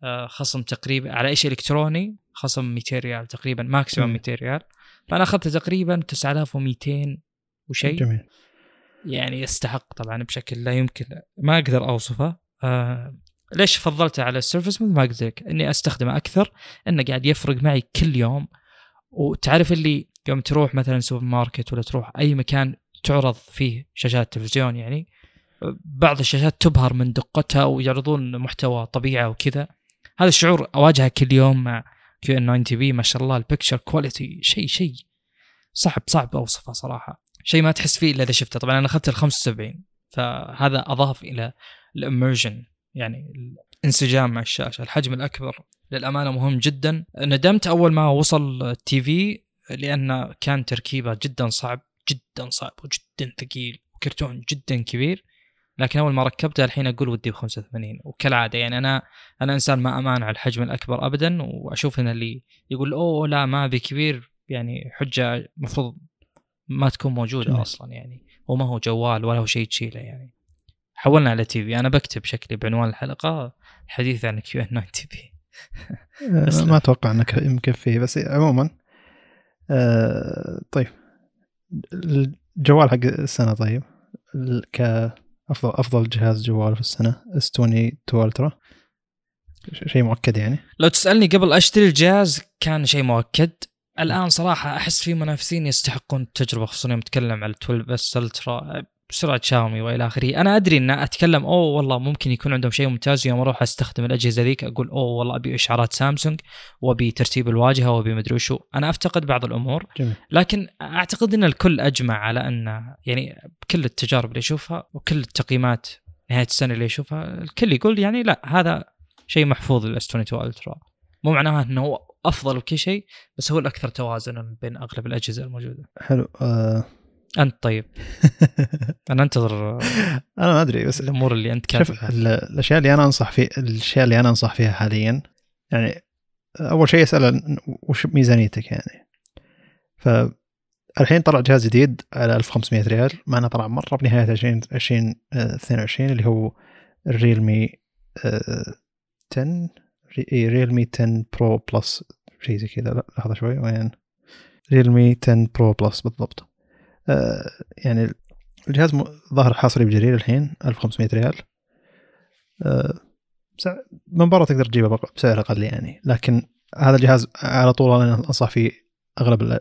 Speaker 2: آه خصم تقريبا على أي شيء إلكتروني خصم 200 ريال تقريبا maximum 200 ريال. فأنا اخذته تقريبا 9200 وشيء. جميل. يعني يستحق طبعا بشكل لا يمكن ما أقدر أوصفه. آه ليش فضلته على ال Surface مثل ما قلت لك إني أستخدمه أكثر إنه قاعد يفرق معي كل يوم. وتعرف اللي يوم تروح مثلا سوبر ماركت ولا تروح أي مكان تعرض فيه شاشات تلفزيون يعني بعض الشاشات تبهر من دقتها ويعرضون محتوى طبيعة وكذا. هذا الشعور أواجهه كل يوم مع QN90B ما شاء الله ال picture quality شيء شيء صعب صعب أوصفه صراحة. شيء ما تحس فيه إلا إذا شفته. طبعا أنا أخذت ال 75 فهذا أضاف إلى ال immersion. يعني الانسجام مع الشاشة. الحجم الأكبر للأمانة مهم جدا. ندمت أول ما وصل ال TV لأن كان تركيبه جدا صعب جدا صعب وجدا ثقيل وكرتون جدا كبير. لكن أول ما ركبته الحين أقول ودي ب 85 وكالعادة يعني أنا أنا إنسان ما امانع الحجم الأكبر ابدا. وأشوف إن اللي يقول أوه لا ما أبي كبير يعني حجة المفروض ما تكون موجودة جميل. أصلا يعني. وما هو جوال ولا هو شيء تشيله يعني. حولنا على TV. أنا بكتب شكلي بعنوان الحلقة حديث عن QN90B
Speaker 1: ما أتوقع إنك مكفي بس عموما آه طيب. الجوال حق السنة طيب. كافضل أفضل جهاز جوال في السنة S22 Ultra. شيء مؤكد يعني؟
Speaker 2: لو تسألني قبل أشتري الجهاز كان شيء مؤكد. الآن صراحة أحس في منافسين يستحقون التجربة خصوصا يوم اتكلم على 12S Ultra. بسرعة شاومي وإلى آخره أنا أدري إن أتكلم أوه والله ممكن يكون عندهم شيء ممتاز يوم أروح أستخدم الأجهزة ذيك أقول أوه والله أبي إشعارات سامسونج وأبي ترتيب الواجهة وأبي مدري وشو أنا أفتقد بعض الأمور جميل. لكن أعتقد إن الكل أجمع على أن يعني كل التجارب اللي اشوفها وكل التقييمات نهاية السنة اللي اشوفها الكل يقول يعني لا هذا شيء محفوظ للاس 22 الترا مو معناها إنه أفضل وكل شيء بس هو الأكثر توازنا بين أغلب الأجهزة الموجودة
Speaker 1: حلو آه.
Speaker 2: أنت طيب. أنا أنتظر
Speaker 1: أنا ما أدري بس
Speaker 2: الأمور اللي أنت
Speaker 1: شوف
Speaker 2: كاتبها
Speaker 1: ال- الأشياء اللي أنا أنصح في الأشياء اللي أنا أنصح فيها حاليا يعني أول شيء أسأل وش ميزانيتك يعني. فالحين طلع جهاز جديد على 1500 ريال مع انه طلع مرة بنهايه 20 20 آه، 22 اللي هو ال Realme آه، 10 Real- Realme 10 Pro Plus شيء زي كذا. لا لحظة شوي وين؟ Realme 10 Pro Plus بالضبط. آه، يعني الجهاز ظهر حصري بجرير الحين 1500 ريال. آه، من برا تقدر تجيبه بسعر أقل يعني. لكن هذا الجهاز على طول أنا أنصح فيه أغلب ال-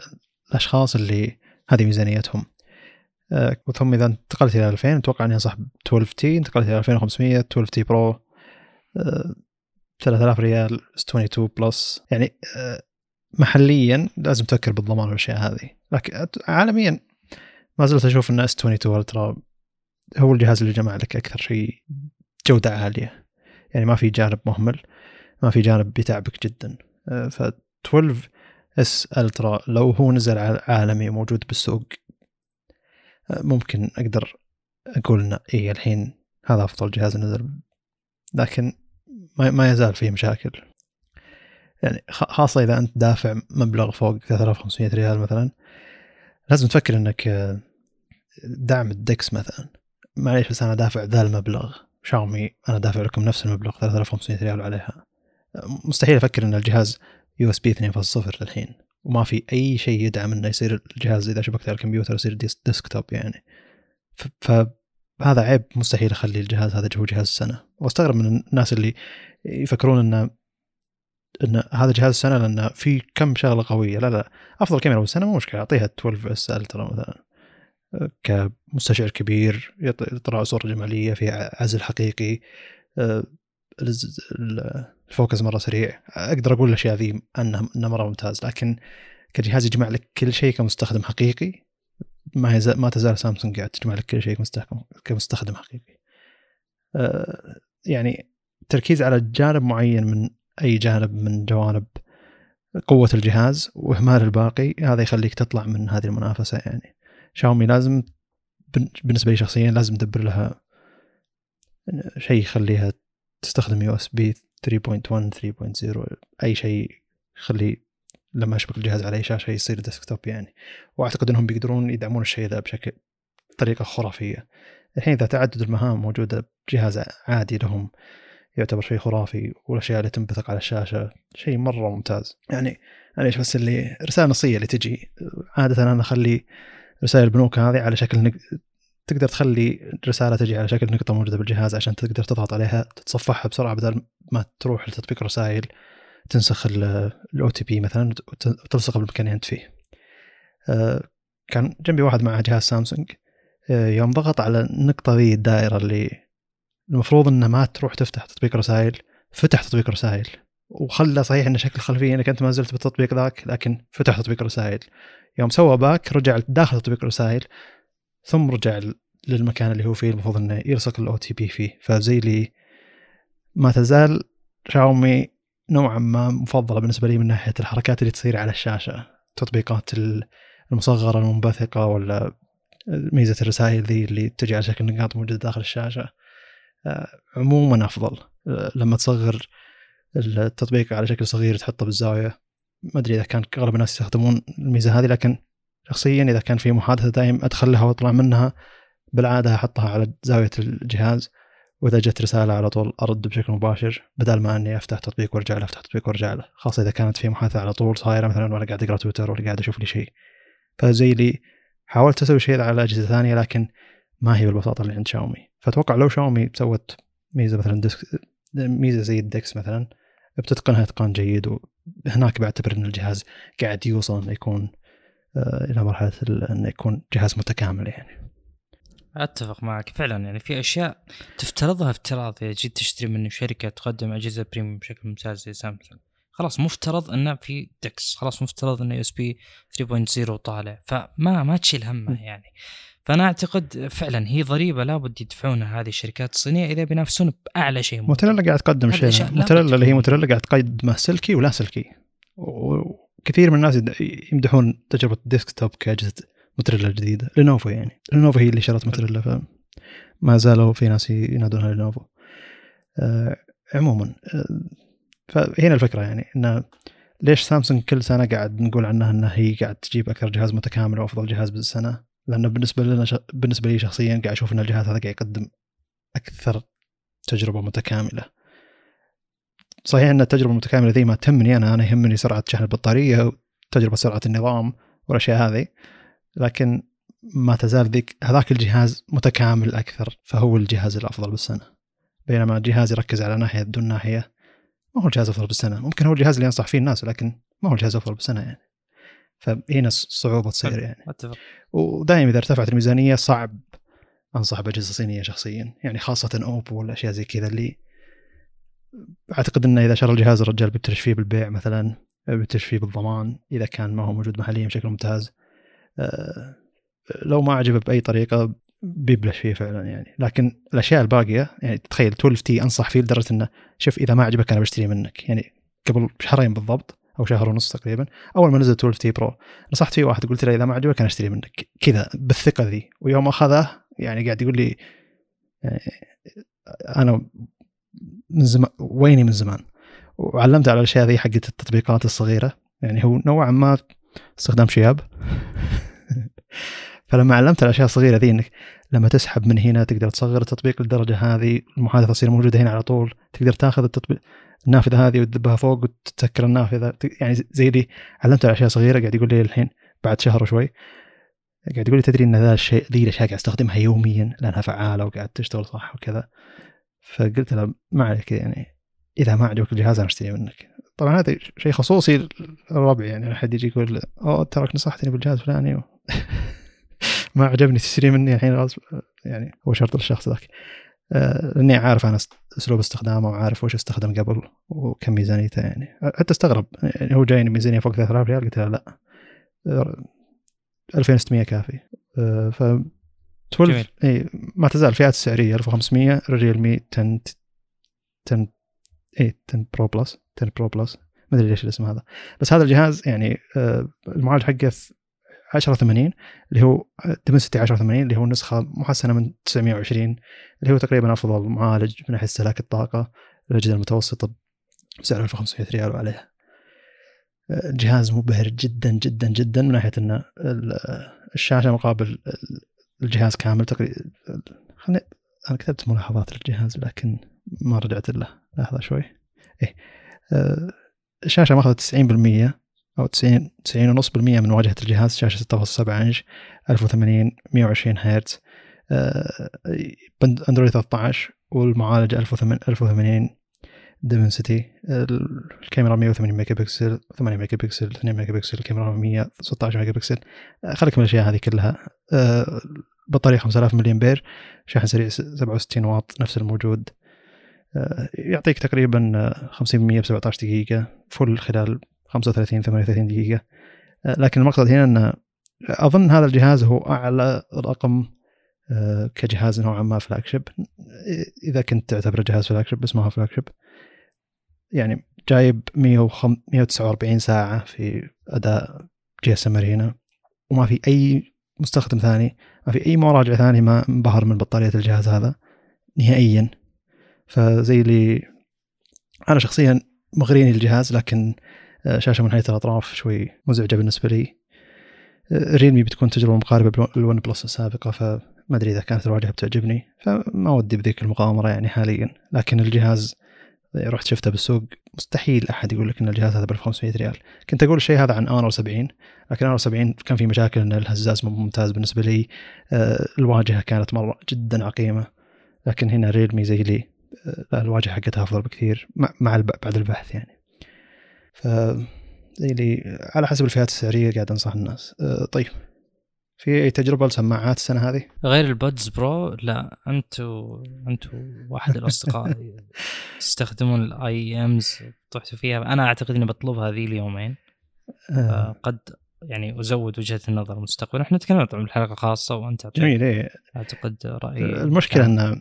Speaker 1: الأشخاص اللي هذه ميزانيتهم. آه، ثم إذا انتقلت إلى 2000 أتوقع أني أنصح ب 12T. انتقلت إلى 2500 12T Pro آه، 3000 ريال 22 Plus. يعني آه، محليا لازم تفكر بالضمان والأشياء هذه. لكن عالميا ما زلت أشوف إن S22 Ultra هو الجهاز اللي جمع لك أكثر شيء جودة عالية. يعني ما في جانب مهمل ما في جانب بيتعبك جدا. آه، ف 12S Ultra لو هو نزل عالمي موجود بالسوق آه، ممكن أقدر أقول إنه اي الحين هذا أفضل جهاز نزل. لكن ما ما يزال فيه مشاكل. يعني خاصة إذا أنت دافع مبلغ فوق 3500 ريال مثلا لازم تفكر إنك آه، دعم ال DeX مثلا. معليش بس أنا دافع ذا المبلغ. شاومي أنا دافع لكم نفس المبلغ 3500 ريال عليها. مستحيل أفكر إن الجهاز USB 2.0 للحين. وما في أي شيء يدعم إنه يصير الجهاز إذا شبكته على الكمبيوتر يصير desk- desktop يعني. فهذا عيب مستحيل أخلي الجهاز هذا هو جهاز السنة. وأستغرب من الناس اللي يفكرون إنه إن هذا جهاز السنة لأنه في كم شغلة قوية. لا لا أفضل كاميرا بالسنة مو مشكلة. أعطيها 12S Ultra مثلا. كمستشعر كبير يط- يطلع صورة جمالية في عزل حقيقي. آه، ال focus مرة سريع. أقدر أقول الأشياء ذي انه مرة ممتاز لكن كجهاز يجمع لك كل شيء كمستخدم حقيقي ما ما تزال سامسونج قاعد تجمع لك كل شيء كمستخدم حقيقي. آه، يعني التركيز على جانب معين من أي جانب من جوانب قوة الجهاز وإهمال الباقي هذا يخليك تطلع من هذه المنافسة يعني. شاومي لازم بالنسبة لي شخصيا لازم ندبر لها شيء يخليها تستخدم USB 3.1 3.0 أي شيء يخلي لما أشبك الجهاز على أي شاشة يصير ديسكتوب يعني. وأعتقد إنهم بيقدرون يدعمون الشيء ذا بشكل طريقة خرافية. الحين إذا تعدد المهام موجودة بجهاز عادي لهم يعتبر شيء خرافي والأشياء اللي تنبثق على الشاشة شيء مرة ممتاز. يعني معليش بس اللي رسالة نصية اللي تجي. عادة أنا أخلي رسائل البنوك هذه على شكل نق... تقدر تخلي الرساله تجي على شكل نقطة موجودة بالجهاز عشان تقدر تضغط عليها تتصفحها بسرعة بدل ما تروح لتطبيق رسائل تنسخ ال OTP مثلا وت- وتلصقه بالمكان اللي أنت فيه. آه، كان جنبي واحد معه جهاز سامسونج. آه، يوم ضغط على النقطة ذي الدائرة اللي المفروض انه ما تروح تفتح تطبيق رسائل فتح تطبيق رسائل. وخلى صحيح انه شكل خلفيه إنك أنت ما زلت بالتطبيق ذاك لكن فتح تطبيق رسائل. يوم سوى back رجع داخل تطبيق رسائل ثم رجع للمكان اللي هو فيه المفروض إنه يلصق ال OTP فيه. فزي لي ما تزال شاومي نوعا ما مفضلة بالنسبة لي من ناحية الحركات اللي تصير على الشاشة. تطبيقات المصغرة المنبثقة ولا ميزة الرسائل ذي اللي تجي على شكل نقاط موجودة داخل الشاشة. عموما أفضل. لما تصغر التطبيق على شكل صغير تحطه بالزاوية. ما أدري إذا كان أغلب الناس يستخدمون الميزة هذه لكن شخصيا إذا كان في محادثة دائم أدخلها وأطلع منها بالعادة أحطها على زاوية الجهاز وإذا جت رسالة على طول أرد بشكل مباشر بدل ما إني أفتح تطبيق وأرجع له أفتح تطبيق وأرجع له. خاصة إذا كانت في محادثة على طول صايرة مثلا وأنا قاعد أقرأ تويتر ولا قاعد أشوف لي شيء. فزي لي حاولت أسوي شيء على أجهزة ثانية لكن ما هي بالبساطة اللي عند شاومي. فأتوقع لو شاومي سوت ميزة مثلا desk ميزة زي ال DeX مثلا بتتقنها اتقان جيد وهناك بعتبر إن الجهاز قاعد يوصل إنه يكون آه إلى مرحلة إنه يكون جهاز متكامل يعني.
Speaker 2: أتفق معك فعلا يعني في أشياء تفترضها افتراض اذا جيت تشتري من شركة تقدم أجهزة premium بشكل ممتاز زي سامسونج. خلاص مفترض إنه في DeX خلاص مفترض إنه USB 3.0 طالع فما ما تشيل همه يعني. فأنا أعتقد فعلا هي ضريبة لابد يدفعونها هذه الشركات الصينية إذا بينافسون بأعلى شيء
Speaker 1: موتوريلا قاعد تقدم شيء موتوريلا اللي هي موتوريلا قاعد تقدمه سلكي ولا سلكي. كثير من الناس يمدحون تجربة ال desktop كاجهزه موتوريلا الجديدة لينوفو يعني. لينوفو هي اللي شرت موتوريلا فما زالوا في ناس ينادونها لينوفو آه عموما آه فهنا الفكرة يعني انه ليش سامسونج كل سنة قاعد نقول عنها انها هي قاعد تجيب أكثر جهاز متكامل وأفضل جهاز بالسنة؟ لأنه بالنسبة لنا ش... بالنسبة لي شخصيا قاعد أشوف إن الجهاز هذا قاعد يقدم أكثر تجربة متكاملة. صحيح إن التجربة المتكاملة ذي ما تهمني أنا أنا يهمني سرعة شحن البطارية وتجربة سرعة النظام والأشياء هذه لكن ما تزال ذيك هذاك الجهاز متكامل أكثر فهو الجهاز الأفضل بالسنة. بينما الجهاز يركز على ناحية دون ناحية ما هو الجهاز الافضل بالسنة. ممكن هو الجهاز اللي ينصح فيه الناس لكن ما هو الجهاز الافضل بالسنة يعني. فهنا الصعوبه تصير يعني.
Speaker 2: أتفق.
Speaker 1: ودائما إذا ارتفعت الميزانية صعب أنصح بأجهزة صينية شخصيا يعني خاصة أوبو والاشياء زي كذا اللي أعتقد إنه إذا شرى الجهاز الرجال بيبتلش فيه بالبيع مثلا بيبتلش فيه بالضمان إذا كان ما هو موجود محليا بشكل ممتاز. أه لو ما عجبه بأي طريقة بيبلش فيه فعلا يعني. لكن الأشياء الباقية يعني تخيل 12T أنصح فيه لدرجة إنه شوف إذا ما عجبك أنا بشتري منك. يعني قبل شهرين بالضبط أو شهر ونص تقريبا أول ما نزل 12T Pro نصحت فيه واحد قلت له إذا ما عجبك أنا أشتري منك. كذا بالثقة ذي. ويوم أخذه يعني قاعد يقول لي يعني أنا من زمان ويني من زمان. وعلمته على الأشياء ذي حقت التطبيقات الصغيرة. يعني هو نوعا ما استخدام شياب فلما علمت الأشياء الصغيرة ذي إنك لما تسحب من هنا تقدر تصغر التطبيق للدرجه هذه المحادثة تصير موجودة هنا على طول تقدر تاخذ التطبيق. النافذة هذه وتدبها فوق وتسكر النافذة. يعني زي دي علمت على أشياء صغيرة قاعد يقول لي الحين بعد شهر وشوي قاعد يقول لي تدري إن ذا الشيء ذي الأشياء قاعد أستخدمها يوميا لأنها فعالة وقاعد تشتغل صح وكذا. فقلت له ما عليك يعني إذا ما عجبك الجهاز أنا أشتري منك. طبعا هذا شيء خصوصي الربع يعني احد يجي يقول أوه تراك نصحتني بالجهاز الفلاني. و... ما عجبني تشتري مني الحين يعني هو شرط الشخص ذاك. لاني عارف أنا أسلوب استخدامه وعارف وش استخدم قبل وكم ميزانيته يعني. حتى استغرب يعني هو جايني ميزانية فوق 3000 ريال؟ قلت له لا. 2600 كافي. ف 12 إي ما تزال الفئات السعرية 1500 ريلمي 10 10 إي 10 Pro Plus 10 Pro Plus ما أدري ليش الاسم هذا. بس هذا الجهاز يعني المعالج حقه 1080 اللي هو Dimensity 1080 اللي هو النسخه محسنة من 920 اللي هو تقريبا أفضل معالج من ناحية استهلاك الطاقة الاجهزه المتوسطه بسعر 1500 ريال وعليها. جهاز مبهر جدا جدا جدا من ناحية إن الشاشة مقابل الجهاز كامل تقريبا خلني أنا كتبت ملاحظات للجهاز لكن ما رجعت له لحظة شوي. إيه الشاشة ماخذة 90% أو 90 90.5% من واجهة الجهاز شاشة 6.7 إنش 1080 120 هرتز أندرويد 13 والمعالج 1080 Dimensity. الكاميرا 180 ميجا بكسل 8 ميجا بكسل 2 ميجا بكسل الكاميرا 116 ميجا بكسل خليك من الأشياء هذه كلها. بطارية 5000 ملي امبير شاحن سريع 67 واط نفس الموجود. يعطيك تقريبا 50% ب 17 دقيقة full خلال 35 38 دقيقة. لكن المقصد هنا أن أظن هذا الجهاز هو أعلى رقم كجهاز نوعا ما flagship إذا كنت تعتبره جهاز flagship بس ما هو flagship يعني جايب 149 ساعة في أداء GSMArena وما في أي مستخدم ثاني ما في أي مراجع ثاني ما انبهر من بطارية الجهاز هذا نهائيا. فزي اللي أنا شخصيا مغريني الجهاز لكن شاشة من حيث الأطراف شوي مزعجة بالنسبة لي. ريلمي بتكون تجربة مقاربة لل OnePlus السابقة فما أدري إذا كانت الواجهه بتعجبني فما ودي بذيك المغامرة يعني حاليا. لكن الجهاز رحت شفته بالسوق مستحيل أحد يقول لك إن الجهاز هذا ب 1500 ريال. كنت أقول الشيء هذا عن Honor 70 لكن Honor 70 كان في مشاكل إن الهزاز ممتاز بالنسبة لي. الواجهة كانت مرة جدا عقيمة لكن هنا ريلمي زي لي الواجهة حقتها أفضل بكثير مع بعد البحث يعني. ف اللي على حسب الفئات السعرية قاعد أنصح الناس. طيب. في أي تجربة لسماعات السنة هذه؟
Speaker 2: غير ال Buds Pro لا. أنتوا أنتوا واحد الأصدقاء تستخدمون ال IEMs طحتوا فيها. أنا أعتقد إني بطلبها ذي اليومين. قد يعني أزود وجهة النظر مستقبلا إحنا تكلمنا طبعا بحلقه خاصة وأنت
Speaker 1: جميل إيه.
Speaker 2: أعتقد راي
Speaker 1: المشكلة انه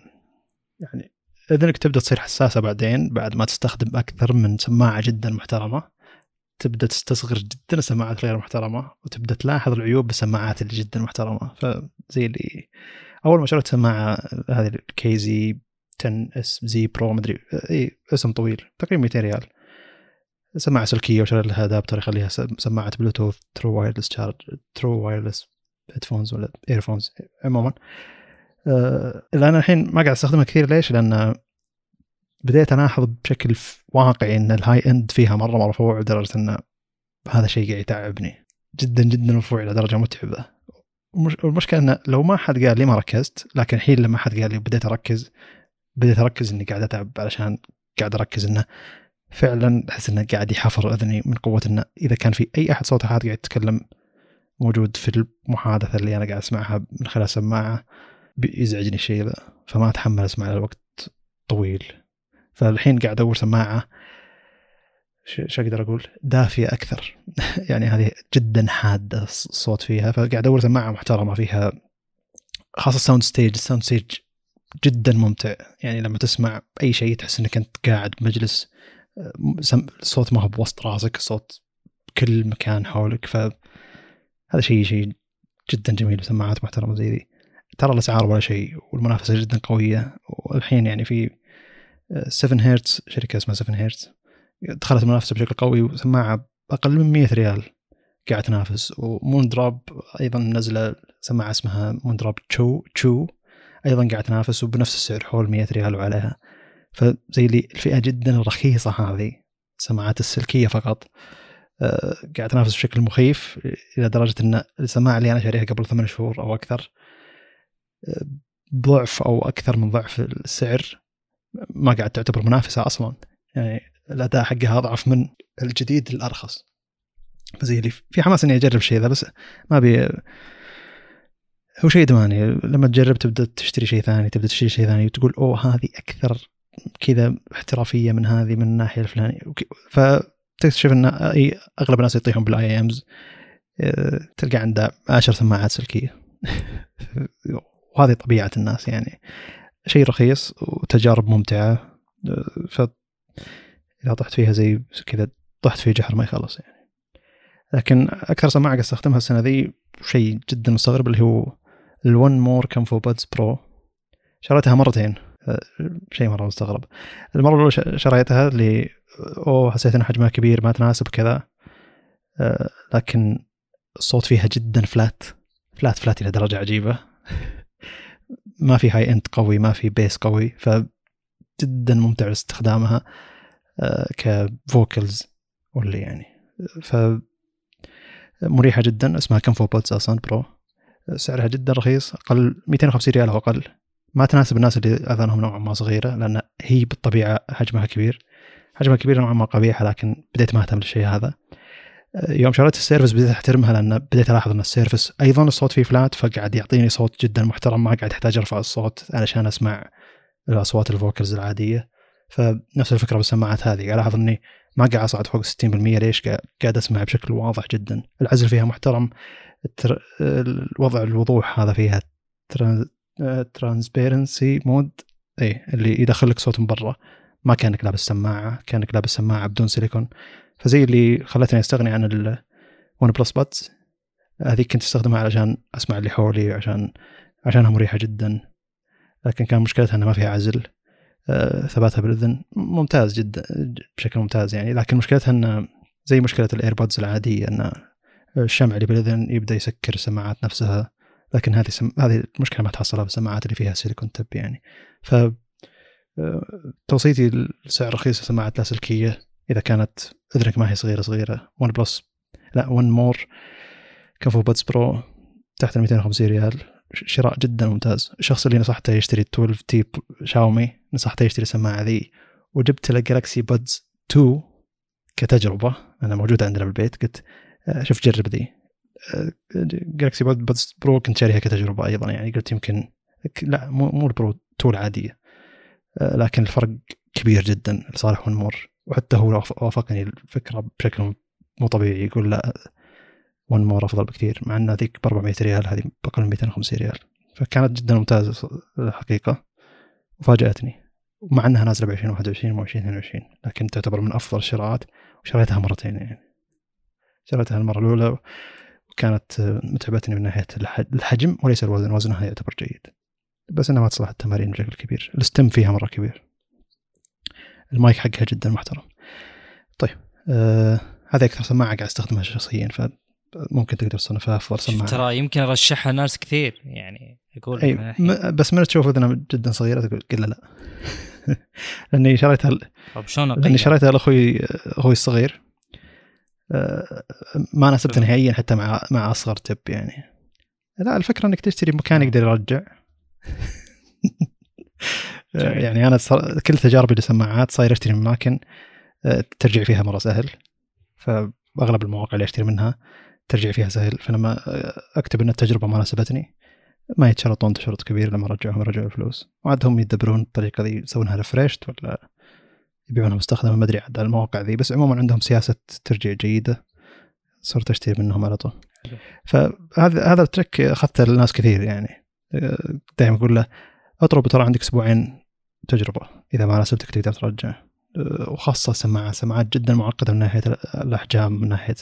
Speaker 1: يعني إذنك تبدأ تصير حساسة بعدين بعد ما تستخدم أكثر من سماعة جدا محترمة. تبدأ تستصغر جدا السماعات غير محترمة وتبدأ تلاحظ العيوب بالسماعات اللي جدا محترمة. فزي اللي أول ما شريت سماعة هذه ال KZ ZS10 Pro مدري اي اسم طويل تقريبا 200 ريال. سماعة سلكية وشريت لها adapter يخليها سماعة بلوتوث true wireless شارج true wireless headphones ولا earphones عموما. أه أنا الحين ما قاعد أستخدمها كثير. ليش؟ لأن بديت الاحظ بشكل واقعي إن الهاي إند فيها مرة مرفوع لدرجة إن هذا الشيء قاعد يتعبني جدا جدا مرفوع إلى درجة متعبة. والمشكلة انه لو ما حد قال لي ما ركزت لكن الحين لما حد قال لي بديت أركز بديت أركز إني قاعد أتعب علشان قاعد أركز إنه فعلا أحس إنه قاعد يحفر أذني من قوة إنه إذا كان في أي أحد صوت احد قاعد يتكلم موجود في المحادثة اللي أنا قاعد أسمعها من خلال السماعه بيزعجني الشيء ذا فما أتحمل أسمع الوقت طويل. فالحين قاعد أدور سماعة. شو أقدر أقول؟ دافية أكثر. يعني هذه جدا حادة الصوت فيها. فقاعد أدور سماعة محترمة فيها. خاصة ال soundstage ال soundstage جدا ممتع. يعني لما تسمع أي شيء تحس إنك أنت قاعد بمجلس الصوت ما هو بوسط راسك الصوت كل مكان حولك. فهذا شيء شيء جدا جميل سماعات محترمة زي ذي. ترى الاسعار ولا شيء والمنافسة جدا قوية. والحين يعني في 7 هيرتز شركة اسمها 7 هيرتز دخلت المنافسة بشكل قوي وسماعه أقل من 100 ريال قاعد تنافس. و Moondrop أيضا نزلة سماعة اسمها Moondrop Chu Chu أيضا قاعد تنافس وبنفس السعر حول 100 ريال وعليها. فزي اللي الفئة جدا الرخيصه هذه السماعات السلكية فقط. أه قاعد تنافس بشكل مخيف إلى درجة إن السماعة اللي أنا شاريها قبل ثمان شهور أو أكثر ضعف أو أكثر من ضعف السعر ما قاعد تعتبر منافسة أصلا. يعني الأداء حقها أضعف من الجديد الأرخص. فزي اللي في حماس إني أجرب الشيء ذا بس ما أبي هو شيء إدماني. لما تجرب تبدأ تشتري شيء ثاني تبدأ تشتري شيء ثاني وتقول أوه هذه أكثر كذا احترافية من هذه من الناحية الفلانية. فتكتشف إن أغلب الناس يطيحون بال IEMs آه، تلقى عنده عشر سماعات سلكية. وهذه طبيعة الناس يعني. شيء رخيص وتجارب ممتعة ف إذا طحت فيها زي كذا طحت في جحر ما يخلص يعني. لكن أكثر سماعه قاعد أستخدمها السنة ذي شيء جدا مستغرب اللي هو ال 1More ComfoBuds Pro شريتها مرتين. شيء مرة مستغرب. المرة الأولى شريتها اللي أوه حسيت ان حجمها كبير ما تناسب كذا. لكن الصوت فيها جدا flat flat flat إلى درجة عجيبة. ما في high end قوي ما في bass قوي ف جدا ممتع استخدامها أه، ك vocals واللي يعني. ف مريحة جدا اسمها ComfoBuds أصلا Pro. سعرها جدا رخيص أقل 250 ريال أو أقل. ما تناسب الناس اللي أذانهم نوعا ما صغيرة لأن هي بالطبيعة حجمها كبير. حجمها كبير نوعا ما قبيحة لكن بديت ما أهتم للشيء هذا. يوم شريت ال Surface بديت أحترمها لأن بديت ألاحظ إن ال Surface أيضا الصوت فيه flat فقاعد يعطيني صوت جدا محترم ما قاعد احتاج أرفع الصوت علشان أسمع الأصوات ال vocals العادية. فنفس الفكرة بالسماعات هذه ألاحظ إني ما قاعد أصعد فوق 60% ليش قاعد أسمع بشكل واضح جدا. العزل فيها محترم الوضع الوضوح هذا فيها transparency mode اي اللي يدخل لك صوت من برا. ما كأنك لابس سماعة كأنك لابس سماعة بدون سيليكون فزي اللي خلتني أستغني عن ال OnePlus Buds هذيك كنت أستخدمها علشان أسمع اللي حولي عشان عشانها مريحة جدا. لكن كان مشكلتها إنها ما فيها عزل. آه، ثباتها بالأذن. ممتاز جدا بشكل ممتاز يعني. لكن مشكلتها انه زي مشكلة ال AirPods العادية إن الشمع اللي بالأذن يبدأ يسكر السماعات نفسها. لكن هذه سم... هذه المشكلة ما تحصلها بالسماعات اللي فيها سيليكون tip يعني. ف آه، توصيتي لسعر رخيص سماعات لاسلكيه إذا كانت اذنك ما هي صغيرة صغيرة. OnePlus لا 1MORE ComfoBuds Pro تحت ال 250 ريال. شراء جدا ممتاز. الشخص اللي نصحته يشتري 12 T Xiaomi نصحته يشتري السماعة ذي. وجبت له Galaxy Buds 2 كتجربة. أنا موجوده عندنا بالبيت. قلت آه، شوف جرب ذي. Galaxy Buds Pro كنت شاريها كتجربة أيضا يعني. قلت يمكن لا مو مو ال Pro 2 العاديه لكن الفرق كبير جدا. لصالح 1MORE وحتى هو وافقني الفكرة بشكل مو طبيعي. يقول لا 1MORE أفضل بكثير مع إن هذيك ب 400 ريال هذه بأقل من 250 ريال. فكانت جدا ممتازة الحقيقة وفاجأتني. ومع إنها نازلة ب 2021 مو 2022 لكن تعتبر من أفضل الشراءات وشريتها مرتين يعني. شريتها المرة الأولى وكانت متعبتني من ناحية الحجم وليس الوزن. وزنها يعتبر جيد بس إنها ما تصلح التمارين بشكل كبير. ال stem فيها مرة كبير. المايك حقها جدا محترم. طيب آه هذه أكثر سماعه قاعد أستخدمها شخصيا فممكن تقدر تصنفها أفضل سماعه
Speaker 2: ترى يمكن أرشحها ناس كثير يعني أقول
Speaker 1: أي بس من تشوف اذنها جدا صغيره تقول قل لا لأني شريتها
Speaker 2: طيب شلون
Speaker 1: لأني شريتها لاخوي أخوي الصغير. آه، ما ناسبته نهائيا حتى مع مع أصغر تب يعني. لا الفكرة إنك تشتري مكان يقدر يرجع. يعني أنا كل تجاربي للسماعات صاير أشتري من اماكن آه، ترجع فيها مرة سهل. فأغلب المواقع اللي أشتري منها ترجع فيها سهل. فلما أكتب إن التجربة ما ناسبتني ما يتشرطون تشرط كبير لما رجعوهم يرجعوا الفلوس. وعاد هم يدبرون الطريقة ذي يسوونها ريفريشت ولا يبيعونها مستخدمة ما أدري عاد المواقع ذي. بس عموما عندهم سياسة ترجيع جيدة صرت أشتري منهم على طول. فهذا هذا الترك أخذته لناس كثير يعني. دائما أقول له أطلب ترى عندك أسبوعين تجربة إذا ما ناسبتك تقدر ترجع. وخاصة سماعات سماعات جدا معقدة من ناحية الأحجام من ناحية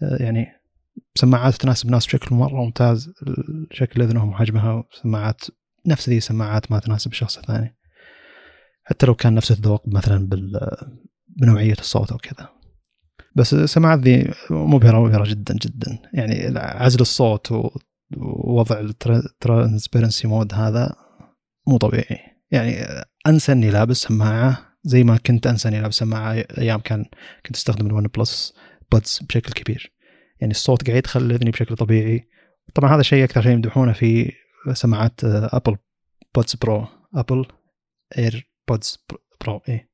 Speaker 1: يعني سماعات تناسب ناس بشكل مرة ممتاز شكل أذنهم وحجمها سماعات نفس ذي سماعات ما تناسب شخص ثاني. حتى لو كان نفس الذوق مثلا بنوعية الصوت أو كذا. بس السماعات ذي مبهرة مبهرة جدا جدا. يعني عزل الصوت ووضع ال transparency mode هذا مو طبيعي. يعني أنسى إني لابس سماعة زي ما كنت أنسى إني لابس سماعة أيام كان كنت أستخدم ال OnePlus Buds بشكل كبير. يعني الصوت قاعد يدخل الاذني بشكل طبيعي. طبعا هذا الشيء أكثر شيء يمدحونه في سماعات Apple Buds Pro Apple AirPods Pro اي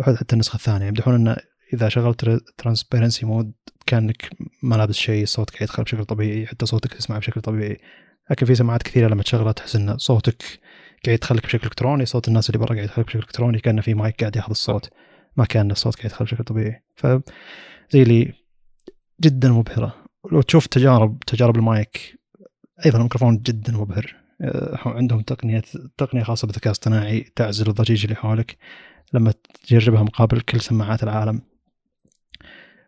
Speaker 1: حتى النسخة الثانية. يمدحون إنه إذا شغلت transparency mode كأنك ما لابس شيء الصوت قاعد يدخل بشكل طبيعي حتى صوتك تسمعه بشكل طبيعي. لكن في سماعات كثيرة لما تشغلها تحس إن صوتك قاعد يدخلك بشكل إلكتروني صوت الناس اللي برا قاعد يدخلك بشكل إلكتروني كأنه في مايك قاعد ياخذ الصوت. ما كان الصوت قاعد يدخل بشكل طبيعي. ف زي لي جدا مبهرة. لو تشوف تجارب تجارب المايك أيضا الميكروفون جدا مبهر. آه، عندهم تقنية تقنية خاصة بالذكاء الاصطناعي تعزل الضجيج اللي حولك. لما تجربها مقابل كل سماعات العالم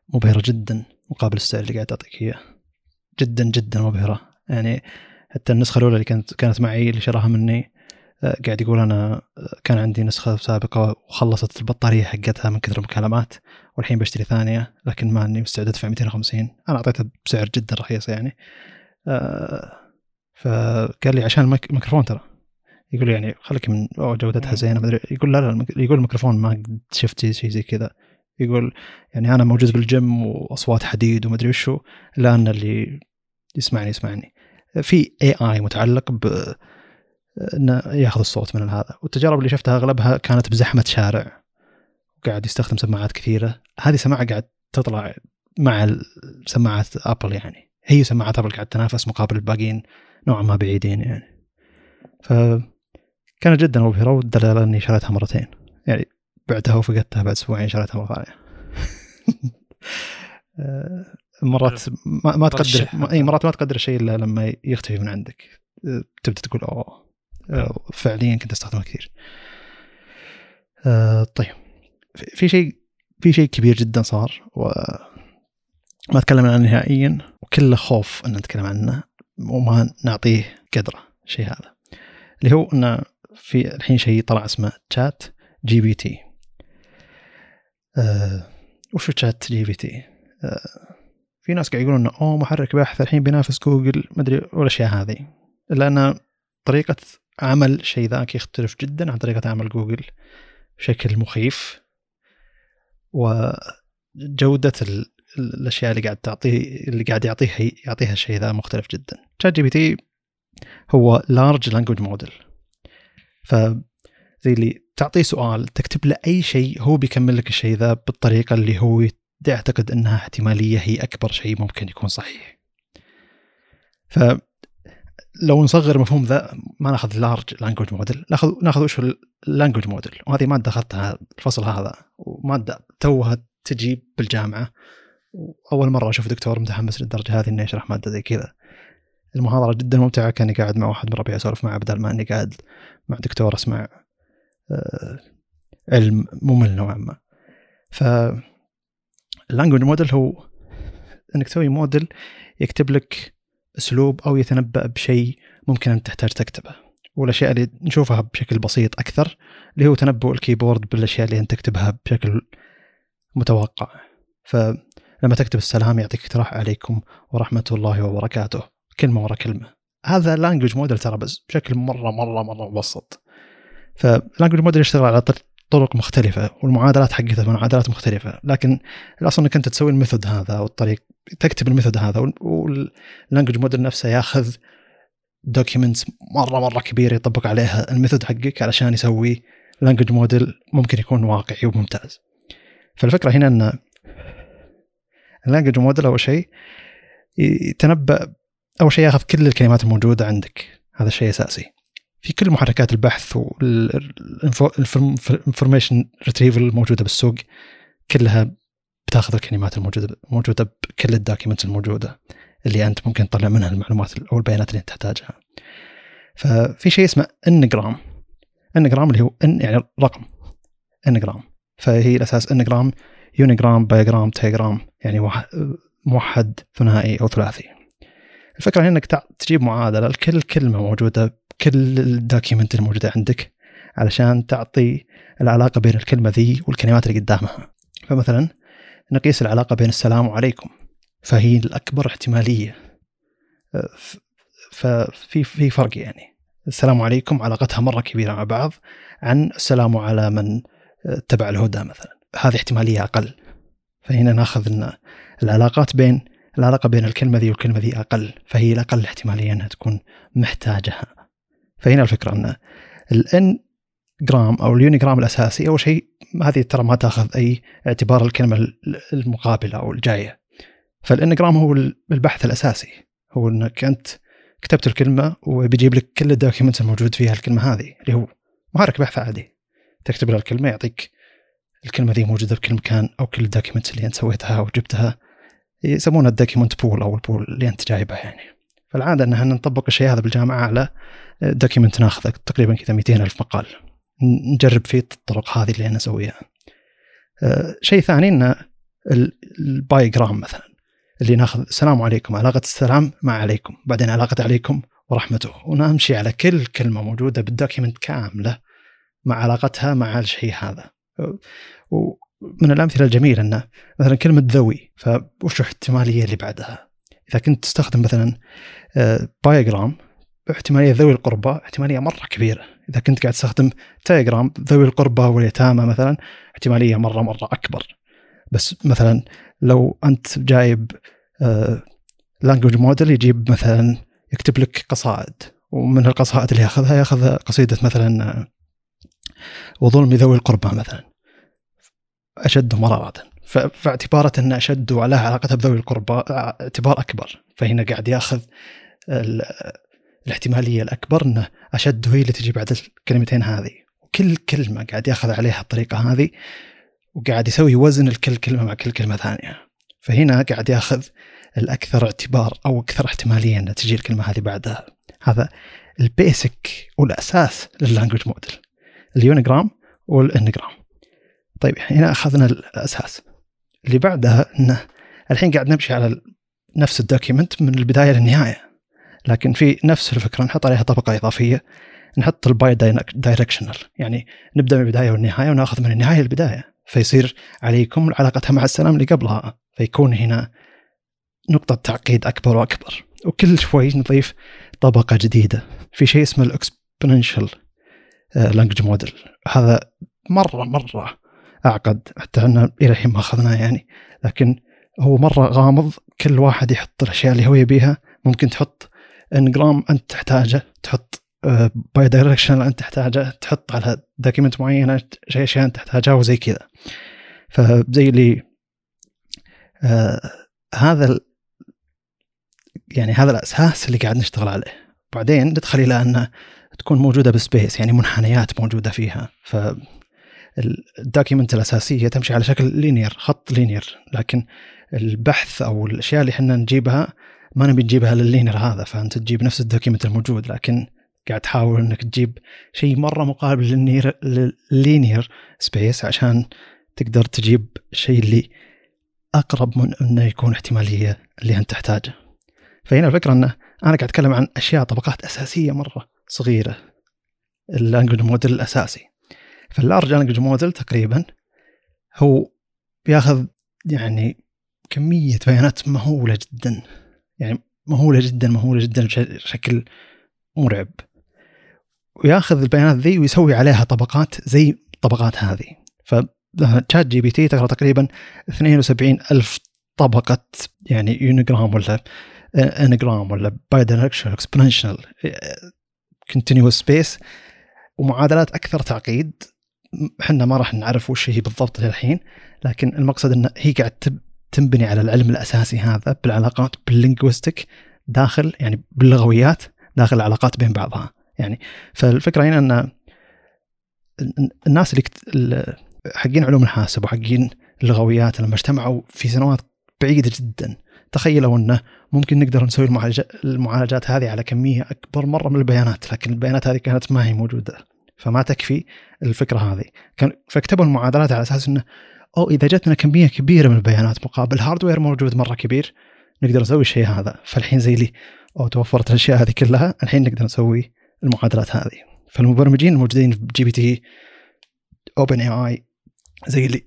Speaker 1: مبهرة جدا مقابل السعر اللي قاعد تعطيك إياه. جدا جدا مبهرة. يعني حتى النسخة الأولى اللي كانت كانت معي اللي شراها مني قاعد يقول أنا كان عندي نسخة سابقة وخلصت البطارية حقتها من كثر المكالمات والحين بشتري ثانية لكن ما أني مستعد أدفع 250 أنا اعطيتها بسعر جدا رخيص يعني. آه، فقال لي عشان الميكروفون ترى. يقول لي يعني خليك من جودتها زينة ما أدري. يقول لا لا يقول الميكروفون ما قد شفت شيء زي كذا. يقول يعني أنا موجود بالجيم وأصوات حديد وما أدري وشو لا أن اللي يسمعني يسمعني. في AI متعلق ب إنه ياخذ الصوت من هذا. والتجارب اللي شفتها أغلبها كانت بزحمة شارع. وقاعد يستخدم سماعات كثيرة. هذه سماعة قاعد تطلع مع سماعات Apple يعني. هي سماعات Apple قاعد تنافس مقابل الباقيين. نوعا ما بعيدين يعني. ف كانت جدا مبهرة والدلالة إني شريتها مرتين. يعني بعتها وفقدتها بعد أسبوعين شريتها مرة ثانية. مرات ما, ما تقدر إي مرات ما تقدر الشيء إلا لما يختفي من عندك. تبدأ تقول أوه. فعليا كنت استخدمها كثير. آه، طيب. في شيء في شيء كبير جدا صار وما تكلمنا عنه نهائيا وكله خوف إن نتكلم عنه وما نعطيه قدرة الشيء هذا. اللي هو انه في الحين شيء طلع اسمه ChatGPT أه وشو ChatGPT أه في ناس قاعد يقولون إنه أوه محرك بحث الحين بينافس جوجل ما أدري والأشياء هذه. لأن طريقة عمل شيء ذاك يختلف جدا عن طريقة عمل جوجل بشكل مخيف وجودة الأشياء اللي قاعد تعطيه اللي قاعد يعطيها يعطيها الشيء ذا مختلف جدا. ChatGPT هو large language model ف زي اللي تعطيه سؤال تكتب له أي شيء هو بيكمل لك الشيء ذا بالطريقة اللي هو يعتقد إنها احتمالية هي أكبر شيء ممكن يكون صحيح. ف لو نصغر مفهوم ذا ما ناخذ large language model ناخذ ناخذ وش ال language model وهذه ماده أخذتها الفصل هذا. وماده توها تجي بالجامعة. وأول مرة أشوف دكتور متحمس للدرجة هذه إنه يشرح مادة زي كذا. المحاضرة جدا ممتعة كاني قاعد مع واحد من ربيع اسولف معه بدل ما اني قاعد مع دكتور اسمع آه، علم ممل نوعا ما. ف اللانجوج موديل هو إنك تسوي موديل يكتب لك أسلوب أو يتنبأ بشيء ممكن أن تحتاج تكتبه. والأشياء اللي نشوفها بشكل بسيط أكثر اللي هو تنبؤ ال keyboard بالأشياء اللي أنت تكتبها بشكل متوقع. فلما تكتب السلام يعطيك اقتراح عليكم ورحمة الله وبركاته. كلمة ورا كلمة. هذا language model ترى بس بشكل مرة مرة مرة مبسط. فال language model يشتغل على طرق مختلفة والمعادلات حقتها معادلات مختلفة. لكن الأصل أنك أنت تسوي ال method هذا أو الطريق تكتب ال method هذا وال language model نفسه ياخذ documents مرة مرة كبيرة يطبق عليها ال method حقك علشان يسوي language model ممكن يكون واقعي وممتاز. فالفكرة هنا أن ال language model أول شيء يتنبأ أول شيء ياخذ كل الكلمات الموجودة عندك. هذا الشيء أساسي. في كل محركات البحث وال information retrieval الموجوده بالسوق كلها بتاخذ الكلمات الموجودة موجودة بكل ال documents الموجودة اللي أنت ممكن تطلع منها المعلومات أو البيانات اللي أنت تحتاجها. ففي شيء اسمه n-gram n-gram اللي هو n يعني رقم n-gram فهي الأساس n-gram unigram bigram trigram يعني موحد ثنائي أو ثلاثي. الفكرة هي إنك تجيب معادلة لكل كلمة موجودة كل ال document الموجوده عندك علشان تعطي العلاقة بين الكلمة ذي والكلمات اللي قدامها فمثلا نقيس العلاقة بين السلام عليكم. فهي الأكبر احتمالية. ففي في فرق يعني. السلام عليكم علاقتها مرة كبيرة مع بعض عن السلام على من اتبع الهدى مثلا. هذه احتمالية أقل. فهنا نأخذ إن العلاقات بين العلاقة بين الكلمة ذي والكلمة ذي أقل. فهي الأقل احتمالية أنها تكون محتاجها. فهنا الفكرة إن ال n-gram أو ال unigram الأساسي أول شيء هذه ترى ما تأخذ أي اعتبار الكلمة المقابلة أو الجاية. فال n-gram هو البحث الأساسي. هو إنك أنت كتبت الكلمة وبيجيب لك كل ال documents الموجود فيها الكلمة هذه اللي هو محرك بحث عادي. تكتب له الكلمة يعطيك الكلمة ذي موجودة بكل مكان أو كل ال documents اللي أنت سويتها أو جبتها يسمونها ال document pool أو ال pool اللي أنت جايبه يعني. فالعادة ان نطبق الشيء هذا بالجامعة على document ناخذه تقريبا كذا 200 ألف مقال. نجرب فيه الطرق هذه اللي أنا أسويها. أه شيء ثاني ان ال bigram مثلا اللي ناخذ السلام عليكم علاقة السلام مع عليكم بعدين علاقة عليكم ورحمته. ونمشي على كل كلمة موجودة بال document كاملة مع علاقتها مع الشيء هذا. ومن الأمثلة الجميلة إنه مثلا كلمة ذوي وش الاحتماليه اللي بعدها؟ إذا كنت تستخدم مثلا bigram احتماليه ذوي القربى احتمالية مرة كبيرة. إذا كنت قاعد تستخدم trigram ذوي القربى واليتامى مثلا احتمالية مرة مرة أكبر. بس مثلا لو أنت جايب language model يجيب مثلا يكتب لك قصائد ومن القصائد اللي ياخذها ياخذ قصيدة مثلا وظلم ذوي القربى مثلا. أشد مرارة. فاعتبارة أن أشد وله علاقتها بذوي القربى اعتبار أكبر. فهنا قاعد ياخذ الاحتماليه الأكبر إنه أشد هي اللي تجي بعد الكلمتين هذه. وكل كلمة قاعد يأخذ عليها الطريقة هذه وقاعد يسوي وزن لكل كلمة مع كل كلمة ثانية. فهنا قاعد يأخذ الأكثر اعتبار أو أكثر احتمالية ان تجي الكلمة هذه بعدها. هذا ال basic والأساس لل language model ال unigram وال n-gram طيب هنا أخذنا الأساس. اللي بعدها إنه الحين قاعد نمشي على نفس ال document من البداية للنهاية. لكن في نفس الفكرة نحط عليها طبقة إضافية نحط ال bidirectional يعني نبدأ من البداية والنهاية وناخذ من النهاية للبداية. فيصير عليكم علاقتها مع السلام اللي قبلها. فيكون هنا نقطة تعقيد أكبر وأكبر. وكل شوي نضيف طبقة جديدة في شيء اسمه ال exponential language model هذا مرة مرة أعقد حتى أن إلى الحين ما أخذناه يعني. لكن هو مرة غامض. كل واحد يحط الأشياء اللي هو يبيها. ممكن تحط n-gram أنت تحتاجه تحط bidirection أنت تحتاجه تحط على document معينه شيء اشياء أنت تحتاجها وزي كذا. فزي اللي آه هذا يعني هذا الأساس اللي قاعد نشتغل عليه. بعدين ندخل إلى انها تكون موجودة ب space يعني منحنيات موجودة فيها. ف ال documents الأساسية تمشي على شكل linear خط linear لكن البحث أو الأشياء اللي إحنا نجيبها ما نبي نجيبها لل linear هذا فأنت تجيب نفس ال document الموجود لكن قاعد تحاول إنك تجيب شيء مرة مقابل لل linear لل linear space عشان تقدر تجيب الشيء اللي أقرب من إنه يكون احتمالية اللي أنت تحتاجه. فهنا الفكرة إنه أنا قاعد أتكلم عن أشياء طبقات أساسية مرة صغيرة ال language model الأساسي. فال large language model تقريبا هو بياخذ يعني كمية بيانات مهولة جدا. يعني مهولة جدا مهولة جدا بشكل مرعب. وياخذ البيانات ذي ويسوي عليها طبقات زي الطبقات هذه. ف ChatGPT تقرا تقريبا 72 ألف طبقة يعني unigram ولا n-gram ولا bidirectional exponential continuous space ومعادلات أكثر تعقيد. إحنا ما راح نعرف وش هي بالضبط للحين لكن المقصد إن هي قاعد تنبني على العلم الأساسي هذا بالعلاقات بال linguistic داخل يعني باللغويات داخل العلاقات بين بعضها. يعني فالفكرة هنا إن الناس اللي حقين علوم الحاسب وحقين اللغويات لما اجتمعوا في سنوات بعيدة جدا تخيلوا إنه ممكن نقدر نسوي المعالجات هذه على كمية أكبر مرة من البيانات لكن البيانات هذه كانت ما هي موجودة. فما تكفي الفكرة هذه. فاكتبوا المعادلات على أساس إنه أو إذا جتنا كمية كبيرة من البيانات مقابل هاردوير موجود مرة كبير نقدر نسوي الشيء هذا. فالحين زي لي أو توفرت الأشياء هذه كلها الحين نقدر نسوي المعادلات هذه. فالمبرمجين الموجودين في جي بي تي اوبن اي اي زي اللي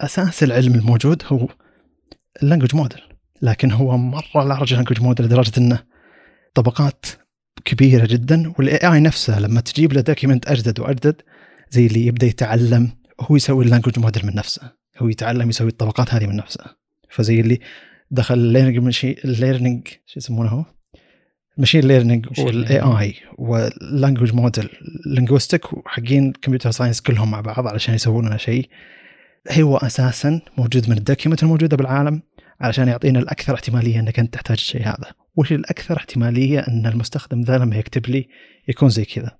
Speaker 1: أساس العلم الموجود هو ال language model لكن هو مرة large language model لدرجة إنه طبقات كبيرة جدا. وال AI نفسه لما تجيب له document أجدد وأجدد زي اللي يبدأ يتعلم هو يسوي ال language model من نفسه. هو يتعلم يسوي الطبقات هذه من نفسه. فزي اللي دخل ال learning شو يسمونه ال machine learning وال AI وال language model linguistic وحقين computer science كلهم مع بعض علشان يسوون لنا شيء. هو أساسا موجود من ال documents الموجودة بالعالم علشان يعطينا الأكثر احتمالية إنك أنت تحتاج الشيء هذا. وش الأكثر احتمالية إن المستخدم ذا لما يكتب لي يكون زي كذا.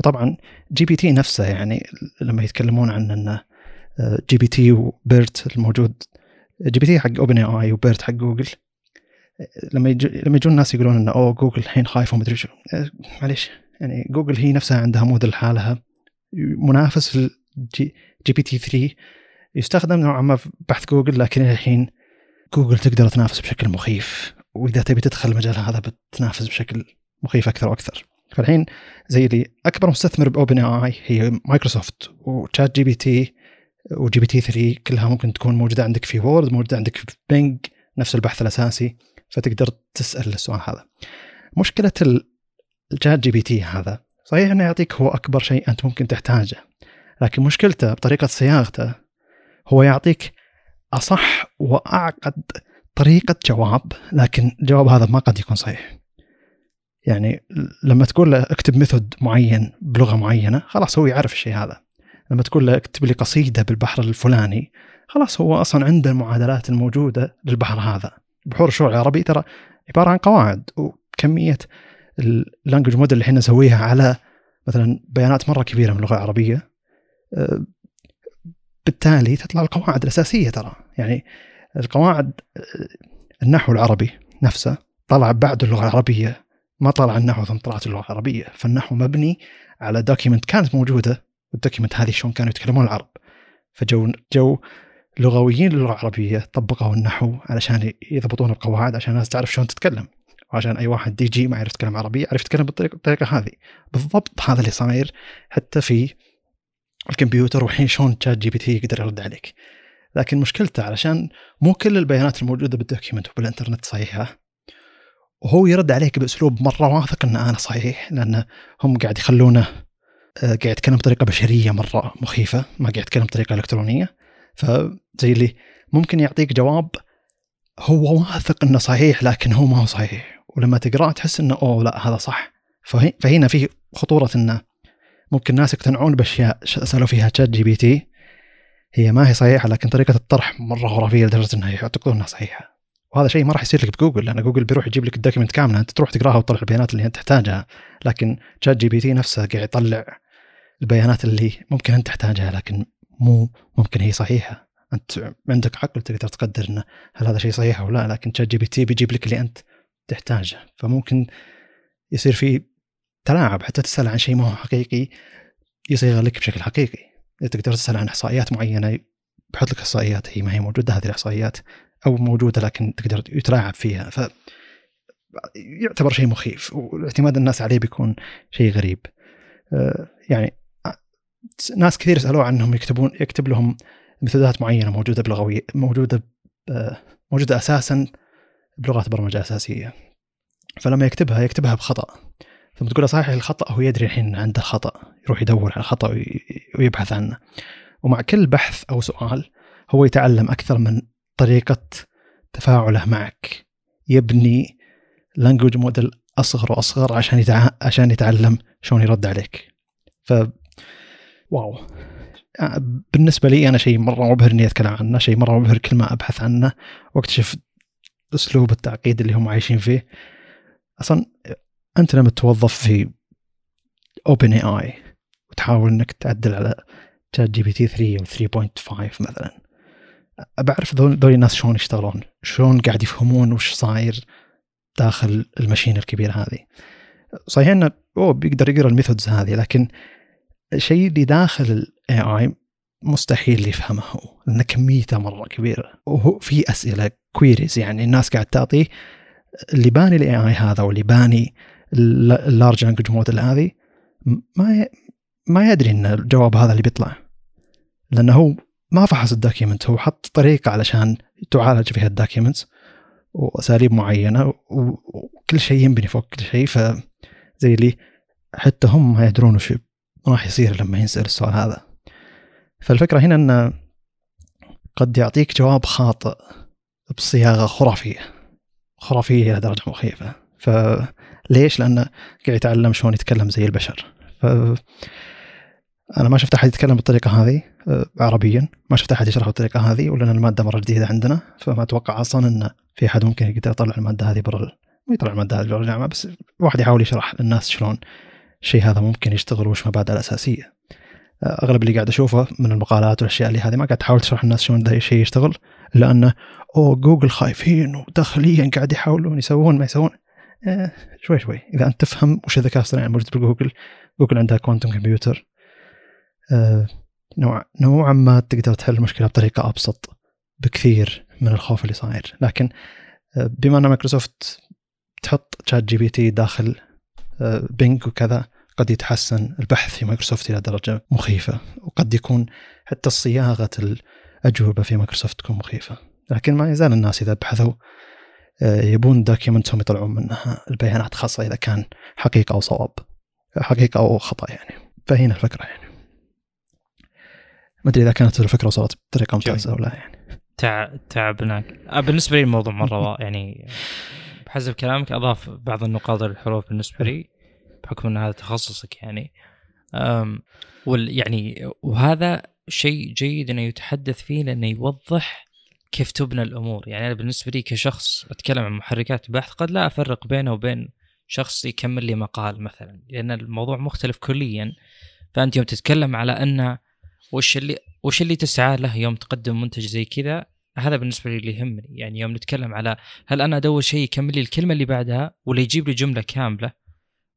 Speaker 1: وطبعا GPT نفسه يعني لما يتكلمون عن انه GPT و BERT الموجود GPT حق OpenAI و BERT حق جوجل. لما يجو لما يجون الناس يقولون انه أوه جوجل الحين خايفة ومدري شو. أه، معليش. يعني جوجل هي نفسها عندها موديل لحالها منافس ال G GPT 3 يستخدم نوعا ما في بحث جوجل لكن الحين جوجل تقدر تنافس بشكل مخيف. وإذا تبي تدخل المجال هذا بتنافس بشكل مخيف أكثر وأكثر. فالحين زي اللي أكبر مستثمر ب OpenAI هي مايكروسوفت و ChatGPT و GPT 3 كلها ممكن تكون موجودة عندك في Word موجودة عندك في Bing نفس البحث الأساسي. فتقدر تسأل السؤال هذا. مشكلة ال ChatGPT هذا صحيح إنه يعطيك هو أكبر شيء أنت ممكن تحتاجه لكن مشكلته بطريقة صياغته هو يعطيك أصح وأعقد طريقة جواب لكن الجواب هذا ما قد يكون صحيح. يعني لما تقول له اكتب method معين بلغة معينة خلاص هو يعرف الشيء هذا. لما تقول له اكتب لي قصيدة بالبحر الفلاني خلاص هو أصلا عنده المعادلات الموجودة للبحر هذا. بحور الشعر العربي ترى عبارة عن قواعد وكمية ال language model اللي إحنا نسويها على مثلا بيانات مرة كبيرة من اللغة العربية آه، بالتالي تطلع القواعد الأساسية ترى. يعني القواعد آه، النحو العربي نفسه طلع بعد اللغة العربية ما طلع النحو ثم طلعت اللغة العربية فالنحو مبني على document كانت موجودة وال document هذه شلون كانوا يتكلمون العرب. فجو جو لغويين للغه العربيه طبقوا النحو علشان يضبطون القواعد عشان الناس تعرف شلون تتكلم. وعشان أي واحد دي جي ما يعرف يتكلم عربي يعرف يتكلم بالطريقة, هذه. بالضبط هذا اللي صاير حتى في الكمبيوتر والحين شلون ChatGPT يقدر يرد عليك. لكن مشكلته علشان مو كل البيانات الموجودة بال document وبالإنترنت صحيحة وهو يرد عليك بأسلوب مرة واثق إن أنا صحيح لأن هم قاعد يخلونه آه، قاعد يتكلم بطريقة بشرية مرة مخيفة ما قاعد يتكلم بطريقة إلكترونية. فزي اللي ممكن يعطيك جواب هو واثق إنه صحيح لكن هو ما هو صحيح. ولما تقرأه تحس إنه أوه لا هذا صح. فهنا في خطورة انه ممكن الناس يقتنعون بأشياء سألوا فيها ChatGPT هي ما هي صحيحة لكن طريقة الطرح مرة خرافية لدرجة إنها يعتقدون إنها صحيحة. وهذا شيء ما راح يصير لك بجوجل لأن جوجل بيروح يجيب لك ال document كاملة. أنت تروح تقراها وتطلع البيانات اللي أنت تحتاجها. لكن ChatGPT نفسه قاعد يطلع البيانات اللي ممكن أنت تحتاجها لكن مو ممكن هي صحيحة. أنت عندك عقل تقدر تقدر إنه هل هذا شيء صحيح أو لا لكن ChatGPT بيجيب لك اللي أنت تحتاجه. فممكن يصير في تلاعب حتى تسأل عن شيء ما هو حقيقي يصيغ لك بشكل حقيقي. تقدر تسأل عن إحصائيات معينة بحط لك إحصائيات. هي ما هي موجودة هذه الإحصائيات. أو موجودة لكن تقدر يتلاعب فيها. ف يعتبر شيء مخيف واعتماد الناس عليه بيكون شيء غريب. آه، يعني ناس كثير سألوه عنهم يكتبون يكتب لهم ميثودات معينة موجودة بلغويه موجودة موجودة أساسا بلغات برمجة أساسية. فلما يكتبها يكتبها بخطأ. ثم تقول صحيح الخطأ هو يدري الحين عنده خطا يروح يدور على الخطأ ويبحث عنه. ومع كل بحث أو سؤال هو يتعلم أكثر من طريقة تفاعله معك. يبني لانجوج موديل أصغر وأصغر عشان. عشان يتعلم شلون يرد عليك. ف واو. بالنسبة لي أنا شيء مرة مبهر إني أتكلم عنه شيء مرة مبهر كل ما أبحث عنه وأكتشف أسلوب التعقيد اللي هم عايشين فيه. أصلا أنت لما توظف في OpenAI وتحاول إنك تعدل على ChatGPT 3 أو 3.5 مثلا بعرف ذول الناس شلون يشتغلون شلون قاعد يفهمون وش صاير داخل ال machine الكبيرة هذه. صحيح إنه أوه بيقدر يقرأ ال methods هذه لكن الشيء اللي داخل ال AI مستحيل يفهمه هو لأن كميته مرة كبيرة. وهو في أسئلة queries يعني الناس قاعد تعطيه اللي باني ال AI هذا واللي باني ال large language model هذه ما ما يدري إن الجواب هذا اللي بيطلع. لأنه هو ما فحص ال document هو حط طريقة علشان تعالج فيها ال documents وأساليب معينة وكل شيء ينبني فوق كل شيء. فزي اللي حتى هم ما يدرون وش راح يصير لما ينسأل السؤال هذا. فالفكرة هنا انه قد يعطيك جواب خاطئ بصياغة خرافية. خرافية إلى درجة مخيفة. فليش؟ لأنه قاعد يتعلم شلون يتكلم زي البشر. ف أنا ما شفت أحد يتكلم بالطريقة هذه آه، عربيا. ما شفت أحد يشرح بالطريقة هذه ولأن المادة مرة جديدة عندنا فما أتوقع أصلا إن في أحد ممكن يقدر يطلع المادة هذه برا مو يطلع المادة هذه برا الجامعة بس واحد يحاول يشرح للناس شلون الشيء هذا ممكن يشتغل وش مبادئه الأساسية. آه، أغلب اللي قاعد أشوفه من المقالات والأشياء اللي هذه ما قاعد تحاول تشرح للناس شلون ذا الشيء يشتغل لأنه أوه جوجل خايفين وداخليا قاعد يحاولون يسوون ما يسوون. آه شوي شوي. إذا أنت تفهم وش الذكاء الاصطناعي موجود بجوجل جوجل عندها quantum computer نوعا ما تقدر تحل المشكلة بطريقة أبسط بكثير من الخوف اللي صاير. لكن آه بما أن مايكروسوفت تحط ChatGPT داخل آه بينج وكذا قد يتحسن البحث في مايكروسوفت إلى درجة مخيفة وقد يكون حتى صياغة الأجوبة في مايكروسوفت تكون مخيفة. لكن ما يزال الناس إذا بحثوا آه، يبون document هم يطلعون منها. البيانات خاصة إذا كان حقيقة أو صواب. حقيقة أو خطأ يعني. فهنا الفكرة يعني. ما أدري إذا كانت الفكرة وصلت بطريقة ممتازة ولا يعني.
Speaker 2: تع... تعبناك. آه، بالنسبة لي الموضوع مرة يعني بحسب كلامك أضاف بعض النقاط للحروف بالنسبة لي بحكم أن هذا تخصصك يعني. أم وال يعني وهذا شيء جيد إنه يتحدث فيه لأنه يوضح كيف تبنى الأمور. يعني أنا بالنسبة لي كشخص أتكلم عن محركات بحث قد لا أفرق بينه وبين شخص يكمل لي مقال مثلا لأن الموضوع مختلف كليا. فأنت يوم تتكلم على أن وش اللي وش اللي تسعى له يوم تقدم منتج زي كذا؟ هذا بالنسبة لي اللي يهمني. يعني يوم نتكلم على هل أنا أدور شيء يكمل لي الكلمة اللي بعدها ولا يجيب لي جملة كاملة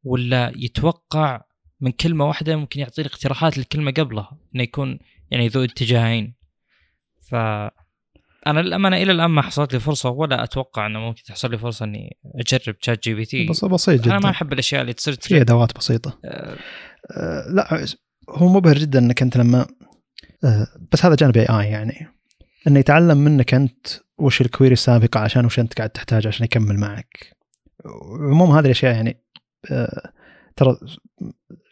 Speaker 2: ولا يتوقع من كلمة واحدة ممكن يعطي لي اقتراحات للكلمة قبلها إنه يكون يعني ذو اتجاهين. ف أنا للأمانة إلى الآن ما حصلت لي فرصة ولا أتوقع إنه ممكن تحصل لي فرصة إني أجرب ChatGPT
Speaker 1: بس بسيط جدا
Speaker 2: أنا ما أحب الأشياء اللي تصير
Speaker 1: في أدوات بسيطة. أه. أه لا هو مبهر جدا إنك أنت لما أه بس هذا جانب AI يعني. إنه يتعلم منك أنت وش ال query السابقة عشان وش أنت قاعد تحتاج عشان يكمل معك. عموم هذه الأشياء يعني أه ترى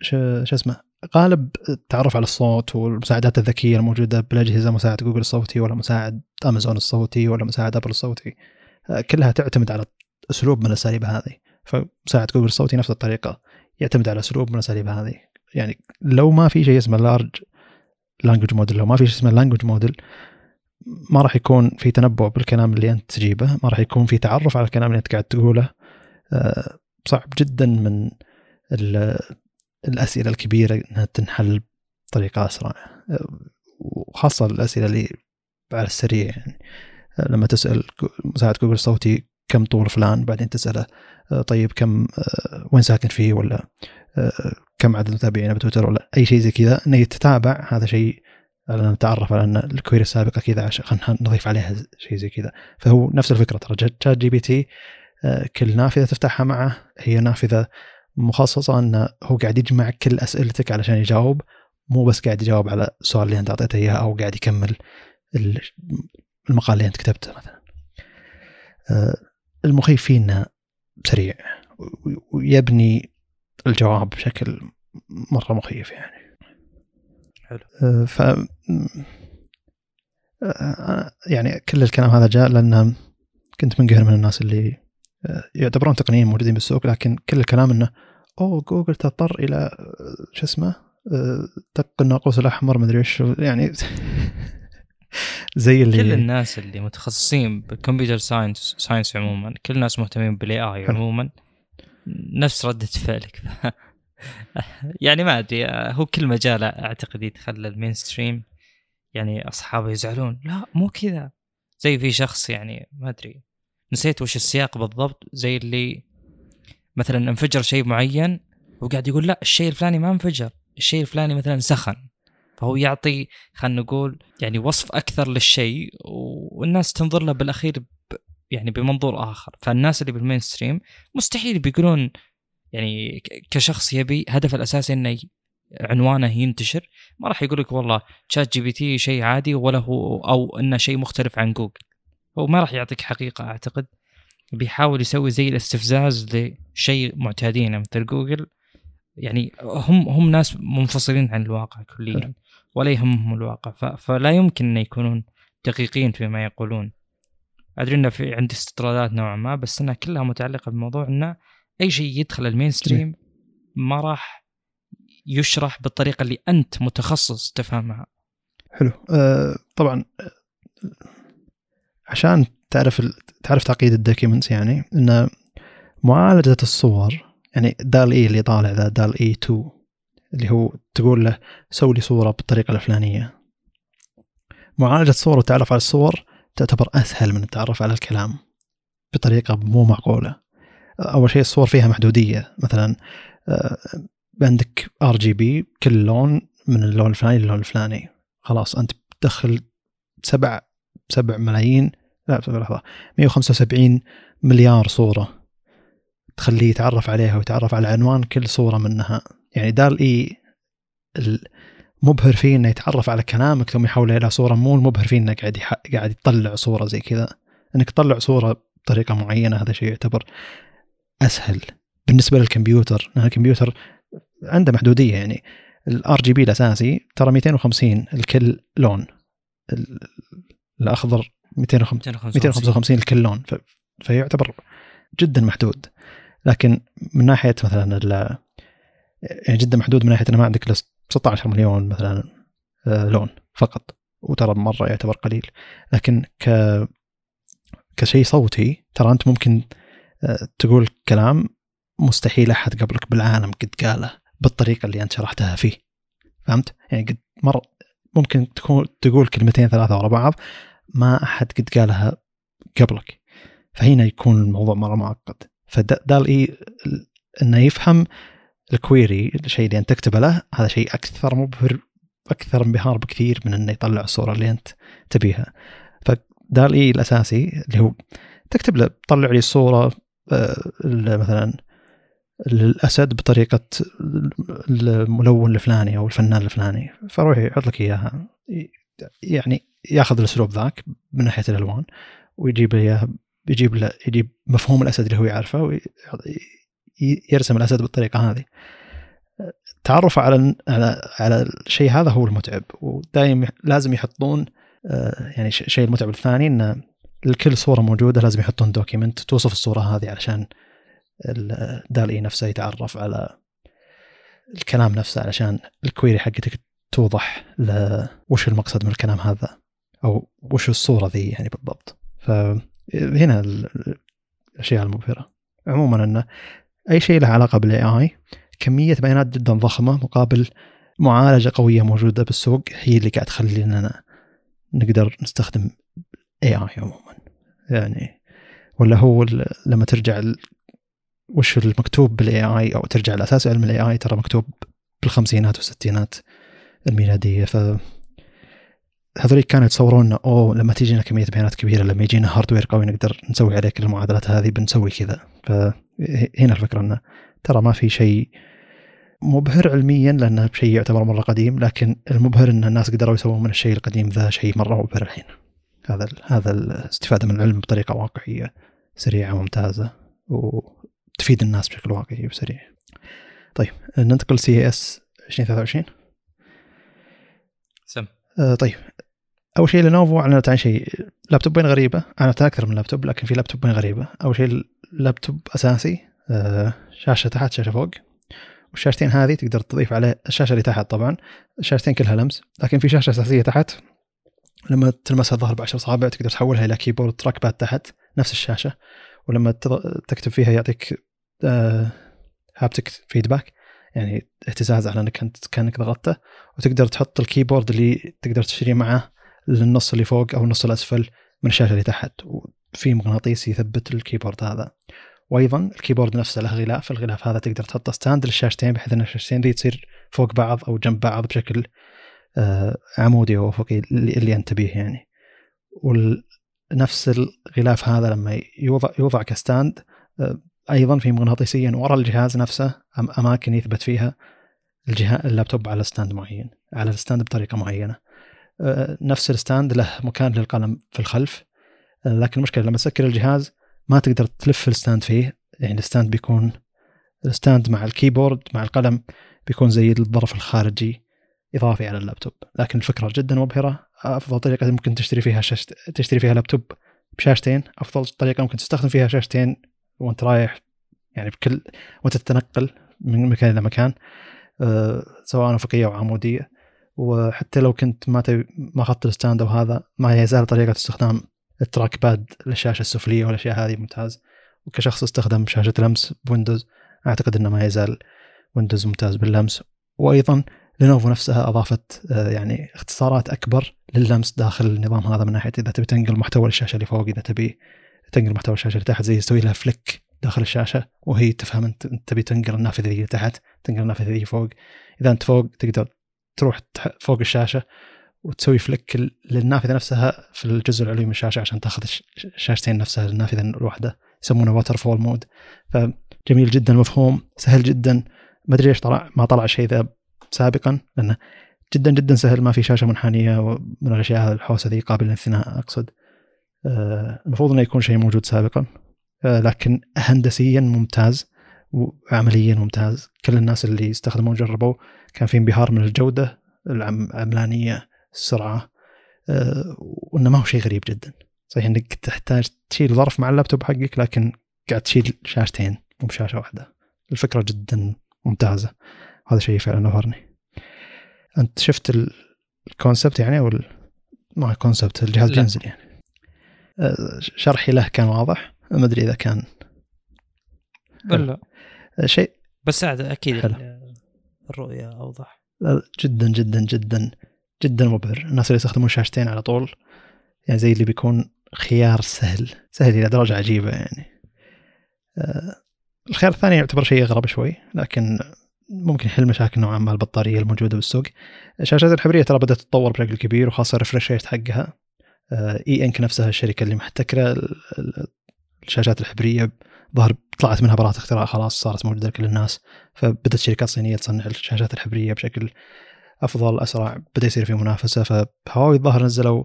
Speaker 1: شو اسمه غالب التعرف على الصوت والمساعدات الذكية الموجودة بالاجهزه مساعد جوجل الصوتي ولا مساعد امازون الصوتي ولا مساعد ابل الصوتي آه، كلها تعتمد على أسلوب من الأساليب هذه. فمساعد جوجل الصوتي نفس الطريقة يعتمد على أسلوب من الأساليب هذه. يعني لو ما في شيء اسمه large language model لو ما في شيء اسمه language model ما راح يكون في تنبؤ بالكلام اللي أنت تجيبه ما راح يكون في تعرف على الكلام اللي أنت قاعد تقوله. آه، صعب جدا من الأسئلة الكبيرة إنها تنحل بطريقة أسرع. وخاصة الأسئلة اللي على السريع يعني. لما تسأل مساعد جوجل الصوتي كم طول فلان بعدين تسأله طيب كم وين ساكن فيه ولا؟ كم عدد متابعينه بتويتر ولا أي شيء زي كذا انه تتابع هذا شيء نتعرف على إن ال query السابقة كذا خلينا نضيف عليها شيء زي كذا. فهو نفس الفكرة ترى ChatGPT آه، كل نافذة تفتحها معه هي نافذة مخصصة انه هو قاعد يجمع كل أسئلتك علشان يجاوب مو بس قاعد يجاوب على السؤال اللي أنت أعطيته إياه أو قاعد يكمل المقال اللي أنت كتبته مثلا. آه، المخيف فيه انه سريع ويبني الجواب بشكل مرة مخيف يعني.
Speaker 2: حلو.
Speaker 1: آه، ف آه، يعني كل الكلام هذا جاء لأن كنت منقهر من الناس اللي يعتبرون تقنيين موجودين بالسوق لكن كل الكلام إنه أوه جوجل تضطر إلى شو اسمه دق الناقوس الأحمر مدري إيش. يعني زي اللي
Speaker 2: كل الناس اللي متخصصين بال computer science science عموما كل الناس مهتمين بال AI عموما. نفس ردة فعلك. يعني ما أدري هو كل مجال أعتقد يتخلى ال mainstream يعني أصحابه يزعلون لا مو كذا. زي في شخص يعني ما أدري نسيت وش السياق بالضبط. زي اللي مثلا انفجر شيء معين وقاعد يقول لا الشيء الفلاني ما انفجر الشيء الفلاني مثلا سخن. فهو يعطي خلينا نقول يعني وصف أكثر للشيء والناس تنظر له بالأخير يعني بمنظور آخر. فالناس اللي بال mainstream مستحيل بيقولون يعني كشخص يبي هدفه الاساسي إنه عنوانه ينتشر. ما راح يقول لك والله ChatGPT شيء عادي ولا هو أو إنه شيء مختلف عن جوجل هو ما راح يعطيك حقيقة أعتقد. بيحاول يسوي زي الاستفزاز لشيء معتادين مثل جوجل يعني هم هم ناس منفصلين عن الواقع كليا. ولا يهمهم الواقع. فلا يمكن ان يكونون دقيقين فيما يقولون. أدري إنه في عندي استطرادات نوعا ما بس إنها كلها متعلقة بموضوع إنه أي شيء يدخل ال mainstream ما راح يشرح بالطريقة اللي أنت متخصص تفهمها.
Speaker 1: حلو. أه طبعا عشان تعرف تعرف تعقيد ال documents يعني إن معالجة الصور يعني DALL-E اللي طالع ذا DALL-E 2 اللي هو تقول له سوي لي صورة بالطريقة الفلانية. معالجة صور وتعرف على الصور تعتبر أسهل من التعرف على الكلام بطريقة مو معقولة. أول شيء الصور فيها محدودية. مثلا آه، عندك RGB كل لون من اللون الفلاني للون الفلاني. خلاص أنت بتدخل سبع سبع ملايين لا لحظة 175 مليار صورة تخليه يتعرف عليها ويتعرف على عنوان كل صورة منها. يعني DALL-E المبهر فيه إنه يتعرف على كلامك ثم يحوله إلى صورة مو المبهر فيه إنه قاعد قاعد يطلع صورة زي كذا. إنك تطلع صورة بطريقة معينة هذا شيء يعتبر أسهل بالنسبة للكمبيوتر. لأن الكمبيوتر عنده محدودية يعني. ال RGB الأساسي ترى 250 لكل لون. الأخضر 255 لكل لون. فيعتبر جدا محدود. لكن من ناحية مثلا جدا محدود من ناحية إنه ما عندك 16 مليون مثلا آه، لون فقط وترى مرة يعتبر قليل. لكن ك كشيء صوتي ترى أنت ممكن آه، تقول كلام مستحيل أحد قبلك بالعالم قد قاله بالطريقة اللي أنت شرحتها فيه. فهمت؟ يعني قد مر ممكن تكون تقول كلمتين ثلاثة ورا بعض ما أحد قد قالها قبلك. فهنا يكون الموضوع مرة معقد. فدال اي إنه يفهم الكويري الشيء اللي أنت تكتبه له هذا شيء أكثر مبهر أكثر انبهار بكثير من إنه يطلع الصورة اللي أنت تبيها. فدال اي الأساسي اللي هو تكتب له طلع لي الصورة آه، مثلا الاسد بطريقة الملون الفلاني أو الفنان الفلاني. فروح يحط لك إياها. يعني ياخذ الأسلوب ذاك من ناحية الألوان ويجيب لي إياها يجيب له يجيب مفهوم الأسد اللي هو يعرفه ويرسم الأسد بالطريقة هذه. التعرف على على على الشيء هذا هو المتعب ودائما لازم يحطون آه، يعني الشيء المتعب الثاني انه لكل صورة موجودة لازم يحطون document توصف الصورة هذه علشان ال DALL-E نفسه يتعرف على الكلام نفسه علشان ال query حقتك توضح وش المقصد من الكلام هذا أو وش الصورة ذي يعني بالضبط. فهنا الأشياء المبهرة. عموما انه أي شيء له علاقة بال AI كمية بيانات جدا ضخمة مقابل معالجة قوية موجودة بالسوق هي اللي قاعد تخلينا نقدر نستخدم AI عموما. يعني ولا هو لما ترجع وش المكتوب بال AI أو ترجع لاساس علم ال AI ترى مكتوب بالخمسينات والستينات الميلادية. ف هذوليك كانوا يتصورون أوه لما تجينا كمية بيانات كبيرة لما يجينا hardware قوي نقدر نسوي عليه كل المعادلات هذه بنسوي كذا. فهنا الفكرة أنه ترى ما في شيء مبهر علميا لأنه شيء يعتبر مرة قديم لكن المبهر أن الناس قدروا يسوون من الشيء القديم ذا شيء مرة مبهر الحين. هذا هذا الاستفاده من العلم بطريقة واقعية سريعة وممتازة وتفيد الناس بشكل واقعي وسريع. طيب ننتقل CES 2023
Speaker 2: سم.
Speaker 1: آه طيب. أول شيء Lenovo أعلنت عن شيء لابتوبين غريبة؟ اعلنت أكثر من لابتوب لكن في لابتوبين غريبة. أول شيء لابتوب أساسي آه شاشة تحت شاشة فوق. والشاشتين هذه تقدر تضيف عليه الشاشة اللي تحت طبعا. الشاشتين كلها لمس. لكن في شاشة أساسية تحت لما تلمسها الظاهر بعشر اصابع تقدر تحولها إلى keyboard trackpad تحت نفس الشاشة. ولما تكتب فيها يعطيك haptic آه، feedback يعني اهتزاز على إنك كأنك ضغطته. وتقدر تحط ال keyboard اللي تقدر تشتريه معه للنص اللي فوق أو النص الأسفل من الشاشة اللي تحت. وفي مغناطيس يثبت ال keyboard هذا. وأيضا ال keyboard نفسه له غلاف. الغلاف هذا تقدر تحط stand للشاشتين بحيث إن الشاشتين دي تصير فوق بعض أو جنب بعض بشكل آه، عمودي أو افقي اللي أنت تبيه يعني. ونفس الغلاف هذا لما يوضع يوضع ك stand آه، أيضا في مغناطيسيا ورا الجهاز نفسه أماكن يثبت فيها الجهاز اللابتوب على stand معين على ال stand بطريقة معينة. نفس ال stand له مكان للقلم في الخلف. لكن المشكلة لما تسكر الجهاز ما تقدر تلف ال stand فيه. يعني ال stand بيكون ال stand مع ال keyboard مع القلم بيكون زي الظرف الخارجي إضافي على اللابتوب. لكن الفكرة جدا مبهرة. أفضل طريقة ممكن تشتري فيها شاشت... تشتري فيها لابتوب بشاشتين. أفضل طريقة ممكن تستخدم فيها شاشتين وأنت رايح يعني بكل وأنت تتنقل من مكان إلى مكان أه سواء افقيه أو عمودية. وحتى لو كنت ما تبي ما اخذت ال stand أو هذا ما يزال طريقة استخدام ال trackpad للشاشة السفلية والأشياء هذه ممتاز. وكشخص استخدم شاشة لمس بويندوز أعتقد إنه ما يزال ويندوز ممتاز باللمس. وأيضا لينوفو نفسها أضافت آه، يعني اختصارات أكبر لللمس داخل النظام هذا من ناحية إذا تبي تنقل محتوى الشاشه اللي فوق إذا تبي تنقل محتوى الشاشه اللي تحت زي تسوي لها flick داخل الشاشة وهي تفهم أنت تبي تنقل النافذة اللي تحت تنقل النافذة اللي فوق. إذا أنت فوق تقدر تروح فوق الشاشة وتسوي flick للنافذة نفسها في الجزء العلوي من الشاشة عشان تاخذ الشاشتين نفسها النافذه الواحدة يسمونه waterfall mode فجميل جدا مفهوم سهل جدا. ما أدري ليش طلع ما طلع الشيء ذا سابقا لأنه جدا جدا سهل ما في شاشة منحنية من الأشياء الحوسة ذي قابله للانثناء أقصد. آه، المفروض إنه يكون شيء موجود سابقا. آه، لكن هندسيا ممتاز وعمليا ممتاز. كل الناس اللي استخدموه جربوا كان في انبهار من الجودة العملانية السرعة آه، وإنه ما هو شيء غريب جدا. صحيح إنك تحتاج تشيل ظرف مع اللابتوب حقك لكن قاعد تشيل شاشتين مو بشاشة واحدة. الفكرة جدا ممتازة. هذا شيء فعلا ابهرني أنت شفت الكونسبت يعني أو ما كونسبت الجهاز بينزل يعني. آه، شرحي له كان واضح. ما أدري إذا كان.
Speaker 2: لا
Speaker 1: آه، شيء.
Speaker 2: بس أكيد حلو. الرؤية أوضح.
Speaker 1: جدا جدا جدا جدا مبهر. الناس اللي يستخدمون شاشتين على طول يعني زي اللي بيكون خيار سهل سهل إلى درجة عجيبة يعني. آه الخيار الثاني يعتبر شيء أغرب شوي لكن ممكن يحل مشاكل نوعا ما البطارية الموجودة بالسوق. الشاشات الحبرية ترى بدأت تتطور بشكل كبير وخاصة ال refresh rate حقها. آه E Ink نفسها الشركة اللي محتكرة الشاشات الحبرية ظهر طلعت منها براءة اختراع خلاص صارت موجودة لكل الناس. فبدأت شركات صينية تصنع الشاشات الحبرية بشكل أفضل أسرع بدأ يصير في منافسة. فهواوي الظاهر نزلوا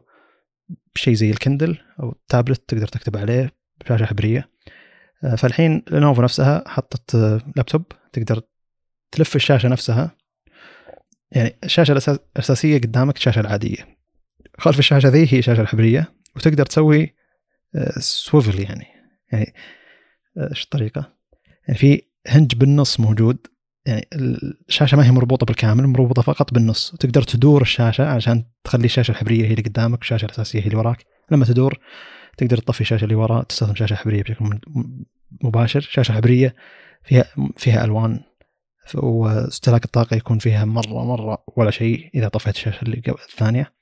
Speaker 1: شيء زي الكندل أو تابلت تقدر تكتب عليه بشاشه حبرية. آه، فالحين لينوفو نفسها حطت آه، لابتوب تقدر تلف الشاشة نفسها. يعني الشاشة الأساسية قدامك الشاشة العادية. خلف الشاشة ذي هي الشاشة الحبرية وتقدر تسوي swivel آه، يعني. يعني إيش الطريقة؟ يعني في hinge بالنص موجود يعني الشاشة ما هي مربوطة بالكامل مربوطة فقط بالنص. وتقدر تدور الشاشة عشان تخلي الشاشة الحبرية هي اللي قدامك والشاشه الأساسية هي اللي وراك. لما تدور تقدر تطفي الشاشة اللي وراء تستخدم شاشة حبرية بشكل مباشر. شاشة حبرية فيها فيها ألوان واستهلاك الطاقة يكون فيها مرة مرة ولا شيء إذا طفيت الشاشة اللي الثانية.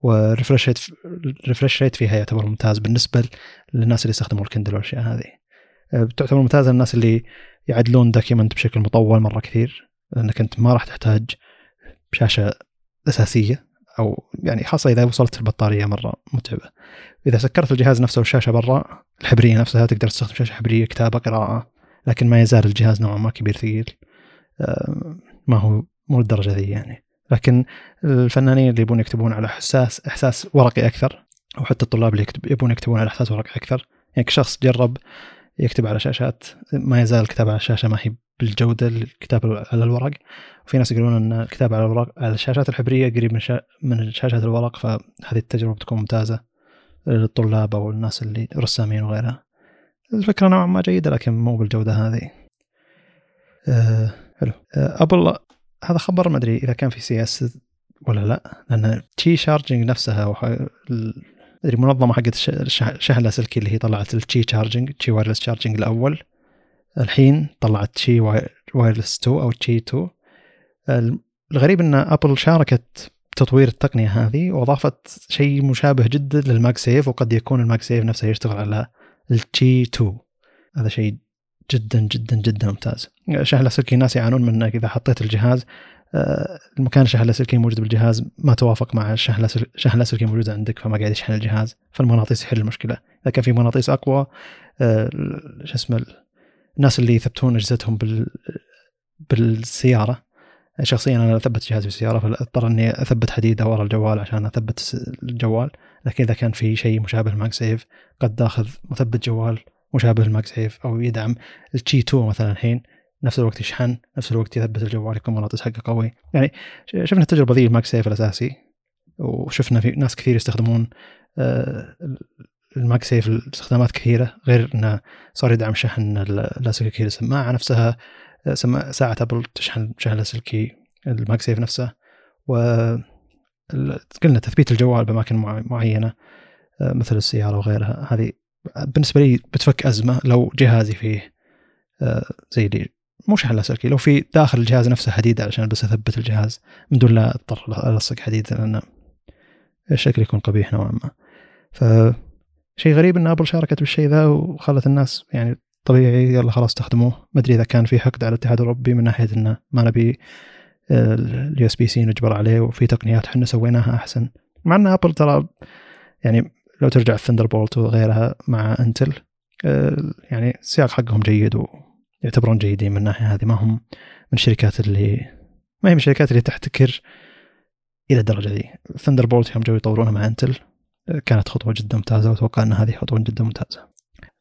Speaker 1: وال refresh rate rate فيها يعتبر ممتاز بالنسبة للناس اللي يستخدموا الكندل والأشياء هذه. بتعتبر ممتازة للناس اللي يعدلون document بشكل مطول مرة كثير لأنك أنت ما راح تحتاج شاشة أساسية أو يعني خاصة إذا وصلت البطارية مرة متعبة. إذا سكرت الجهاز نفسه والشاشه برا الحبرية نفسها تقدر تستخدم شاشة حبرية كتابة قراءة لكن ما يزال الجهاز نوعا ما كبير ثقيل. آه، ما هو مو الدرجه ذي يعني. لكن الفنانين اللي يبون يكتبون على حساس إحساس ورقي أكثر أو حتى الطلاب اللي يبون يكتبون على إحساس ورقي أكثر. يعني كشخص جرب يكتب على شاشات ما يزال الكتابه على الشاشة ما هي بالجودة الكتابه على الورق. وفي ناس يقولون إن الكتابه على الورق على الشاشات الحبرية قريب من شا... من شاشات الورق فهذه التجربة بتكون ممتازة للطلاب أو الناس اللي رسامين وغيرها. الفكرة نوعا ما جيدة لكن مو بالجودة هذه. أه حلو. أه أبل هذا خبر ما أدري إذا كان في CES ولا لا لأن Qi charging نفسها أدري منظمة حقت الشحن اللاسلكي اللي هي طلعت ال Qi charging Qi wireless charging الأول. الحين طلعت تشي وايرلس 2 أو تشي 2 الغريب إن ابل شاركت تطوير التقنية هذه وأضافت شيء مشابه جدا لل MagSafe وقد يكون ال MagSafe نفسه يشتغل على التشي 2 هذا شيء جدا جدا جدا ممتاز. شحن اللاسلكي الناس يعانون من انك إذا حطيت الجهاز المكان الشحن اللاسلكي موجود بالجهاز ما توافق مع الشحن اللاسلكي موجود عندك فما قاعد يشحن الجهاز. فالمغناطيس يحل المشكلة. إذا كان في مغناطيس أقوى آه، شو اسمه الناس اللي يثبتون أجهزتهم بال بالسيارة. شخصيا أنا أثبت جهازي بالسيارة فاضطر إني أثبت حديده ورا الجوال عشان أثبت الجوال. لكن إذا كان في شيء مشابه لل MagSafe قد تاخذ مثبت جوال مشابه لل MagSafe أو يدعم التشي 2 مثلا الحين. نفس الوقت يشحن نفس الوقت يثبت الجوال يكون مغناطيس حقه قوي. يعني شفنا التجربة ذي ال MagSafe الأساسي وشفنا في ناس كثير يستخدمون آه، ال MagSafe لاستخدامات كثيرة غير إنه صار يدعم شحن اللاسلكي السماعة نفسها آه، ساعة ابل تشحن شحن لاسلكي ال MagSafe نفسه. و قلنا تثبيت الجوال باماكن معينة آه، مثل السيارة وغيرها. هذه بالنسبة لي بتفك أزمة لو جهازي فيه زي اللي مو شحن لاسلكي لو في داخل الجهاز نفسه حديد علشان بس أثبت الجهاز من دون لا أضطر ألصق حديد لأن الشكل يكون قبيح نوعا ما. ف شيء غريب إن أبل شاركت بالشيء ذا وخلت الناس يعني طبيعي يلا خلاص استخدموه ما أدري إذا كان في حقد على الاتحاد الأوروبي من ناحية إنه ما نبي ال USB-C نجبر عليه وفي تقنيات إحنا سويناها أحسن. مع إن أبل ترى يعني لو ترجع ال Thunderbolt وغيرها مع انتل آه، يعني السياق حقهم جيد يعتبرون جيدين من الناحيه هذه ما هم من الشركات اللي ما هي من الشركات اللي تحتكر إلى الدرجة ذي. Thunderbolt يوم جو يطورونها مع انتل كانت خطوة جدا ممتازة وأتوقع إن هذه خطوة جدا ممتازة.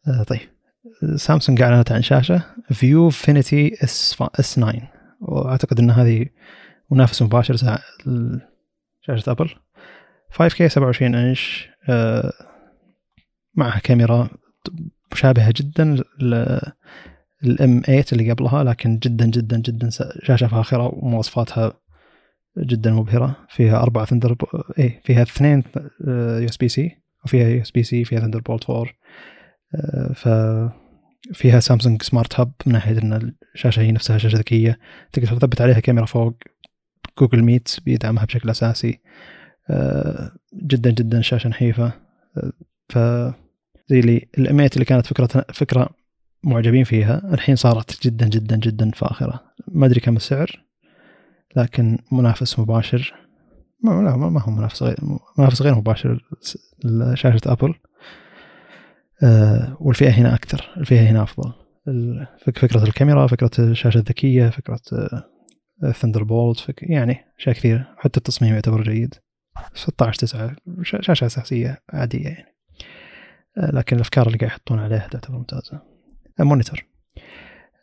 Speaker 1: آه طيب. سامسونج أعلنت عن شاشة ViewFinity S S9 وأعتقد إن هذه منافس مباشر شاشة أبل. 5K 27 إنش آه معها كاميرا مشابهة جدا ال M8 اللي قبلها لكن جدا جدا جدا شاشة فاخرة ومواصفاتها جدا مبهرة. فيها أربع Thunder اي فيها اثنين USB-C وفيها USB-C فيها Thunderbolt 4 ف فيها سامسونج Smart Hub من ناحية إن الشاشة هي نفسها شاشة ذكية. تقدر تثبت عليها كاميرا فوق Google Meet بيدعمها بشكل أساسي. آه، جدا جدا شاشة نحيفة. آه، ف زي اللي الاميت اللي كانت فكره فكرة معجبين فيها. الحين صارت جدا جدا جدا فاخرة. ما أدري كم السعر لكن منافس مباشر. ما لا ما هو منافس غير منافس غير مباشر لشاشة أبل. أه والفئة هنا أكثر. الفئة هنا أفضل. فكرة الكاميرا فكرة الشاشة الذكية فكرة Thunderbolt فك يعني أشياء كثير حتى التصميم يعتبر جيد. 16 9 شاشة أساسية عادية يعني. أه لكن الأفكار اللي قاعد يحطون عليها تعتبر ممتازة. monitor.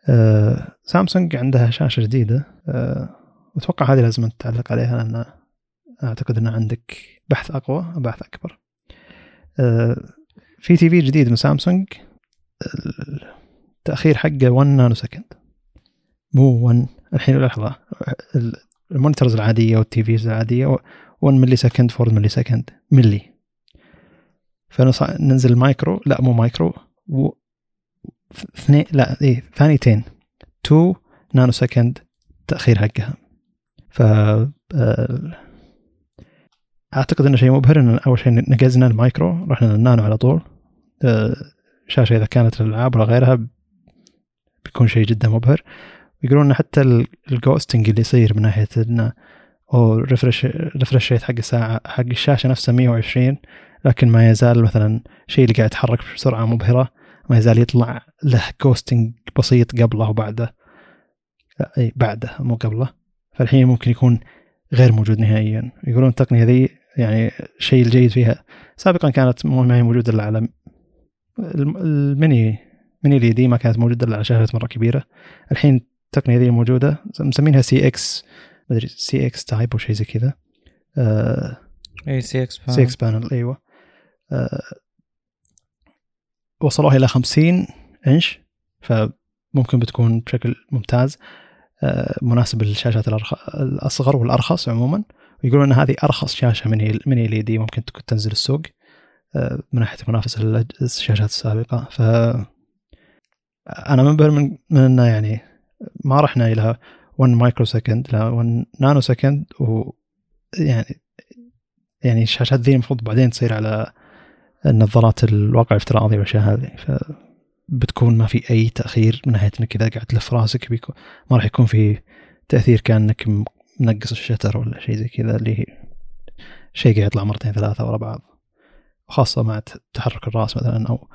Speaker 1: آه سامسونج عندها شاشة جديدة. آه أتوقع هذه لازم تعلق عليها لأن أعتقد أن عندك بحث أقوى بحث أكبر. آه في TV جديد من سامسونج. التأخير حقه 1 nanosecond مو 1 الحين لحظة. ال monitors العادية وال TVs العادية 1 millisecond 4 millisecond milli فننزل مايكرو لا مو مايكرو اثنين لا إيه ثانيتين. 2 nanosecond تأخير حقها. ف آه، أعتقد إنه شيء مبهر إن أول شيء نقزنا المايكرو رحنا للنانو على طول. آه، شاشة إذا كانت الالعاب ولا غيرها بيكون شيء جدا مبهر. يقولون حتى ال ghosting اللي يصير من ناحية إنه وال refresh refresh rate حق الساعة حق الشاشة نفسها 120 لكن ما يزال مثلا شيء اللي قاعد يتحرك بسرعة مبهرة. ما يزال يطلع له ghosting بسيط قبله وبعده. أي بعده مو قبله. فالحين ممكن يكون غير موجود نهائيا. يقولون التقنية ذي يعني الشيء الجيد فيها. سابقا كانت ما هي موجودة إلا على ال mini mini LED ما كانت موجودة إلا على شاشات مرة كبيرة. الحين التقنية ذي موجودة. مسمينها CX مدري CX type أو شيء زي كذا. آه
Speaker 2: اي
Speaker 1: CX CX panel أيوه. آه وصلوها إلى 50 إنش فممكن بتكون بشكل ممتاز آه مناسب للشاشات الأصغر والأرخص عموما. ويقولون إن هذه أرخص شاشة من من LED ممكن تكون تنزل السوق آه من ناحية منافسة الشاشات السابقة. ف أنا منبهر من من إنه يعني ما رحنا إلى 1 microsecond لا 1 nanosecond و يعني يعني الشاشات ذي المفروض بعدين تصير على النظارات الواقع الافتراضي والأشياء هذه. فبتكون ما في أي تأخير من ناحية إنك إذا قاعد تلف راسك بيكون ما راح يكون في تأثير كأنك منقص الشتر ولا شيء زي كذا اللي هي شيء قاعد يطلع مرتين ثلاثة ورا بعض. خاصه مع تحرك الرأس مثلا أو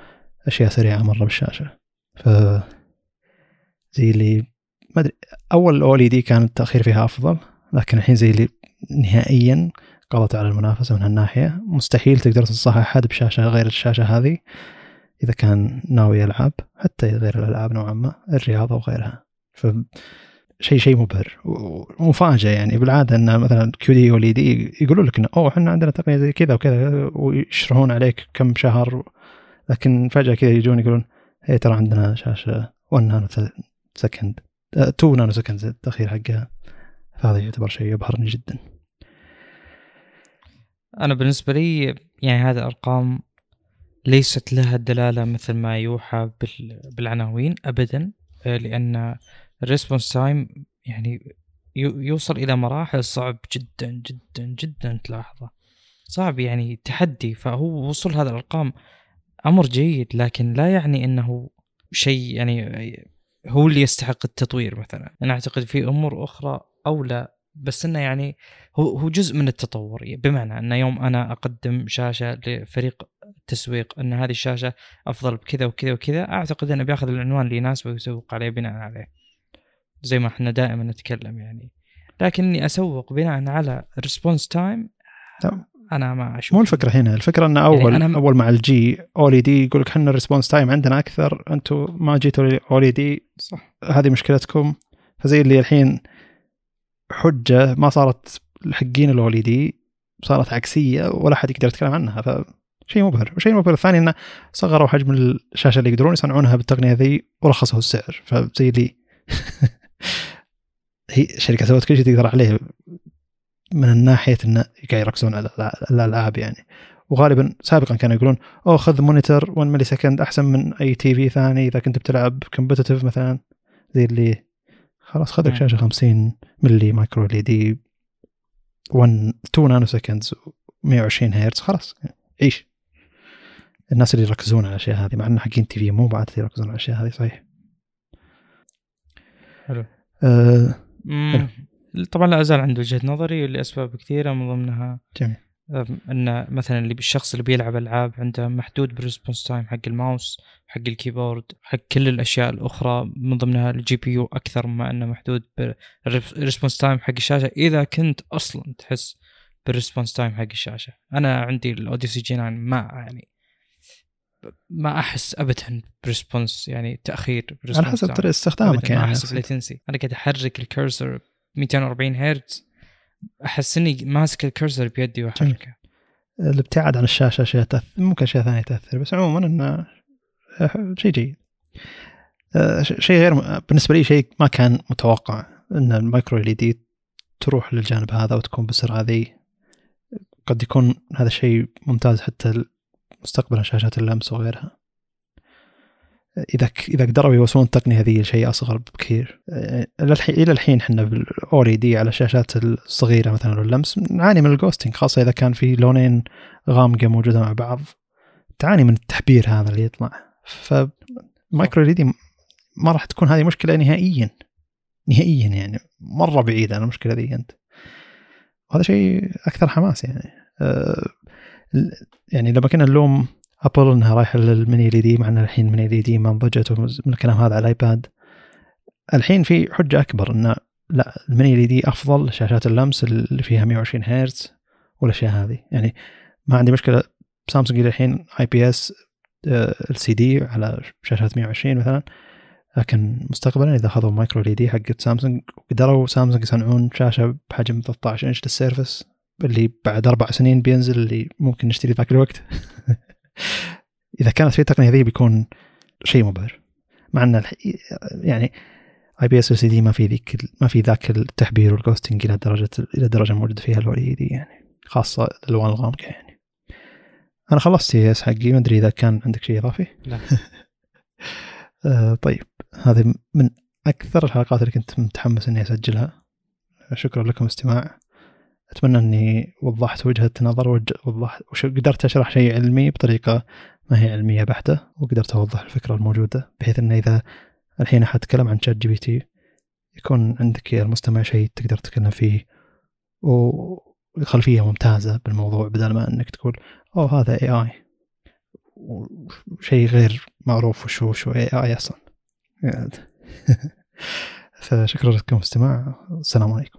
Speaker 1: أشياء سريعة مرة بالشاشة. ف زي اللي ما أدري أول الاولي دي كان التأخير فيها أفضل لكن الحين زي اللي نهائيا قضت على المنافسة من هالناحية. مستحيل تقدر تنصح أحد بشاشة غير الشاشة هذه إذا كان ناوي يلعب حتى غير الألعاب نوعا ما الرياضة وغيرها. ف شيء شيء مبهر ومفاجأة يعني. بالعادة إن مثلا QD OLED يقولوا لك إنه أوه إحنا عندنا تقنية زي كذا وكذا ويشرحون عليك كم شهر. لكن فجأة كذا يجون يقولون هي ترى عندنا شاشة 1 nanosecond 2 nanosecond التاخير حقها. فهذا يعتبر شيء يبهرني جدا.
Speaker 2: أنا بالنسبة لي يعني هذه الأرقام ليست لها دلالة مثل ما يوحى بالعناوين ابدا آه، لأن ال response time يعني يوصل إلى مراحل صعب جدا جدا جدا تلاحظه. صعب يعني تحدي فهو وصل هذه الأرقام أمر جيد لكن لا يعني إنه شيء يعني هو اللي يستحق التطوير مثلا. أنا أعتقد في أمور أخرى أولى بس إنه يعني هو هو جزء من التطور. بمعنى ان يوم أنا أقدم شاشة لفريق التسويق إن هذه الشاشة أفضل بكذا وكذا وكذا أعتقد إنه بياخذ العنوان اللي يناسبه ويسوق عليه بناء عليه. زي ما إحنا دائما نتكلم يعني. لكن إني أسوق بناء على response time أنا ما أشوف.
Speaker 1: مو الفكرة هنا. الفكرة إن أول يعني أنا أول مع LG OLED يقول لك إحنا ال response time عندنا أكثر أنتم ما جيتوا OLED صح. هذه مشكلتكم. فزي اللي الحين حجة ما صارت الحقين ال OLED صارت عكسية ولا حد يقدر يتكلم عنها ف شيء مبهر. وشيء مبهر الثاني إنه صغروا حجم الشاشة اللي يقدرون يصنعونها بالتقنية ذي ورخصوا السعر. فزي اللي هي شركة سوت كل شيء تقدر عليه من ناحيه انه قاعد يركزون على الألعاب يعني. وغالبا سابقا كانوا يقولون أوه خذ monitor 1 millisecond أحسن من أي TV ثاني إذا كنت بتلعب competitive مثلا. زي اللي خلاص خذ لك شاشة 50 milli micro LED 1 2 nanoseconds 120 هرتز خلاص. عيش الناس اللي يركزون على الأشياء هذه مع ان حقين TV مو بعد يركزون على الأشياء هذه صحيح.
Speaker 2: حلو. آه طبعا لا أزال عنده وجهة نظري لأسباب كثيرة من ضمنها
Speaker 1: جميل.
Speaker 2: إن مثلا اللي بالشخص اللي بيلعب ألعاب عنده محدود بال response time حق الماوس حق ال keyboard حق كل الأشياء الأخرى من ضمنها ال GPU أكثر مما إنه محدود بال response time حق الشاشة. إذا كنت أصلا تحس بال response time حق الشاشة. أنا عندي ال Odyssey G9 ما يعني ما أحس ابدا ب response يعني تأخير
Speaker 1: على حسب طريقة استخدامك يعني
Speaker 2: ما أحس ب latency أنا قاعد أحرك ال cursor 240 هرتز أحس إني ماسك ال cursor بيدي وأحركه.
Speaker 1: الابتعاد عن الشاشة اشياء تاثر ممكن اشياء ثانية تاثر بس عموما إنه شيء جيد. آه، شيء غير بالنسبة لي شيء ما كان متوقع إن ال micro LED تروح للجانب هذا وتكون بالسرعة ذي. قد يكون هذا الشيء ممتاز حتى مستقبلا شاشات اللمس وغيرها. إذا إذا قدروا يوصلون التقنيه هذه لشيء أصغر بكثير. آه، إلى الحين إحنا بال OLED على الشاشات الصغيرة مثلا اللمس نعاني من ال ghosting خاصة إذا كان في لونين غامقة موجودة مع بعض. تعاني من التحبير هذا اللي يطلع. ف micro LED ما راح تكون هذه مشكلة نهائيا. نهائيا يعني. مرة بعيدة عن المشكلة ذي أنت. وهذا شيء أكثر حماس يعني. ال- يعني لما كنا نلوم أبل إنها رايحة لل mini LED مع إن الحين ال mini LED ما نضجت من الكلام هذا على الآيباد. الحين في حجة أكبر انه لا ال mini LED أفضل شاشات اللمس اللي فيها 120 هرتز والأشياء هذه. يعني ما عندي مشكلة سامسونج الحين آي بي إس ال سي دي على شاشات 120 مثلا. لكن مستقبلا إذا أخذوا micro LED حقت سامسونج وقدروا سامسونج يصنعون شاشة بحجم 13 إنش لل Surface اللي بعد أربع سنين بينزل اللي ممكن نشتري ذاك الوقت. إذا كانت في التقنيه ذي بيكون شيء مبهر. مع إن يعني IPS LCD ما في ذيك ما في ذاك التحبير وال ghosting إلى درجة إلى الدرجه الموجوده فيها ال OLED يعني خاصة الألوان الغامقة يعني. أنا خلصت CES حقي ما أدري إذا كان عندك شيء إضافي.
Speaker 2: لا.
Speaker 1: آه طيب. هذه من أكثر الحلقات اللي كنت متحمس إني أسجلها. شكرا لكم استماع. أتمنى أني وضحت وجهة نظر وج- وضحت وش قدرت أشرح شيء علمي بطريقة ما هي علمية بحتة وقدرت أوضح الفكرة الموجودة بحيث أنه إذا الحين اتكلم عن ChatGPT يكون عندك يا المستمع شيء تقدر تتكلم فيه وخلفية ممتازة بالموضوع بدل ما إنك تقول أوه هذا AI وشيء غير معروف وشو وشو AI أصلا. فشكرا لكم استماع السلام عليكم.